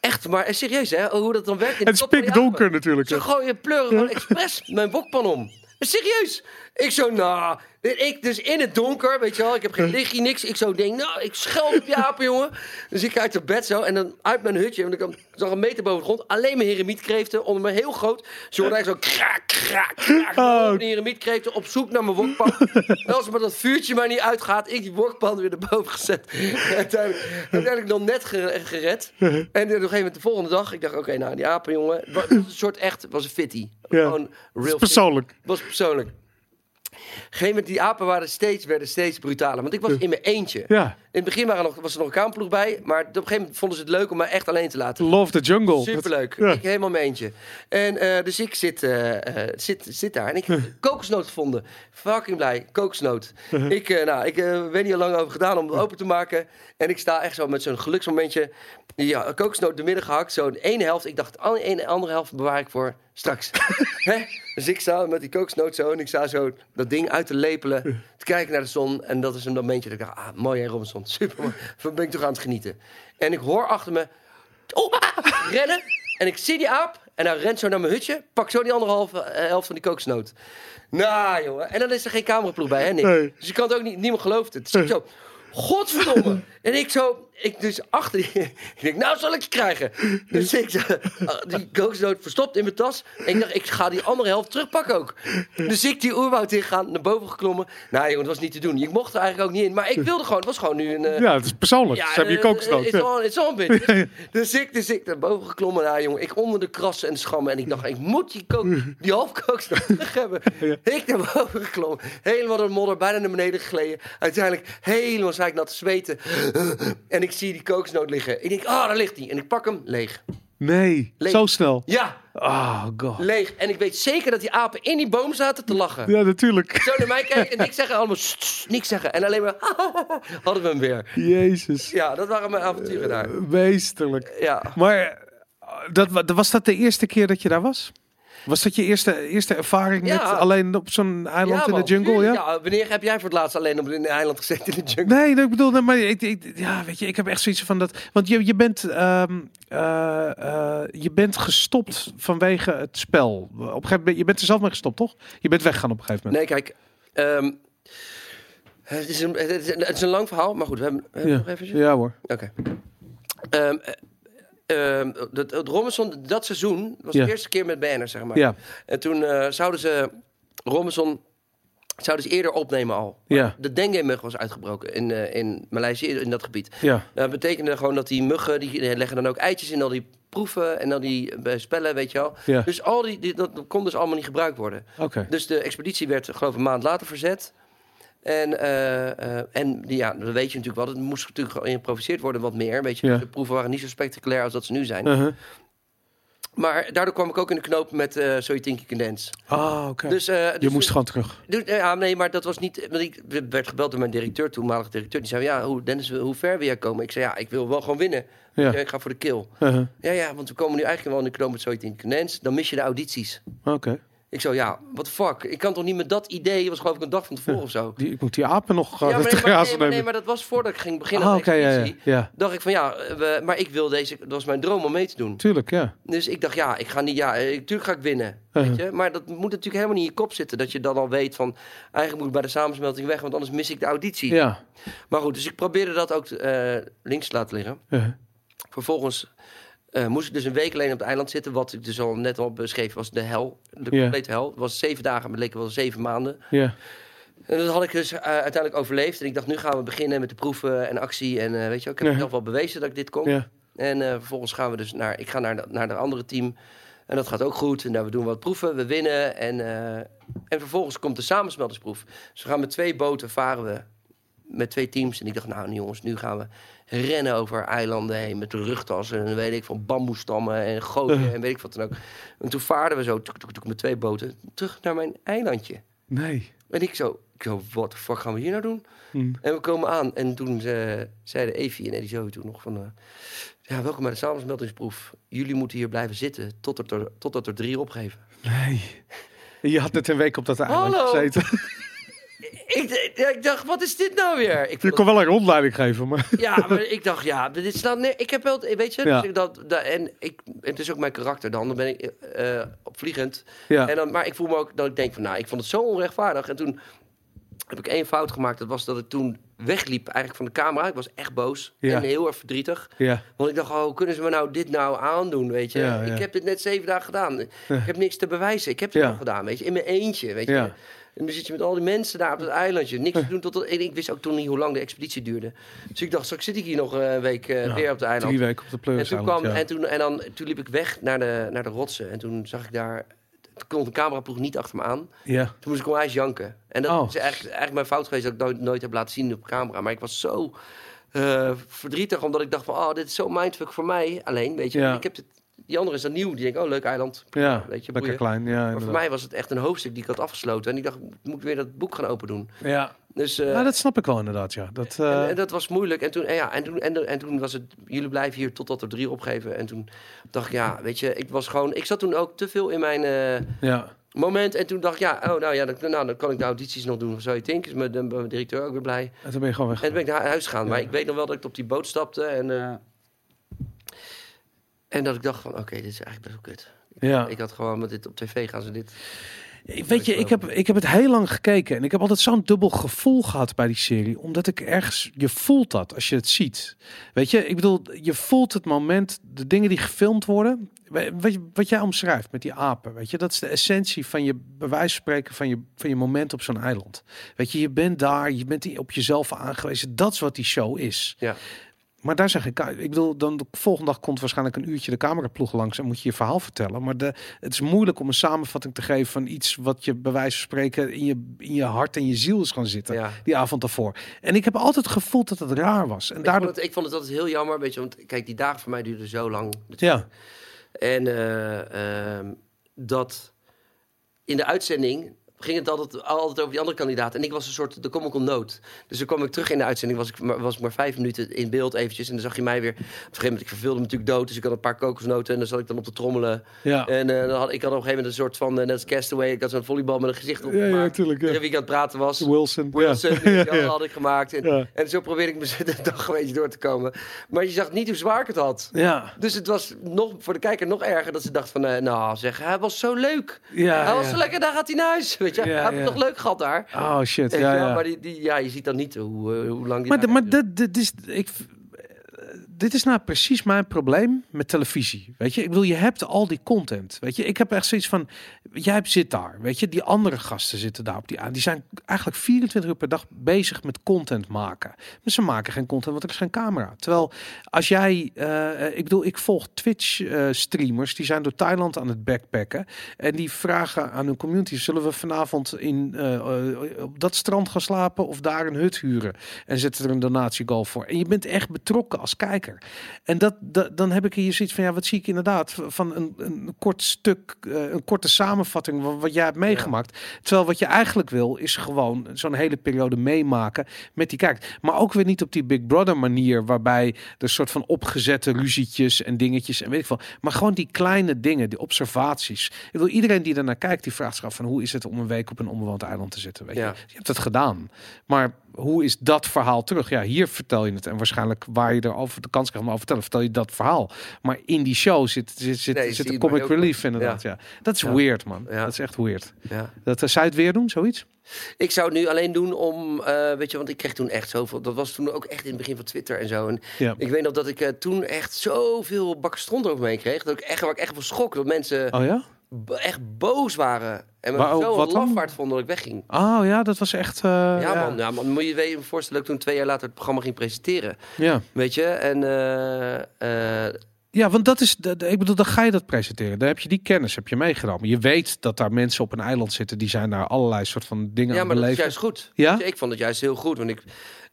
Echt, maar eh, serieus, hè? Hoe dat dan werkt in Het is kop van die pikdonker apen. natuurlijk. Ze gooien pleuren gewoon expres mijn wokpan om. Serieus. Ik zo, nou, ik dus in het donker, weet je wel, ik heb geen lichtje, niks. Ik zo denk, nou, ik schel op je apen, jongen. Dus ik uit het bed zo en dan uit mijn hutje, want ik zag een meter boven de grond, alleen mijn heremietkreeften onder me, heel groot. Zo hoorde ik zo kraak, kraak, kraak. Oh. Die heremietkreeften op zoek naar mijn wokpan. en als maar dat vuurtje maar niet uitgaat, ik die wokpan weer erboven gezet. En uiteindelijk, uiteindelijk nog net gere- gered. En op een gegeven moment de volgende dag, ik dacht, oké, nou, die apen, jongen. Het was een soort echt, was een fitty. Ja. Gewoon real. Persoonlijk. Was persoonlijk. Geen moment, die apen waren steeds, werden steeds brutaler. Want ik was in mijn eentje. Ja. In het begin waren nog, was er nog een kamerploeg bij. Maar op een gegeven moment vonden ze het leuk om mij echt alleen te laten. Love the jungle. Superleuk. Ja. Ik helemaal mijn eentje. En eh, dus ik zit, eh, eh, zit, zit daar en ik heb kokosnoot gevonden. Fucking blij. Kokosnoot. ik nou, ik weet niet al lang over gedaan om het open te maken. En ik sta echt zo met zo'n geluksmomentje. Ja, kokosnoot de midden gehakt. Zo de ene helft. Ik dacht, de ene andere helft bewaar ik voor straks. Hè? Dus ik sta met die kokosnoot zo. En ik sta zo dat ding uit te lepelen. Te kijken naar de zon. En dat is een momentje dat ik dacht, ah, mooi hè Robinson. Super mooi. Van ben ik toch aan het genieten. En ik hoor achter me... Oh, rennen. En ik zie die aap. En hij rent zo naar mijn hutje. Pak zo die andere halve, eh, helft van die kokosnoot. Nou, jongen. En dan is er geen cameraploeg bij, hè, Nick? Nee. Dus je kan het ook niet... Niemand gelooft het. Dus ik zo... Godverdomme. En ik zo... ik dus achter die... Ik denk, nou zal ik je krijgen. Dus ik uh, die kokosnoot verstopt in mijn tas. En ik dacht, ik ga die andere helft terugpakken ook. Dus ik die oerwoud ingaan, naar boven geklommen. Nou jongen, het was niet te doen. Je mocht er eigenlijk ook niet in. Maar ik wilde gewoon, het was gewoon nu een... Uh, ja, het is persoonlijk. Ze hebben je kokosnoot. Beetje. Dus ik, dus ik naar boven geklommen. Nou jongen, ik onder de krassen en de schammen. En ik dacht, ik moet die, kook, die half kokosnoot terug hebben. Ik naar boven geklommen. Helemaal door de modder, bijna naar beneden gegleden. Uiteindelijk helemaal zei ik nat te zweten. En ik zie die kokosnoot liggen. Ik denk, ah, oh, daar ligt hij. En ik pak hem, leeg. Nee, Leeg. zo snel. Ja, Oh god. leeg. En ik weet zeker dat die apen in die boom zaten te lachen. Ja, natuurlijk. Zo naar mij kijken en niks zeggen. Allemaal niks zeggen. En alleen maar hadden we hem weer. Jezus. Ja, dat waren mijn avonturen daar. Meesterlijk. Ja. Maar eh, dat, wa- was dat de eerste keer dat je daar was? Was dat je eerste, eerste ervaring Ja. met alleen op zo'n eiland in de jungle? Ja? tuurlijk. Wanneer heb jij voor het laatst alleen op een eiland gezeten in de jungle? Nee, ik bedoel, nee, maar ik, ik- ja, weet je, ik heb echt zoiets van dat. Want je, je, bent, ehm, eh, eh, je bent gestopt vanwege het spel. Op een gegeven moment, je bent er zelf mee gestopt, toch? Je bent weggegaan op een gegeven moment. Nee, kijk. ehm, het, is een, het, is een, het is een lang verhaal, maar goed, we hebben, we hebben ja. nog eventjes. ja hoor. Oké. Ehm, eh, ehm, het, het Robinson, dat seizoen, was Ja. de eerste keer met BN'ers, zeg maar. Ja, En toen eh, zouden ze Robinson zouden ze eerder opnemen al. ja, De dengue-mug was uitgebroken in, eh, in Maleisië, in dat gebied. ja. Dat betekende gewoon dat die muggen, die leggen dan ook eitjes in al die proeven en al die eh, spellen, weet je wel. Ja. Dus al die, die, dat kon dus allemaal niet gebruikt worden. Dus de expeditie werd, geloof ik, een maand later verzet. En, eh, eh, en ja, dat weet je natuurlijk wel. Het moest natuurlijk geïmproviseerd worden wat meer. Weet je, Ja. de proeven waren niet zo spectaculair als dat ze nu zijn. Uh-huh. Maar daardoor kwam ik ook in de knoop met eh So You Think You Can Dance. Ah, oké. Dus, eh, je dus- moest gewoon terug. dus, ja, nee, maar dat was niet. Want ik werd gebeld door mijn directeur, toenmalige directeur. Die zei: Ja, hoe, Dennis, hoe ver wil jij komen? Ik zei: Ja, ik wil wel gewoon winnen. Ja. Ik ga voor de kill. Uh-huh. Ja, ja, want we komen nu eigenlijk wel in de knoop met So You Think You Can Dance. Dan mis je de audities. Oké. Ik zo, ja, what the fuck? Ik kan toch niet met dat idee, was geloof ik een dag van tevoren of zo. Die, ik moet die apen nog uh, Ja, maar, nee, maar, nee, maar, nee, nemen. maar dat was voordat ik ging beginnen Ah, aan de ja, ja, expeditie. ja. Dacht ik van ja, we, maar ik wil deze, dat was mijn droom om mee te doen. Tuurlijk, ja. Dus ik dacht ja, ik ga niet, ja, eh, natuurlijk ga ik winnen. Weet je? Maar dat moet natuurlijk helemaal niet in je kop zitten. Dat je dan al weet van, eigenlijk moet ik bij de samensmelting weg, want anders mis ik de auditie. Ja. Maar goed, dus ik probeerde dat ook eh, links te laten liggen. Vervolgens eh, moest ik dus een week alleen op het eiland zitten. Wat ik dus al net al beschreven was de hel. De Ja. complete hel. Het was zeven dagen, maar het wel zeven maanden. Ja. En dat had ik dus eh, uiteindelijk overleefd. En ik dacht, nu gaan we beginnen met de proeven en actie. En eh, weet je, ik heb Ja. mezelf wel bewezen dat ik dit kon. Ja. En vervolgens gaan we dus naar, ik ga naar, de- naar de andere team. En dat gaat ook goed. En daar we doen wat proeven, we winnen. En, en vervolgens komt de samensmeltingsproef. Dus we gaan met twee boten varen we met twee teams. En ik dacht, nou jongens, nu gaan we rennen over eilanden heen met de rugtassen en weet ik van bamboestammen en gooien en weet ik wat dan ook. En toen vaarden we zo tuk, tuk, tuk, met twee boten terug naar mijn eilandje. Nee. En ik zo, ik zo, wat de fuck gaan we hier nou doen? Hm. En we komen aan en toen eh, zeiden Evie en Eddie Zoe toen nog van... eh, ja, welkom bij de samensmeltingsproef. Jullie moeten hier blijven zitten totdat er, totdat er drie opgeven. Nee. Je had net een week op dat eiland Hallo. gezeten. Ik, ik dacht, wat is dit nou weer? Ik Je kon wel een rondleiding geven, maar... ja, maar ik dacht, ja, dit is dan... Nee, ik heb wel, weet je, Ja. dus ik dat, dat, en ik, het is ook mijn karakter dan. Dan ben ik eh opvliegend. Ja. En dan, maar ik voel me ook dat ik denk van, nou, ik vond het zo onrechtvaardig. En toen heb ik één fout gemaakt. Dat was dat ik toen wegliep eigenlijk van de camera. Ik was echt boos Ja. en heel erg verdrietig. Ja. Want ik dacht, oh, kunnen ze me nou dit nou aandoen, weet je? Ja. Ik heb dit net zeven dagen gedaan. Ik heb niks te bewijzen. Ik heb het al gedaan, weet je? In mijn eentje, weet je? En dan zit je met al die mensen daar op het eilandje. Niks te doen tot... En ik wist ook toen niet hoe lang de expeditie duurde. Dus ik dacht, straks zit ik hier nog een week eh, Ja, weer op het eiland. Drie weken op de En pleurs toen, kwam, en, toen, en dan, toen liep ik weg naar de, naar de rotsen. En toen zag ik daar... Toen kon de cameraploeg niet achter me aan. Ja. Toen moest ik onwijs janken. En dat Oh. is eigenlijk, eigenlijk mijn fout geweest dat ik nooit, nooit heb laten zien op camera. Maar ik was zo eh, verdrietig, omdat ik dacht van... Oh, dit is zo mindfuck voor mij alleen, weet je. Ja. Ik heb dit, die andere is dan nieuw. Die denkt, oh, leuk eiland. Ja. Weet je, Lekker boeien. klein. Ja, Maar voor mij was het echt een hoofdstuk die ik had afgesloten. En ik dacht, ik moet weer dat boek gaan open doen. Ja. Dus... eh, Nou, dat snap ik wel inderdaad, ja. Dat, eh, en, en dat was moeilijk. En toen, en ja, en, toen, en, en toen was het, jullie blijven hier totdat er drie opgeven. En toen dacht ik, ja, weet je, ik was gewoon, ik zat toen ook te veel in mijn eh, ja. moment. En toen dacht ik, ja, oh, nou ja, dan, nou, dan kan ik de audities nog doen. Of zo je denkt, is mijn, mijn directeur ook weer blij. En toen ben je gewoon weg. En toen ben ik naar huis gegaan. Maar ik weet nog wel dat ik op die boot stapte en, eh, en dat ik dacht van, oké, dit is eigenlijk best wel kut. Ja. Ik had gewoon met dit op tv gaan ze dit. Weet je, ik heb, ik heb het heel lang gekeken en ik heb altijd zo'n dubbel gevoel gehad bij die serie. Omdat ik ergens, je voelt dat als je het ziet. Weet je, ik bedoel, je voelt het moment, de dingen die gefilmd worden. Wat, je- wat jij omschrijft met die apen, weet je, dat is de essentie van je, van spreken, van je, van je moment op zo'n eiland. Weet je, je bent daar, je bent op jezelf aangewezen. Dat is wat die show is. Ja. Maar daar zeg ik, ik bedoel, dan de volgende dag komt waarschijnlijk een uurtje de cameraploeg langs en moet je je verhaal vertellen. Maar de, het is moeilijk om een samenvatting te geven van iets wat je bij wijze van spreken in je, in je hart en je ziel is gaan zitten. Ja. Die avond daarvoor. En ik heb altijd gevoeld dat het raar was. En Ik, daardoor. vond het, ik vond het altijd heel jammer, weet je, want kijk, die dagen voor mij duurden zo lang. natuurlijk. Ja, En eh, ehm, dat in de uitzending ging het altijd, altijd over die andere kandidaat. En ik was een soort de comical note. Dus dan kwam ik terug in de uitzending, was ik maar, was ik maar vijf minuten in beeld eventjes. En dan zag je mij weer... Op een gegeven moment, ik verveelde me natuurlijk dood. Dus ik had een paar kokosnoten en dan zat ik dan op te trommelen. ja. En eh, dan had, ik had op een gegeven moment een soort van, eh, net als Castaway... Ik had zo'n volleybal met een gezicht op gemaakt. tuurlijk. Tegen wie ik aan het praten was. Wilson. Wilson, Ja. Ja. had ik gemaakt. En, Ja. en zo probeerde ik me de dag een beetje door te komen. Maar je zag niet hoe zwaar ik het had. Ja. Dus het was nog, voor de kijker nog erger dat ze dacht van... eh, nou zeg, hij was zo leuk. Ja, hij was ja. zo lekker, daar gaat hij naar huis. Weet je, Ja, ja. toch leuk gehad daar. Oh shit. Ja, ja. Maar die, die, ja, je ziet dan niet hoe, eh, hoe lang die Maar, de- maar is. dit, dit is, ik, dit is nou precies mijn probleem met televisie. Weet je, ik bedoel, je hebt al die content. Weet je, ik heb echt zoiets van, jij zit daar. Weet je, die andere gasten zitten daar op die aan. Die zijn eigenlijk 24 uur per dag bezig met content maken. Maar ze maken geen content, want er is geen camera. Terwijl als jij, eh, ik bedoel, ik volg Twitch eh, streamers die zijn door Thailand aan het backpacken en die vragen aan hun community: zullen we vanavond in eh, eh, op dat strand gaan slapen of daar een hut huren? En zetten er een donatiegoal voor. En je bent echt betrokken als kijker. En dat, dan heb ik hier zoiets van: ja, wat zie ik inderdaad van een, een kort stuk, eh, een korte samenvatting van wat jij hebt meegemaakt. Terwijl wat je eigenlijk wil is gewoon zo'n hele periode meemaken met die kijker. Maar ook weer niet op die Big Brother manier waarbij er soort van opgezette ruzietjes en dingetjes en weet ik veel. Maar gewoon die kleine dingen, die observaties. Ik wil iedereen die daarnaar kijkt, die vraagt zich af van hoe is het om een week op een onbewoond eiland te zitten. Weet Ja. je? je hebt het gedaan. Maar hoe is dat verhaal terug? Ja, hier vertel je het. En waarschijnlijk waar je erover de kans krijgt om over te vertellen, vertel je dat verhaal. Maar in die show zit, zit, zit, Nee, zit zie een comic relief inderdaad. Ja. Dat is Ja. weird, man. Ja. Dat is echt weird. Ja. Dat, uh, zou je het weer doen, zoiets? Ik zou het nu alleen doen om, eh, weet je, want ik kreeg toen echt zoveel. Dat was toen ook echt in het begin van Twitter en zo. En Ja. ik weet nog dat ik eh, toen echt zoveel bakken stront over me kreeg. Dat ik echt, waar ik echt van schrok. Dat mensen Oh ja? Echt boos waren. En me Waar- zo lafaard vonden dat ik wegging. Oh ja, dat was echt... uh, Ja, ja, man, ja, man. Moet je je voorstellen dat ik toen twee jaar later het programma ging presenteren. Ja. Weet je? En eh, eh, Ja, want dat is, ik bedoel, dan ga je dat presenteren. Dan heb je die kennis, heb je meegenomen. Je weet dat daar mensen op een eiland zitten, die zijn daar allerlei soort van dingen ja, aan maar dat is juist goed. Ja? Ik vond het juist heel goed. Want ik,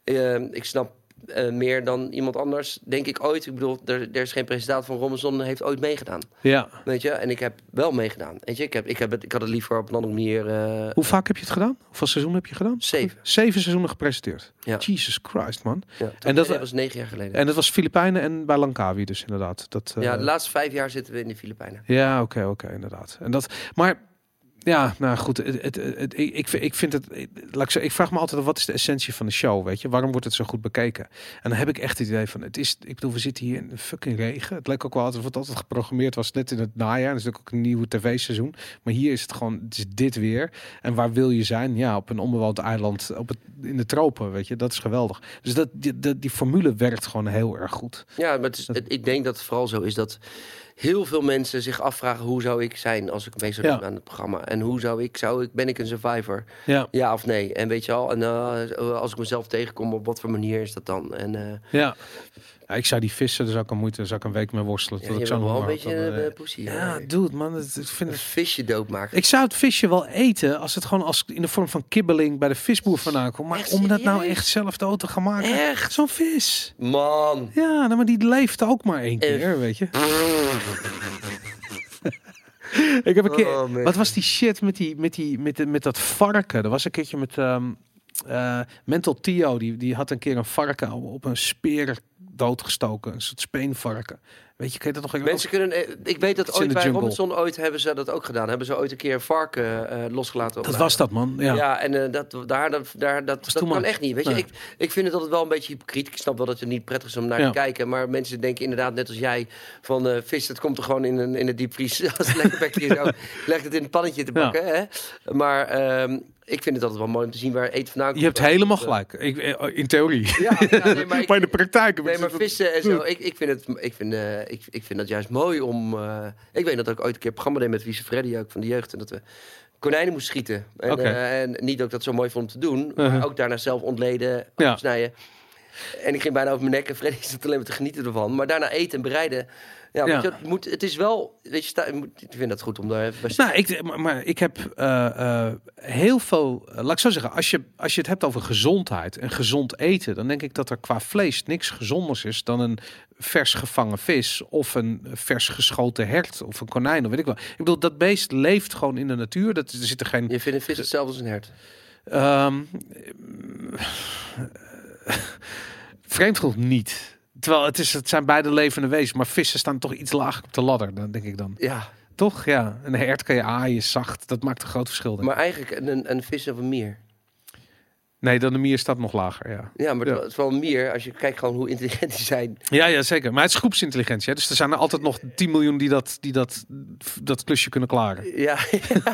eh, ik snap eh, meer dan iemand anders, denk ik ooit. Ik bedoel, er, er is geen presentator van Robinson heeft ooit meegedaan. Ja. Weet je? En ik heb wel meegedaan. Weet je? Ik, heb, ik, heb het, ik had het liever op een andere manier. eh, Hoe vaak heb je het gedaan? Hoeveel seizoen heb je gedaan? Zeven. Zeven seizoenen gepresenteerd. Ja. Jesus Christ, man. ja, en dat- dat was negen jaar geleden. En dat was Filipijnen en bij Langkawi dus inderdaad. Dat, eh, ja, de laatste vijf jaar zitten we in de Filipijnen. Ja, oké, oké, inderdaad. En dat, maar ja, nou goed, het, het, het, ik, ik, vind- het, laat ik, vraag me altijd, wat is de essentie van de show, weet je? Waarom wordt het zo goed bekeken? En dan heb ik echt het idee van, het is, ik bedoel, we zitten hier in de fucking regen. Het leek ook wel altijd, wat altijd geprogrammeerd was, net in het najaar. Dat is natuurlijk ook een nieuwe tv-seizoen. Maar hier is het gewoon, het is dit weer. En waar wil je zijn? Ja, op een onbewoond eiland, op het, in de tropen, weet je? Dat is geweldig. Dus dat, die, die, die formule werkt gewoon heel erg goed. Ja, maar het is, het- ik denk dat het vooral zo is dat heel veel mensen zich afvragen hoe zou ik zijn als ik mee zou doen Ja. aan het programma. En hoe zou ik, zou ik, ben ik een survivor? Ja, Ja of nee? En weet je al, en eh, als ik mezelf tegenkom, op wat voor manier is dat dan? En eh ja. Ja, ik zou die vissen, daar zou ik een moeite, daar zou ik een week mee worstelen. ja, ik bent zo wel een beetje. Dan, eh, uh, poesie. Ja, dude, man. Het, ik vind een het... visje doodmaken. Ik zou het visje wel eten als het gewoon als in de vorm van kibbeling bij de visboer vandaan komt. Maar Echt om dat nou echt zelf dood te gaan maken. Echt? Zo'n vis. Man. Ja, nou, maar die leeft ook maar één Eh. keer, weet je. Ik heb een keer. Oh, wat was die shit met, die, met, die, met, de, met dat varken? Er was een keertje met ehm eh, Mental Tio. Die, die had een keer een varken op een speer doodgestoken. Een soort speenvarken. Weet je, kun je dat nog Mensen kunnen, eh, ik weet dat ooit de bij jungle. Robinson ooit hebben ze dat ook gedaan. Hebben ze ooit een keer een varken eh, losgelaten. Dat was dat, man. Ja. Ja, en eh, dat, daar, dat, daar, dat, dat kan echt niet. Weet je, ik, ik vind het altijd wel een beetje hypocriet. Ik snap wel dat het niet prettig is om naar Ja. te kijken. Maar mensen denken inderdaad, net als jij, van eh, vis, dat komt er gewoon in een, in een diepvries. Als het lekker bekje is, leg het in een pannetje te bakken. Hè? Maar ehm, ik vind het altijd wel mooi om te zien waar eten vandaan komt. Je hebt helemaal gelijk. Ik, in theorie. Ja, ja, nee, maar ik- in de praktijk. Nee, maar vissen en zo. Ik, ik, vind het, ik, vind, ik, ik vind dat juist mooi om. eh, ik weet dat ik ooit een keer een programma deed met Wiese Freddy ook van de jeugd. En dat we konijnen moesten schieten. En, eh, en niet dat ik dat zo mooi vond om te doen. Uh-huh. Maar ook daarna zelf ontleden, Ja. afsnijden. En ik ging bijna over mijn nek. En Freddy zat alleen maar te genieten ervan. Maar daarna eten en bereiden. Ja, Ja. je, het, moet, het is wel. Weet je, sta- ik vind dat goed om daar even bij Nou, ik, maar, maar ik heb eh, eh, heel veel. eh, laat ik zo zeggen, als je, als je het hebt over gezondheid en gezond eten, dan denk ik dat er qua vlees niks gezonders is dan een vers gevangen vis of een vers geschoten hert of een konijn of weet ik wel. Ik bedoel, dat beest leeft gewoon in de natuur. Dat, er zit er geen. Je vindt een vis hetzelfde als een hert. Ehm vreemd genoeg niet. Terwijl het, is, het zijn beide levende wezens, maar vissen staan toch iets lager op de ladder, dan denk ik dan. Ja, Toch? Ja. Een hert kan je aaien, zacht. Dat maakt een groot verschil. denk maar eigenlijk een, een vis of een mier. Nee, dan de mier staat nog lager, ja. Ja, maar het is wel mier. Als je kijkt gewoon hoe intelligent die zijn. Ja, ja, zeker. Maar het is groepsintelligentie. Hè? Dus er zijn er altijd nog 10 miljoen die dat, die dat, dat klusje kunnen klaren. Ja,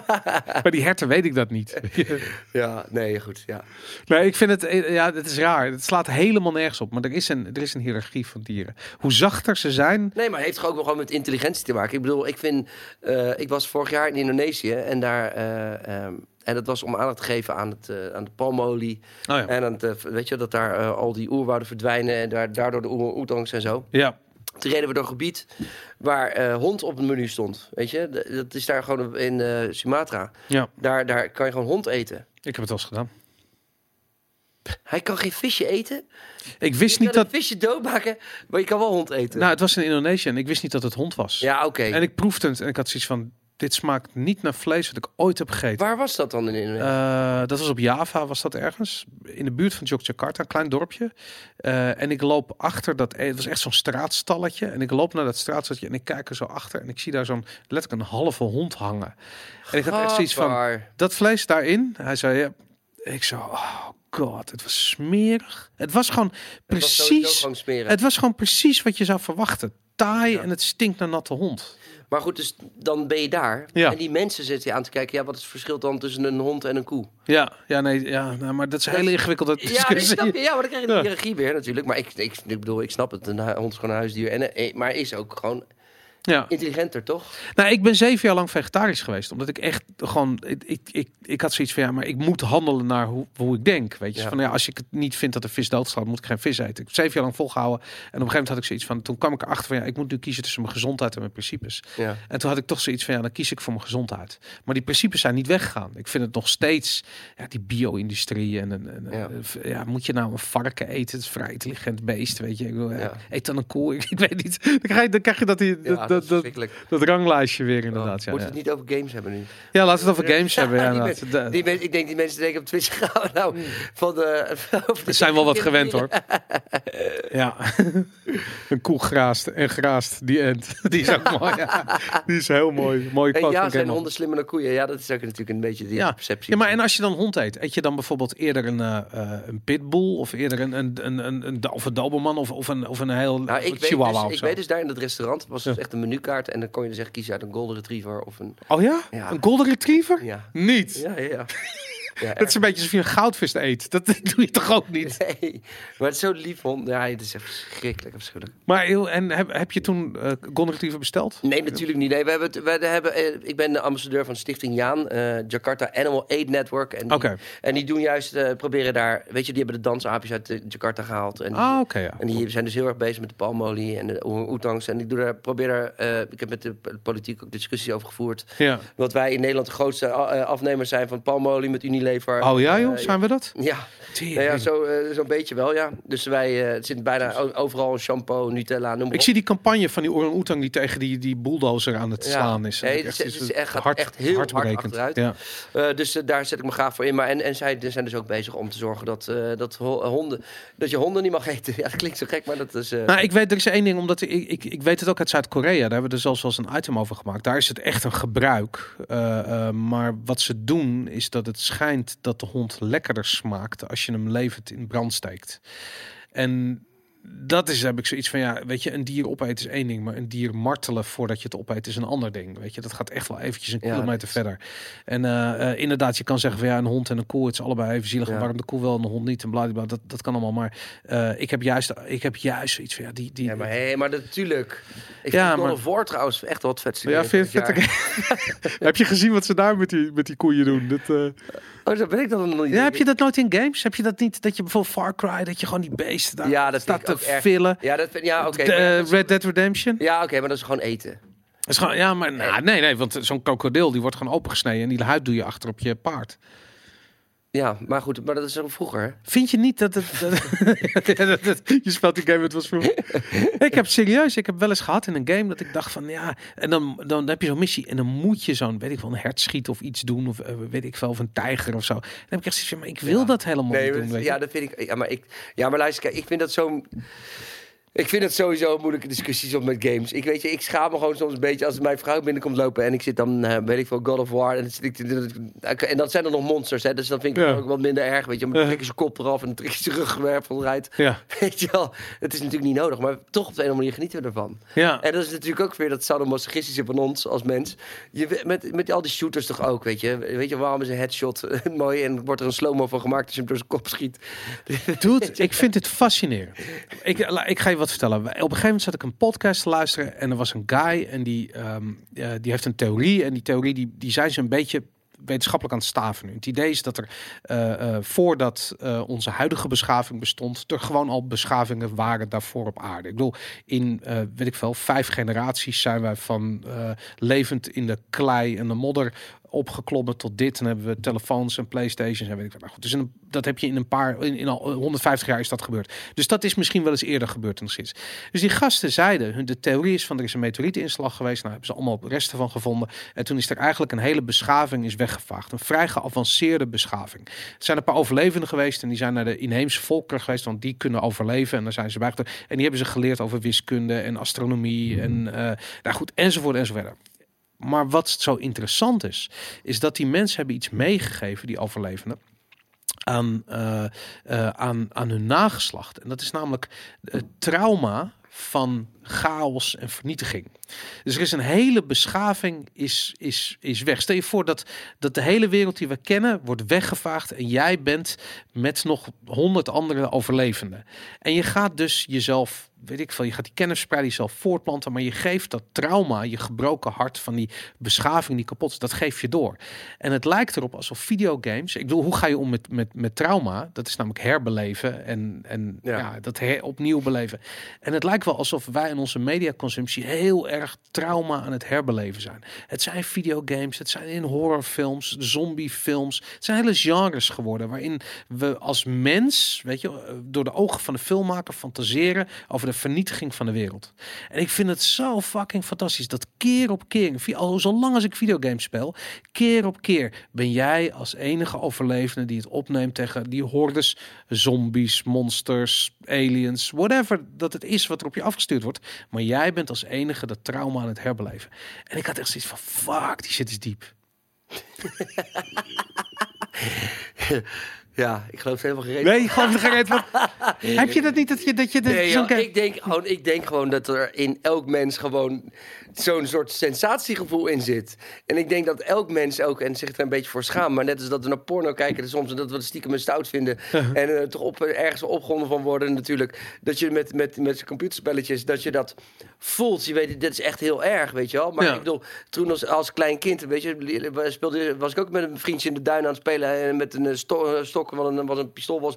Bij die herten weet ik dat niet. ja nee, goed. Ja. nee, ik vind het, eh, ja, het is raar. Het slaat helemaal nergens op. Maar er is een, er is een hiërarchie van dieren. Hoe zachter ze zijn. Nee, maar het heeft toch ook wel gewoon met intelligentie te maken. Ik bedoel, ik vind... eh, ik was vorig jaar in Indonesië en daar... eh, ehm, en dat was om aandacht te geven aan, het, eh, aan de palmolie. Oh ja. En aan het, eh, weet je, dat daar eh, al die oerwouden verdwijnen... en daar, daardoor de oetangs en zo. Ja. Toen reden we door een gebied waar hond op het menu stond. Weet je, D- dat is daar gewoon in Sumatra. ja, Daar, daar kan je gewoon hond eten. ik heb het al eens gedaan. Hij kan geen visje eten. Ik wist Je niet dat... een visje doodmaken, maar je kan wel hond eten. Nou, het was in Indonesië en ik wist niet dat het hond was. ja, oké. En ik proefde het en ik had zoiets van... Dit smaakt niet naar vlees wat ik ooit heb gegeten. Waar was dat dan in Indonesië? Eh, dat was op Java, was dat ergens. In de buurt van Yogyakarta, een klein dorpje. Eh, en ik loop achter dat... Het was echt zo'n straatstalletje. En ik loop naar dat straatstalletje en ik kijk er zo achter. En ik zie daar zo'n letterlijk een halve hond hangen. En ik had echt zoiets van... Dat vlees daarin? Hij zei, ja. Ik zo, oh god, het was smerig. Het was gewoon Het was sowieso precies... Het was gewoon precies wat je zou verwachten. Taai Ja. en het stinkt naar natte hond. Maar goed, dus dan ben je daar. Ja. En die mensen zitten je aan te kijken. Ja, wat is het verschil dan tussen een hond en een koe? Ja, ja, nee, ja, nou, maar dat is een hele ingewikkelde Ja, nee, discussie. snap je? ja, maar dan krijg je de Ja. hiërarchie weer natuurlijk. Maar ik, ik, ik bedoel, ik snap het. Een hond is gewoon een huisdier. En, eh, maar is ook gewoon Ja. intelligenter, toch? Nou, ik ben zeven jaar lang vegetarisch geweest. Omdat ik echt gewoon... Ik, ik, ik, ik had zoiets van, ja, maar ik moet handelen naar hoe, hoe ik denk. Weet je, Ja. van ja, als ik het niet vind dat de vis doodstaat, moet ik geen vis eten. Ik heb zeven jaar lang volgehouden. En op een gegeven moment had ik zoiets van... Toen kwam ik erachter van, ja, ik moet nu kiezen tussen mijn gezondheid en mijn principes. Ja. En toen had ik toch zoiets van, ja, dan kies ik voor mijn gezondheid. Maar die principes zijn niet weggegaan. Ik vind het nog steeds, ja, die bio-industrie en, en, en Ja. moet je nou een varken eten? Het is vrij intelligent beest, weet je. Ik. Eet dan een koe, ik, weet niet. Dan krijg je, dan krijg je dat, die, dat, dat, dat, ranglijstje weer inderdaad. Ja, Moeten we het niet over games hebben nu? ja, laten we het over games hebben. Ja, die Die ik denk die mensen denken op Twitch gaan we nou van de... zijn wel wat gewend hoor. Ja, een koe graast en graast, die end. Die is ook mooi. Ja. Die is heel mooi. Mooi En ja, zijn honden slimmer dan koeien? Ja, dat is ook natuurlijk een beetje die Ja. perceptie. Ja, maar en als je dan hond eet, eet je dan bijvoorbeeld eerder een, eh, een pitbull of eerder een, een, een, een, een, of een doberman of, of, een, of een heel Nou, ik weet, chihuahua dus, ik weet dus daar in dat restaurant was dus echt een menukaart en dan kon je dus echt kiezen uit een golden retriever of een Oh ja? Ja. Een golden retriever? ja Niet. ja ja. ja. ja Dat is een beetje alsof je een goudvis eet. Dat doe je toch ook niet? Nee, maar het is zo lief hond. Ja, het is echt verschrikkelijk afschuwelijk. Maar heel, en heb, heb je toen retriever besteld? Nee, natuurlijk niet. Nee, we hebben het, we hebben, eh, ik ben de ambassadeur van Stichting Jaan, eh, Jakarta Animal Aid Network. En die, en die doen juist, proberen daar, weet je, die hebben de dansaapjes uit Jakarta gehaald. En, Ah, oké, ja. en die zijn dus heel erg bezig met de palmolie en de oetangs. En ik doe daar, probeer daar, ik heb met de politiek ook discussies over gevoerd. Ja, Dat wij in Nederland de grootste afnemers zijn van palmolie met Unilever lever. Oh ja joh, Eh, zijn we dat? Ja, nou ja zo, eh, zo'n beetje wel, ja. Dus wij eh, het zit bijna overal shampoo, Nutella, noem maar Ik op. zie die campagne van die orang-oetang die tegen die, die bulldozer aan het slaan is. Nee, het is- iets- het is echt- gaat hart- echt heel hard achteruit. Ja. Dus daar zet ik me graag voor in. Maar en, en zij zijn dus ook bezig om te zorgen dat, dat ho- honden, dat je honden niet mag eten. Ja, dat klinkt zo gek, maar dat is. Nou, ik weet, er is één ding, omdat ik, ik, ik weet het ook uit Zuid-Korea. Daar hebben we er zelfs wel eens een item over gemaakt. Daar is het echt een gebruik. Maar wat ze doen, is dat het schijnt dat de hond lekkerder smaakt als je hem levend in brand steekt. En dat is, heb ik zoiets van, ja, weet je, een dier opeten is één ding, maar een dier martelen voordat je het opeet is een ander ding. Weet je, dat gaat echt wel eventjes een Ja, kilometer is- verder. En eh, eh, inderdaad, je kan zeggen van ja, een hond en een koe, het is allebei even zielig. Ja. Waarom de koe wel en de hond niet en bladibla, dat, dat kan allemaal. Maar eh, ik heb juist, ik heb juist zoiets van ja, die, die, ja, maar, hé, maar natuurlijk. Ik Ja, vind maar- War trouwens echt wat vet. Ja, vind vet? heb je gezien wat ze daar met die, met die koeien doen? Dat, Oh, ben ik dan nog niet. Ja, heb je dat nooit in games? Heb je dat niet? Dat je bijvoorbeeld Far Cry, dat je gewoon die beesten daar Ja, dat vind staat te villen. Ja, dat vind, ja oké. De, Red Dead Redemption. ja, oké, maar dat is gewoon eten. Dat is gewoon, ja, maar nou, nee, nee, want zo'n krokodil die wordt gewoon opengesneden en die huid doe je achter op je paard. Ja, maar goed, maar dat is vroeger. Vind je niet dat het... dat- je speelt die game, het was vroeger. ik heb serieus, ik heb wel eens gehad in een game dat ik dacht van ja, en dan, dan heb je zo'n missie en dan moet je zo'n, weet ik wel, een hert schieten of iets doen of eh, weet ik veel, of een tijger of zo. Dan heb ik echt zoiets van, maar ik wil Ja. dat helemaal Nee, niet doen, weet ja, dat vind ik. Ja, maar ik. Ja, maar luister, kijk, ik vind dat zo'n. Ik vind het sowieso een moeilijke discussies op met games. Ik weet je, ik schaam me gewoon soms een beetje als mijn vrouw binnenkomt lopen en ik zit dan, eh, weet ik veel, God of War. En, zit ik, en dat zijn dan nog monsters, hè, dus dan vind ik Ja. het ook wat minder erg. Weet je, maar dan trek je zijn kop eraf en dan trek je zijn eruit. Ja, Weet je wel, het is natuurlijk niet nodig, maar toch op de een of andere manier genieten we ervan. ja. En dat is natuurlijk ook weer dat sadomasochistische van ons als mens. Je, met, met al die shooters toch ook, weet je. Weet je, waarom is een headshot mooi en wordt er een slow-mo van gemaakt als je hem door zijn kop schiet. Dude, ik vind het fascinerend. Ik, ik ga je wat vertellen. Op een gegeven moment zat ik een podcast te luisteren en er was een guy en die, ehm, eh, die heeft een theorie en die theorie die, die zijn ze een beetje wetenschappelijk aan het staven nu. Het idee is dat er eh, eh, voordat onze huidige beschaving bestond, er gewoon al beschavingen waren daarvoor op aarde. Ik bedoel, in weet ik veel, vijf generaties zijn wij van levend in de klei en de modder opgeklommen tot dit. En hebben we telefoons en playstations en weet ik wat. Nou goed, dus een, dat heb je in een paar, in, in al 150 jaar is dat gebeurd. Dus dat is misschien wel eens eerder gebeurd dan sinds. Dus die gasten zeiden, hun de theorie is van er is een meteorietinslag geweest. Nou hebben ze allemaal resten van gevonden. En toen is er eigenlijk een hele beschaving is weggevaagd. Een vrij geavanceerde beschaving. Er zijn een paar overlevenden geweest en die zijn naar de inheemse volkeren geweest, want die kunnen overleven. En daar zijn ze bij. En die hebben ze geleerd over wiskunde en astronomie en eh nou goed, enzovoort enzovoort. Maar wat zo interessant is, is dat die mensen hebben iets meegegeven, die overlevenden, aan, eh, eh, aan, aan hun nageslacht. En dat is namelijk het trauma van chaos en vernietiging. Dus er is een hele beschaving is, is, is weg. Stel je voor dat, dat de hele wereld die we kennen wordt weggevaagd en jij bent met nog honderd andere overlevenden. En je gaat dus jezelf, weet ik veel, je gaat die kennis spreiden, jezelf voortplanten, maar je geeft dat trauma, je gebroken hart van die beschaving die kapot is, dat geef je door. En het lijkt erop alsof videogames, ik bedoel, hoe ga je om met, met, met trauma? Dat is namelijk herbeleven en, en ja. Ja. dat her, opnieuw beleven. En het lijkt wel alsof wij in onze mediaconsumptie heel erg trauma aan het herbeleven zijn. Het zijn videogames, het zijn in horrorfilms, zombiefilms. Het zijn hele genres geworden waarin we als mens, weet je, door de ogen van de filmmaker fantaseren over de vernietiging van de wereld. En ik vind het zo fucking fantastisch dat keer op keer, al zolang als ik videogames speel, keer op keer ben jij als enige overlevende die het opneemt tegen die hordes zombies, monsters, aliens, whatever dat het is wat er op je afgestuurd wordt. Maar jij bent als enige dat trauma aan het herbeleven. En ik had echt zoiets van, fuck, die shit is diep. Ja, ik geloof helemaal geen Nee, gewoon gereed. Wat... Heb je dat niet dat je dat je dat Nee, zo'n ik, denk gewoon, ik denk gewoon dat er in elk mens gewoon zo'n soort sensatiegevoel in zit. En ik denk dat elk mens ook, en zich er een beetje voor schaamt, maar net als dat we naar porno kijken soms en dat we het stiekem een stout vinden en er toch op, ergens opgewonden van worden natuurlijk, dat je met, met, met computerspelletjes, dat je dat voelt. Je weet, dit is echt heel erg, weet je wel. Maar Ja. ik bedoel, toen als, als klein kind, weet je, speelde, was ik ook met een vriendje in de duin aan het spelen en met een eh, sto- eh, stok wat een, wat een pistool was.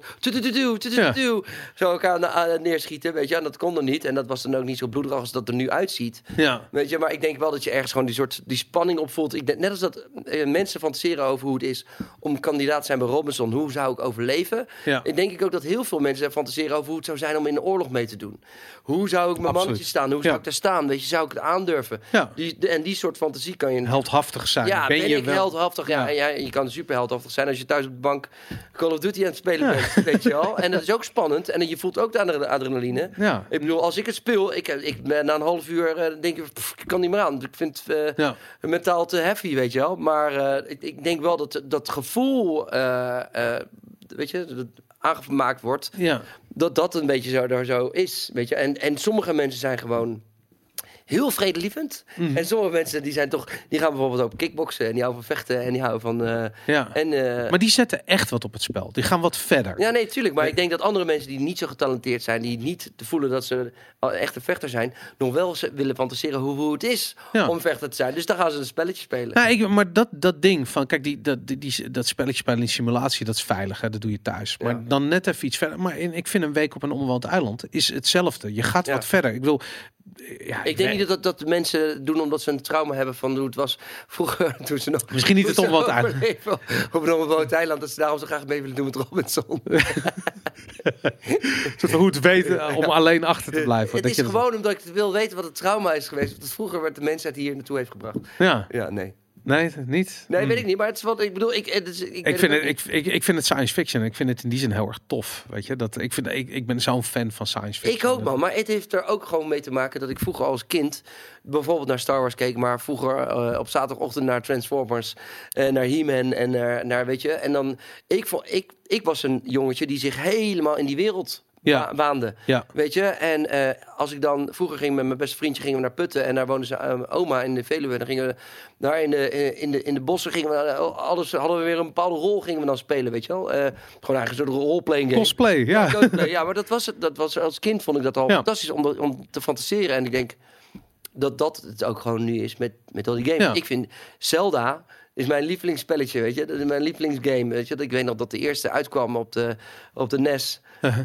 Zo elkaar neerschieten, weet je. En dat kon er niet. En dat was dan ook niet zo bloederig als dat er nu uitziet. Ja. Weet je, maar ik denk wel dat je ergens gewoon die soort die spanning opvoelt. Ik denk, net als dat eh, mensen fantaseren over hoe het is om kandidaat te zijn bij Robinson. Hoe zou ik overleven? Ja. Ik denk ik ook dat heel veel mensen fantaseren over hoe het zou zijn om in de oorlog mee te doen. Hoe zou ik mijn Absoluut. mannetje staan? Hoe zou Ja. ik daar staan? Weet je, zou ik het aandurven? Ja. Die, de- en die soort fantasie kan je Heldhaftig zijn. ja, ben, je ik wel... heldhaftig? Ja, en je kan superheldhaftig zijn als je thuis op de bank Call of Duty aan het spelen bent, weet je wel. En dat is ook spannend. En je voelt ook de adre- adrenaline. Ja. Ik bedoel, als ik het speel, ik, ik ben na een half uur eh, denk ik, pff, ik kan niet meer aan. Ik vind het eh, Ja. mentaal te heavy, weet je wel. Maar eh, ik, ik denk wel dat dat gevoel, eh, weet je, dat aangemaakt wordt, Ja. dat dat een beetje zo, daar zo is, weet je. En, en sommige mensen zijn gewoon heel vredelievend. Mhm. En sommige mensen die zijn toch, die gaan bijvoorbeeld ook kickboksen en die houden van vechten en die houden van. eh, ja. en, eh, Maar die zetten echt wat op het spel. Die gaan wat verder. ja, nee, tuurlijk. Maar ik denk dat andere mensen die niet zo getalenteerd zijn, die niet te voelen dat ze echt een vechter zijn, nog wel ze- willen fantaseren hoe, hoe het is Ja. om vechter te zijn. Dus dan gaan ze een spelletje spelen. Nou, ik, maar dat, dat ding van, kijk, die, dat, die, die- dat spelletje spelen in simulatie, dat is veilig, hè, dat doe je thuis. Maar Ja. dan net even iets verder. Maar in, ik vind een week op een onbewoond eiland is hetzelfde. Je gaat Ja. wat verder. Ik bedoel, ja, Ik denk niet dat, dat dat mensen doen omdat ze een trauma hebben van hoe het was vroeger toen ze nog... Misschien niet het onbewoond eiland. overleven Op een onbewoond eiland, dat ze daarom zo graag mee willen doen met Robinson. soort van hoe het weten om alleen achter te blijven. Het Dat is je dat- gewoon omdat ik wil weten wat het trauma is geweest. Wat het vroeger werd de mensheid hier naartoe heeft gebracht. Ja, Ja, nee. Nee, niet. Nee, Hmm. weet ik niet. Maar het is wat ik bedoel. Ik, het is, ik, weet Ik vind, het, ik, ik, ik vind het science fiction. Ik vind het in die zin heel erg tof. Weet je, dat, ik, vind, ik, ik ben zo'n fan van science Ik fiction. ook, man. Maar het heeft er ook gewoon mee te maken dat ik vroeger als kind bijvoorbeeld naar Star Wars keek, maar vroeger eh, op zaterdagochtend naar Transformers, en naar He-Man en naar, naar, weet je. En dan, ik, vond, ik, ik was een jongetje die zich helemaal in die wereld Ja. wa- waande. Ja. Weet je, en eh, als ik dan vroeger ging met mijn beste vriendje gingen we naar Putten en daar woonde ze eh, oma in de Veluwe. Dan gingen we daar in de, eh, in de, in de bossen gingen we alles hadden we weer een bepaalde rol gingen we dan spelen, weet je wel. Gewoon eigenlijk een soort roleplaying game. Cosplay, ja. Maar dat was het. Dat was als kind vond ik dat al Ja. fantastisch om, om te fantaseren. En ik denk dat dat het ook gewoon nu is met, met al die games. Ik vind Zelda is mijn lievelingsspelletje, weet je. Dat is mijn lievelingsgame, weet je. Ik weet nog dat de eerste uitkwam op de, op de NES.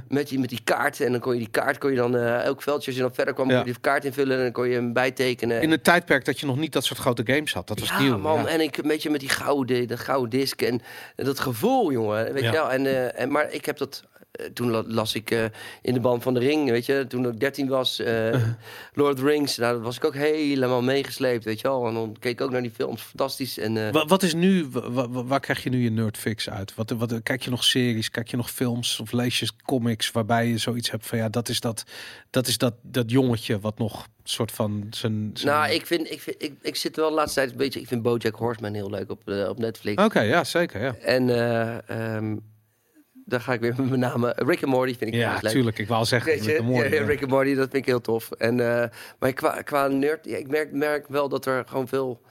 Met die, met die kaart. En dan kon je die kaart, kon je dan eh, elk veldje, als je dan verder kwam, Ja. kon je die kaart invullen. En dan kon je hem bijtekenen. In een tijdperk dat je nog niet dat soort grote games had. Dat was ja, nieuw. man. ja. En ik een beetje met die gouden, de gouden disc en, en dat gevoel, jongen. Weet je wel. En, eh, en, maar ik heb dat... eh, Toen la- las ik eh, in de band van de ring, weet je. Toen ik 13 was, eh, Lord of the Rings. Nou, dat was ik ook helemaal meegesleept, weet je wel. En dan keek ik ook naar die films. Fantastisch. En, eh, Wa- Wat is nu, wa- wa- waar krijg je nu je nerdfix uit? Wat, wat, kijk je nog series, kijk je nog films of lees je comics waarbij je zoiets hebt van ja, dat is dat, dat, is dat, dat jongetje wat nog soort van zijn. zijn... nou, ik vind, ik, vind ik, ik zit wel de laatste tijd een beetje... Ik vind BoJack Horseman heel leuk op, op Netflix. Oké, ja, zeker. Ja, En ehm, daar ga ik weer met mijn naam. eh, Rick en Morty vind ik ja leuk. tuurlijk. Ik wou al zeggen. Rick and Morty, ja. Rick and Morty, dat vind ik heel tof. En, eh, maar qua, qua nerd, ja, ik merk, merk wel dat er gewoon veel...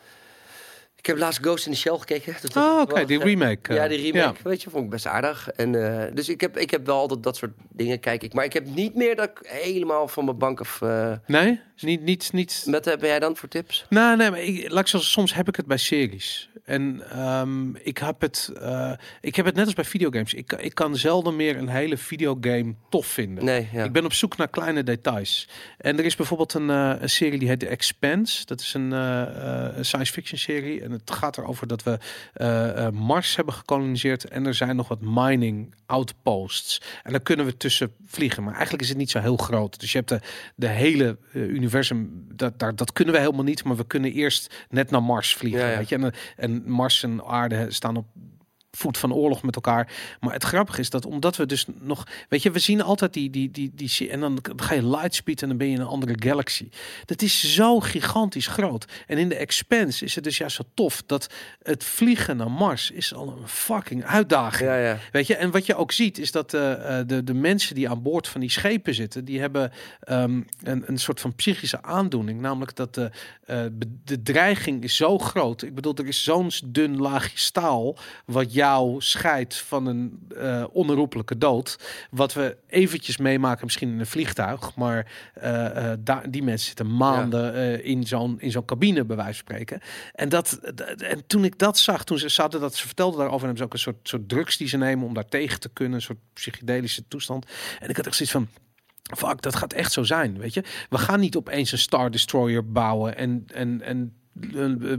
Ik heb laatst Ghost in the Shell gekeken. Dat Oh, oké, wel- die remake. Ja, eh, die remake, weet je, vond ik best aardig. En, eh, dus ik heb, ik heb wel altijd dat soort dingen kijk ik. Maar ik heb niet meer dat ik helemaal van mijn bank af... eh Nee, niet, niet, niet. wat heb jij dan voor tips? Nou, nee, maar ik, laat ik zo, soms heb ik het bij series. En ehm, ik, heb het, eh, ik heb het net als bij videogames. Ik, ik kan zelden meer een hele videogame tof vinden. Nee, ja. Ik ben op zoek naar kleine details. En er is bijvoorbeeld een, eh, een serie die heet The Expanse. Dat is een een science fiction serie. En het gaat erover dat we Mars hebben gekoloniseerd. En er zijn nog wat mining outposts. En daar kunnen we tussen vliegen. Maar eigenlijk is het niet zo heel groot. Dus je hebt de, de hele universum. Dat, daar, dat kunnen we helemaal niet. Maar we kunnen eerst net naar Mars vliegen. Ja, ja. Weet je? En, en Mars en aarde staan op voet van oorlog met elkaar. Maar het grappige is dat omdat we dus nog, weet je, we zien altijd die die die die en dan ga je lightspeed en dan ben je in een andere galaxy. Dat is zo gigantisch groot. En in de Expanse is het dus juist zo tof dat het vliegen naar Mars is al een fucking uitdaging. Ja, ja. Weet je, en wat je ook ziet is dat eh, de, de mensen die aan boord van die schepen zitten, die hebben ehm, een, een soort van psychische aandoening. Namelijk dat de, eh, de dreiging is zo groot. Ik bedoel, er is zo'n dun laagje staal wat jou scheidt van een eh onherroepelijke dood. Wat we eventjes meemaken, misschien in een vliegtuig. Maar daar, die mensen zitten maanden in zo'n in zo'n cabine, bij wijze van spreken. En, dat, en toen ik dat zag, toen ze, hadden dat, ze vertelden daarover. En hebben ze ook een soort, soort drugs die ze nemen om daar tegen te kunnen. Een soort psychedelische toestand. En ik had echt zoiets van. Fuck, dat gaat echt zo zijn, weet je. We gaan niet opeens een Star Destroyer bouwen en, en, en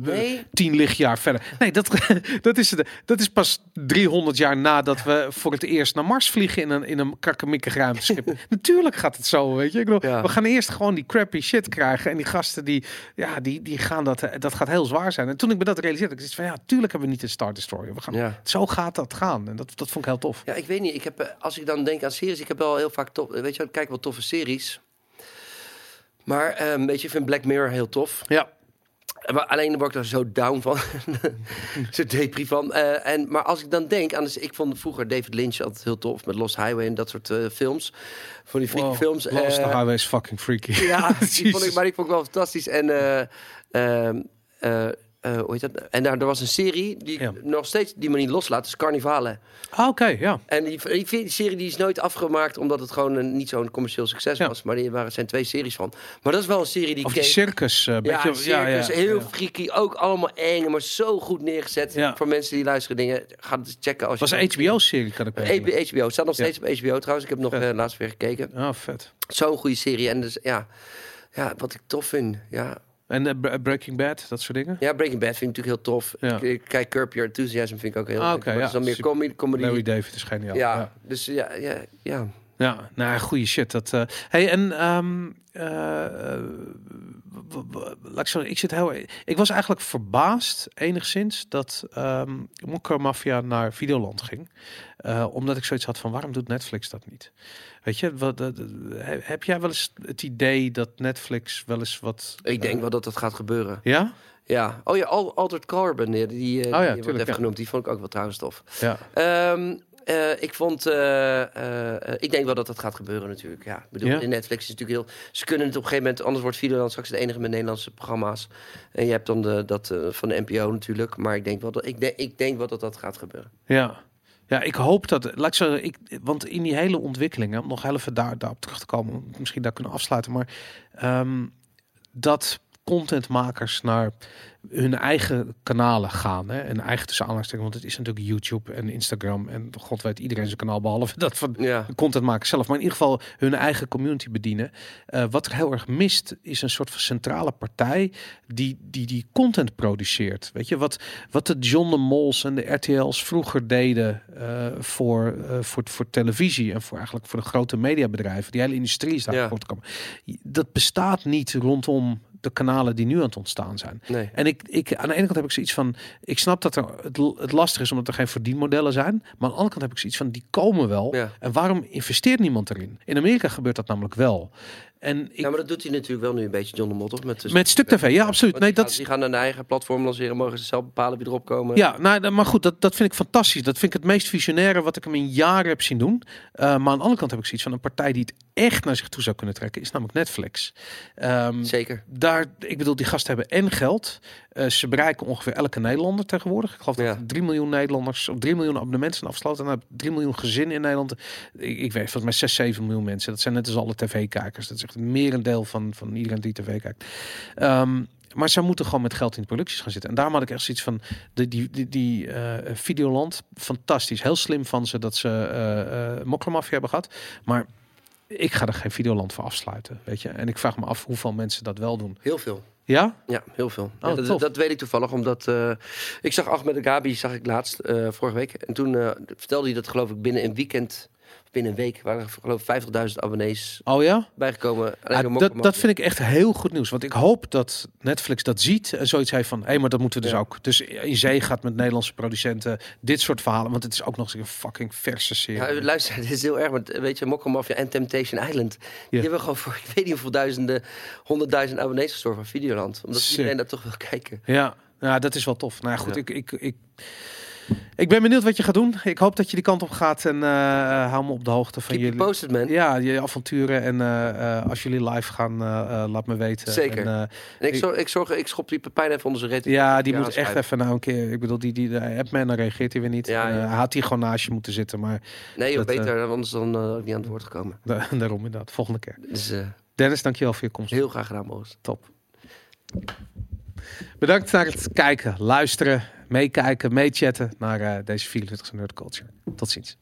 Nee. tien lichtjaar verder. Nee, dat, dat, is, dat is pas 300 jaar nadat we voor het eerst naar Mars vliegen in een, in een ruimteschip. Natuurlijk gaat het zo, weet je. Ik bedoel, Ja. We gaan eerst gewoon die crappy shit krijgen. En die gasten, die, ja, die, die gaan dat, dat gaat heel zwaar zijn. En toen ik me dat realiseerde, ik dacht van ja, tuurlijk hebben we niet een Star Destroyer. We gaan, Ja. Zo gaat dat gaan. En dat, dat vond ik heel tof. Ja, ik weet niet. Ik heb, eh, als ik dan denk aan series, ik heb wel heel vaak tof. Weet je, ik kijk wel toffe series. Maar ehm, weet je, ik vind Black Mirror heel tof. Ja, Maar alleen word ik er zo down van. zo depri van. Eh, en, maar als ik dan denk aan... Dus ik vond vroeger David Lynch altijd heel tof. Met Lost Highway en dat soort eh, films. Van die freaky Wow. films. Lost Eh, Highway is fucking freaky. Ja, die vond ik, maar die vond ik wel fantastisch. En, eh, hoe heet dat? En daar, er was een serie die Ja. nog steeds die me niet loslaat. Dus Carnivale. Ah, Oké, ja. En die, die, die serie die is nooit afgemaakt omdat het gewoon een, niet zo'n commercieel succes Ja. was. Maar die waren, zijn twee series van. Maar dat is wel een serie die Of die circus. Ja, beetje, circus, heel ja. freaky. Ook allemaal eng, maar zo goed neergezet. Ja. Voor mensen die luisteren dingen. Ga het checken. Als was een HBO-serie, kan ik me HBO, staat nog Ja. steeds op HBO trouwens. Ik heb nog eh, laatst weer gekeken. Ah, vet. Zo'n goede serie. En dus ja, ja, wat ik tof vind. Ja, En eh, Bre- Breaking Bad, dat soort dingen? ja Breaking Bad vind ik natuurlijk heel tof. Ja. Ik, ik kijk Curb Your Enthusiasm vind ik ook heel Ah, leuk. oké, Maar ja. is dan meer comedy. comedy. Larry David is geniaal. ja, ja. dus ja, ja, ja. Ja, nou, goede shit. Dat, eh hey, en ehm eh, laat ik zo, ik zit heel, ik was eigenlijk verbaasd enigszins dat Mokka Mafia naar Videoland ging, Eh, omdat ik zoiets had van waarom doet Netflix dat niet? Weet je, wat, he- heb jij wel eens het idee dat Netflix wel eens wat? Ik denk wel dat dat gaat gebeuren. Ja, Ja. Oh ja, Al- Altered Carbon, die, die, Oh ja, die wordt even ja. genoemd. Die vond ik ook wel trouwens tof. ja. Ehm, eh, ik vond, eh, eh, ik denk wel dat dat gaat gebeuren natuurlijk. Ja, ik bedoel, Ja? Netflix is natuurlijk heel, ze kunnen het op een gegeven moment, anders wordt Videoland straks de enige met Nederlandse programma's. En je hebt dan de, dat van de NPO natuurlijk, maar ik denk wel dat, ik denk, ik denk wel dat dat gaat gebeuren. Ja. Ja, ik hoop dat. Laat ik zo, ik, want in die hele ontwikkelingen, om nog even daar, daarop terug te komen, misschien daar kunnen afsluiten, maar ehm, dat contentmakers naar hun eigen kanalen gaan. Hè? En eigen tussen aanhalingstekens, want het is natuurlijk YouTube en Instagram en god weet iedereen zijn kanaal behalve dat van Ja, de contentmakers zelf, maar in ieder geval hun eigen community bedienen. Eh, wat er heel erg mist, is een soort van centrale partij die die, die content produceert. Weet je, wat, wat de John de Mols en de RTL's vroeger deden eh, voor, eh, voor, voor televisie en voor eigenlijk voor de grote mediabedrijven. Die hele industrie is daar Ja. voortgekomen. Dat bestaat niet rondom de kanalen die nu aan het ontstaan zijn. nee. En ik, ik, aan de ene kant heb ik zoiets van, ik snap dat er het, het lastig is omdat er geen verdienmodellen zijn. Maar aan de andere kant heb ik zoiets van, die komen wel. Ja. En waarom investeert niemand erin? In Amerika gebeurt dat namelijk wel. En ik, ja, maar dat doet hij natuurlijk wel nu een beetje, John de toch? Met, de- met Stuk TV, ja, absoluut. Nee, die, dat gaan, die gaan een eigen platform lanceren, mogen ze zelf bepalen wie erop komen. Ja, nou, maar goed, dat, dat vind ik fantastisch. Dat vind ik het meest visionaire wat ik hem in jaren heb zien doen. Eh, maar aan de andere kant heb ik zoiets van een partij die het echt naar zich toe zou kunnen trekken, is namelijk Netflix. Ehm, Zeker. daar, ik bedoel, die gasten hebben en geld. Eh, ze bereiken ongeveer elke Nederlander tegenwoordig. Ik geloof Ja. dat 3 miljoen Nederlanders of 3 miljoen abonnementen zijn afgesloten. En dan heb je 3 miljoen gezinnen in Nederland. Ik, ik weet volgens mij 6, 7 miljoen mensen. Dat zijn net als alle tv-kijkers. Dat is echt een merendeel van, van iedereen die tv kijkt. Ehm, maar ze moeten gewoon met geld in de producties gaan zitten. En daarom had ik echt zoiets van de, die, die, die eh, Videoland, fantastisch. Heel slim van ze dat ze Mokkermafia hebben gehad. Maar ik ga er geen Videoland voor afsluiten, weet je. En ik vraag me af hoeveel mensen dat wel doen. Heel veel. Ja? Ja, heel veel. Oh, Ja, dat, dat weet ik toevallig, omdat eh, ik zag Ahmed de Gabi zag ik laatst eh, vorige week. En toen eh, vertelde hij dat geloof ik binnen een weekend, binnen een week, waren er geloof ik 50.000 abonnees Oh ja? bijgekomen. Ah, dat, dat vind ik echt heel goed nieuws. Want ik hoop dat Netflix dat ziet en zoiets heeft van... hé, hey, maar dat moeten we dus Ja. ook. Dus in zee gaat met Nederlandse producenten dit soort verhalen. Want het is ook nog eens een fucking verse serie. Ja, luister, dit is heel erg, want weet je, Mokka Mafia en Temptation Island, die hebben gewoon voor, ik weet niet hoeveel duizenden, honderdduizend abonnees gestorven van Videoland. Omdat Sick. iedereen dat toch wil kijken. Ja, ja, dat is wel tof. Nou goed, Ja. ik, ik, ik, Ik ben benieuwd wat je gaat doen. Ik hoop dat je die kant op gaat en eh, hou me op de hoogte van Keep jullie. posted, man. Ja, je avonturen en eh, eh, als jullie live gaan, eh, eh, laat me weten. Zeker. En, eh, En ik, zorg, ik, zorg, ik schop die Pepijn even onder zijn reet. ja, die moet echt even nou een keer. Ik bedoel, die, die, me en dan reageert hij weer niet. Ja, eh, hij had hier gewoon naast je moeten zitten, maar Nee, joh, Dat, beter, anders dan eh, ook niet aan het woord gekomen. da- daarom inderdaad. Volgende keer. Dus eh, Dennis, dankjewel voor je komst. heel graag gedaan. Top. Bedankt naar het kijken, luisteren, meekijken, meechatten naar eh, deze 24 Nerd Culture. Tot ziens.